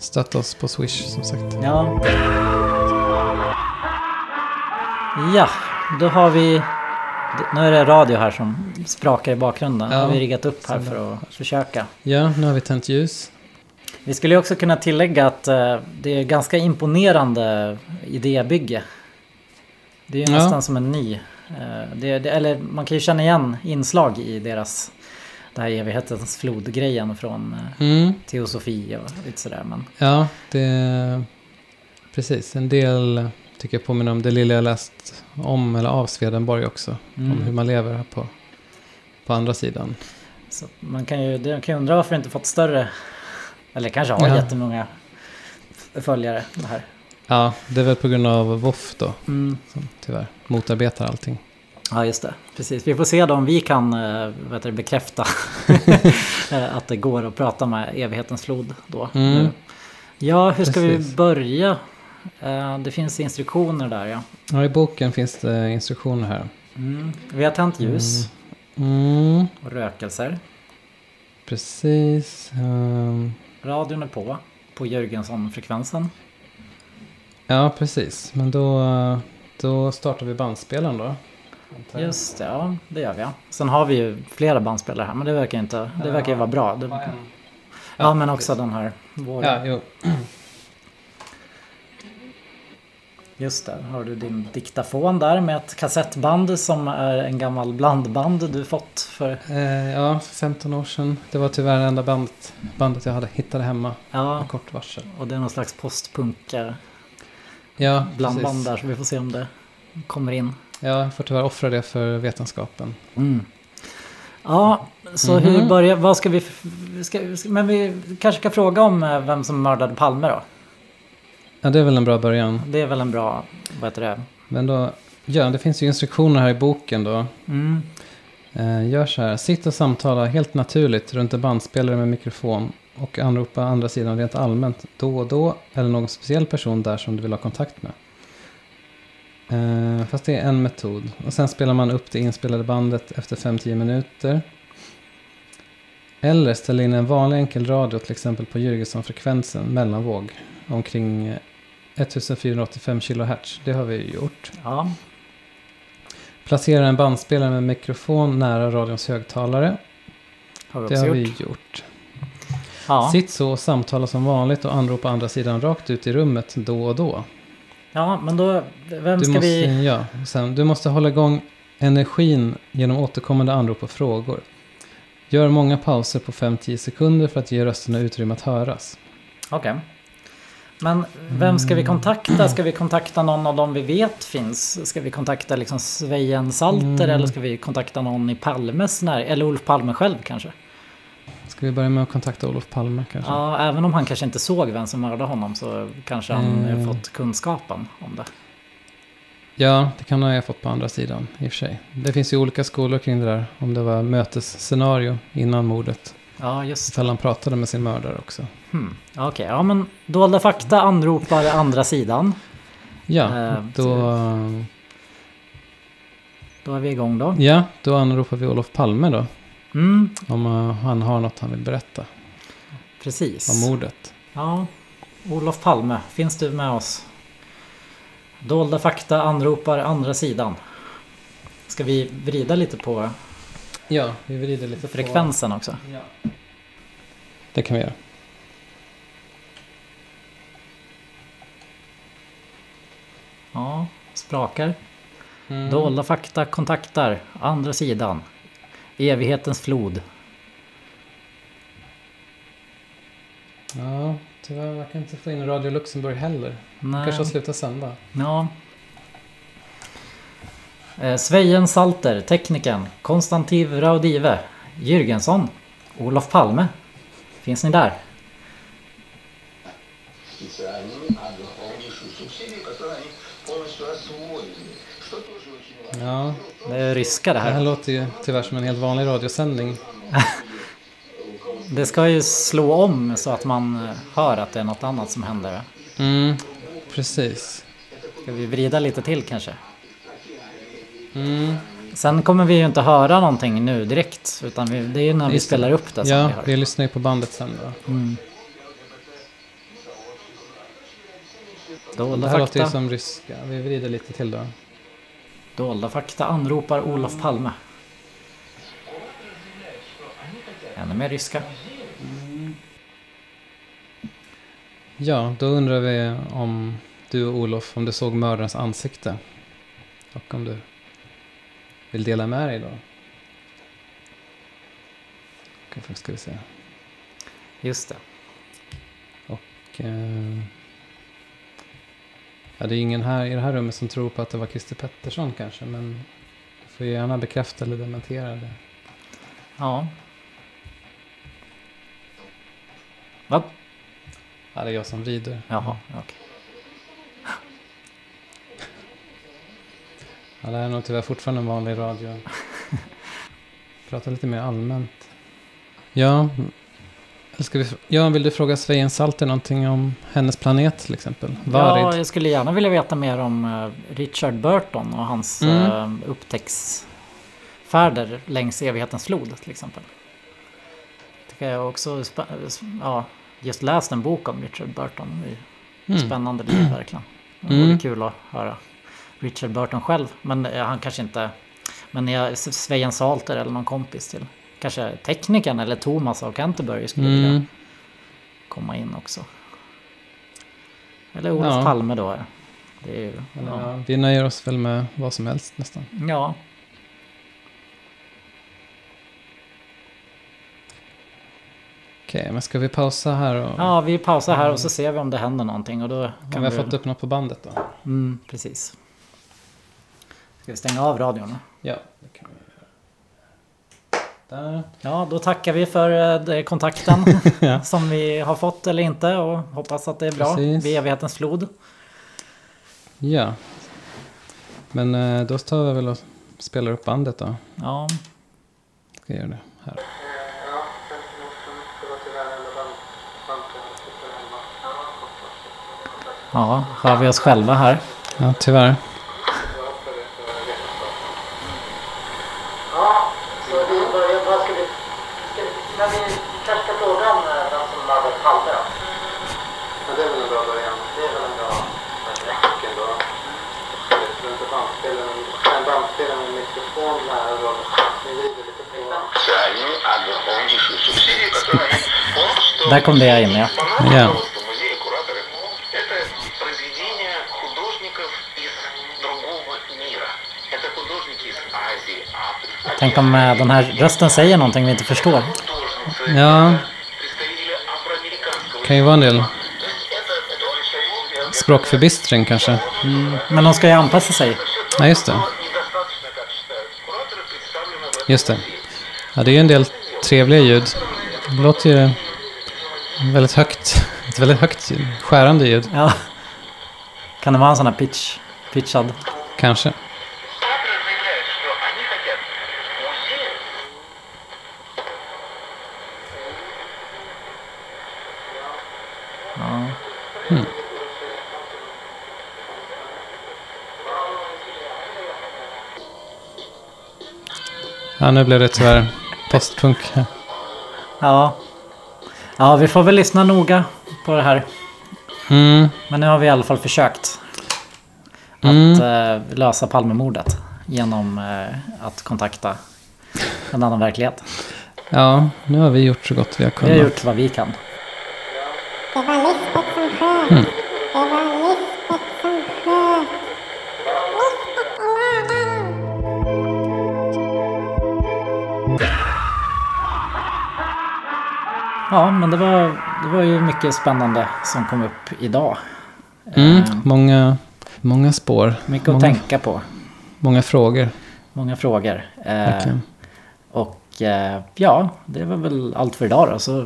stötta oss på Swish som sagt. Ja. Ja, då har vi... Nu är det radio här som sprakar i bakgrunden. Ja. Har vi riggat upp här för att försöka. Ja, nu har vi tänt ljus. Vi skulle också kunna tillägga att eh, det är ganska imponerande idébygge. Det är ju Ja. nästan som en ny. Eh, det, det, eller man kan ju känna igen inslag i deras det här evighetens flod-grejen från eh, Mm. teosofi och lite sådär. Men Ja, det... Precis, en del tycker jag påminner om det lilla jag läst om eller av Swedenborg också. Mm. Om hur man lever här på, på andra sidan. så man kan ju man kan ju undra varför det inte fått större, eller kanske har Ja. jättemånga följare det här. Ja, det är väl på grund av WOF då. Mm. Som tyvärr motarbetar allting. Ja just det, precis. Vi får se då om vi kan eh, heter det, bekräfta att det går att prata med evighetens flod då. Mm. Ja, hur ska Precis. vi börja? Eh, Det finns instruktioner där ja. Ja, i boken finns det instruktioner här. Mm. Vi har tänt ljus Mm, och rökelser. precis. Ehm, Radion är på, på Jörgensson-frekvensen. Ja, precis. Men då, då startar vi bandspelaren då. Just det, ja det gör vi. Ja. Sen har vi ju flera bandspelare här men det verkar inte, det verkar ju vara bra. Det, ja, Ja, men också den här. Vår, Ja, jo. Just det, har du din diktafon där med ett kassettband som är en gammal blandband du fått för... Eh, ja, för 15 år sedan. Det var tyvärr det enda bandet, bandet jag hade hittade hemma. Ja, Med kort varsel. och det är någon slags postpunka Ja, blandband precis. där så vi får se om det kommer in. Ja, jag får tyvärr offra det för vetenskapen. Mm. Ja, så Mhm. hur börjar, vad ska vi, ska, ska, men vi kanske kan fråga om eh, vem som mördade Palme då? Ja, det är väl en bra början. Det är väl en bra, vad heter det? Men då, ja, det finns ju instruktioner här i boken då. Mm. Eh, gör så här, sitt och samtala helt naturligt runt en bandspelare med mikrofon och anropa andra sidan rent allmänt då och då eller någon speciell person där som du vill ha kontakt med. Eh, fast det är en metod. Och sen spelar man upp det inspelade bandet efter 5-10 minuter. Eller ställa in en vanlig enkel radio till exempel på Jürgenson-frekvensen mellanvåg omkring eh, 1485 kHz. Det har vi ju gjort. Ja, Placera en bandspelare med mikrofon nära radions högtalare. har vi Det också har gjort. vi gjort. Ja. Sitt så och samtala som vanligt och anropa andra sidan rakt ut i rummet då och då. ja, men då, vem Du ska måste, vi... ja, sen, du måste hålla igång energin genom återkommande anrop och frågor. Gör många pauser på 5-10 sekunder för att ge rösterna utrymme att höras. Okej. Men vem ska vi Mm. kontakta? Ska vi kontakta någon av dem vi vet finns? Ska vi kontakta liksom Svejen Salter Mm. eller ska vi kontakta någon i Palmes när Eller Olof Palme själv kanske? Ska vi börja med att kontakta Olof Palme kanske? Ja, även om han kanske inte såg vem som mördade honom så kanske han Mm. har fått kunskapen om det. Ja, det kan jag ha fått på andra sidan i och för sig. Det finns ju olika skolor kring det där. Om det var mötesscenario innan mordet. Ja, just. Ifall han pratade med sin mördare också. Hmm. Okej, ja men dolda fakta anropar andra sidan. Ja, Eh, då, Då är vi igång då. ja, då anropar vi Olof Palme då. Mm, Om eh, han har något han vill berätta precis. om mordet. Ja, Olof Palme, finns du med oss? Dolda fakta anropar andra sidan. Ska vi vrida lite på Ja, vi vrider lite frekvensen också? Ja. Det kan vi göra. Ja, sprakar. Mm. Dolda fakta kontaktar andra sidan. Evighetens flod. Ja, tyvärr verkar kan inte få in Radio Luxemburg heller. Nej. kanske har slutat sända. Ja. Eh, Svejen Salter, tekniken. Konstantin Raudive. Jürgensson. Olof Palme. Finns ni där? Ja. Det är ryska det det här här. låter ju tyvärr som en helt vanlig radiosändning. Det ska ju slå om så att man hör att det är något annat som händer. Mm, precis. Ska vi vrida lite till kanske? Mm. Sen kommer vi ju inte höra någonting nu direkt. Utan vi, det är ju när vi Just det. spelar upp det som Ja, vi hör. vi lyssnar ju på bandet sen då. Mm. Det Dolda här låter ju som ryska. Vi vrider lite till då. Dolda fakta anropar Olof Palme. Ännu mer ryska. Ja, då undrar vi om du och Olof, om du såg mördarens ansikte. Och om du vill dela med dig då. Ska vi se. Just det. Och... Eh, ja, det är ingen här i det här rummet som tror på att det var Christer Pettersson kanske. Men du får gärna bekräfta eller dementera det. Ja. Va? Ja, det är jag som vrider. Jaha, okej. Ja, det här är nog tyvärr fortfarande en vanlig radio. Prata lite mer allmänt. Ja, ska vi, ja vill du fråga Svein Salter någonting om hennes planet till exempel? Ja, Varid? jag skulle gärna vilja veta mer om eh, Richard Burton och hans Mm. eh, upptäcktsfärder längs evighetens flod till exempel. Tycker jag också, ja, just läst en bok om Richard Burton. Mm. Spännande liv verkligen. Det Mm. vore kul att höra Richard Burton själv. Men eh, han kanske inte... Men jag, Svein Salter eller någon kompis till. Kanske teknikern eller Thomas av Canterbury skulle vilja Mm. komma in också. Eller Olof Ja. Palme då. Det är ju, ja. ja, vi nöjer oss väl med vad som helst nästan. ja. Okej, men ska vi pausa här? Och, ja, vi pausar här och så ser vi om det händer någonting. Och då kan vi ha fått upp något på bandet då? Mm, precis. Ska vi stänga av radion? Ja, det kan vi. Ja, då tackar vi för eh, kontakten Ja. som vi har fått eller inte och hoppas att det är bra Precis. vid evighetens flod. Ja. Men eh, då tar vi väl och spelar upp bandet då. Ja, Ska jag göra det här. ja, hör vi oss själva här? Ja, tyvärr. Här kom det jag in, ja. Tänk om eh, den här rösten säger någonting vi inte förstår. Ja. Kan ju vara en del. Språkförbistring kanske. Mm. Men de ska ju anpassa sig. Ja, just det. Just det. Ja, det är ju en del trevliga ljud. Det låter ju väldigt högt. Ett väldigt högt. Skärande ljud. Ja. Kan det vara en sån här pitch, pitchad? Kanske. Ja. Hmm. Ja, nu blev det tyvärr postpunk. här. Ja. Ja, vi får väl lyssna noga på det här. Mm. Men nu har vi i alla fall försökt Mm. att eh, lösa Palmemordet genom eh, att kontakta en annan verklighet. Ja, nu har vi gjort så gott vi har Vi kunnat. har gjort vad vi kan. Ja, men det var, det var ju mycket spännande som kom upp idag. Mm. Eh, Många, många spår. mycket att många, tänka på. Många frågor. Många frågor. Eh, Verkligen. och eh, ja, det var väl allt för idag då. Så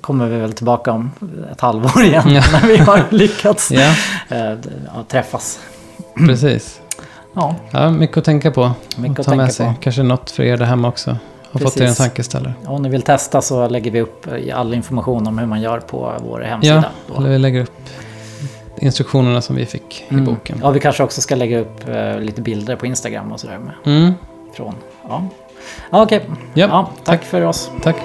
kommer vi väl tillbaka om ett halvår igen Ja. när vi har lyckats eh, ja, träffas. Precis. Ja. ja, mycket att tänka på. Mycket och att ta med tänka sig. på. Kanske något för er där hemma också. Har fått er en Precis. tankeställare. Om ni vill testa så lägger vi upp eh, all information om hur man gör på vår hemsida. Ja, vi lägger upp instruktionerna som vi fick i Mm. boken. Ja, vi kanske också ska lägga upp eh, lite bilder på Instagram och sådär med. Mm. Från, ja. Ja, okej. Ja, ja, tack för oss. Tack.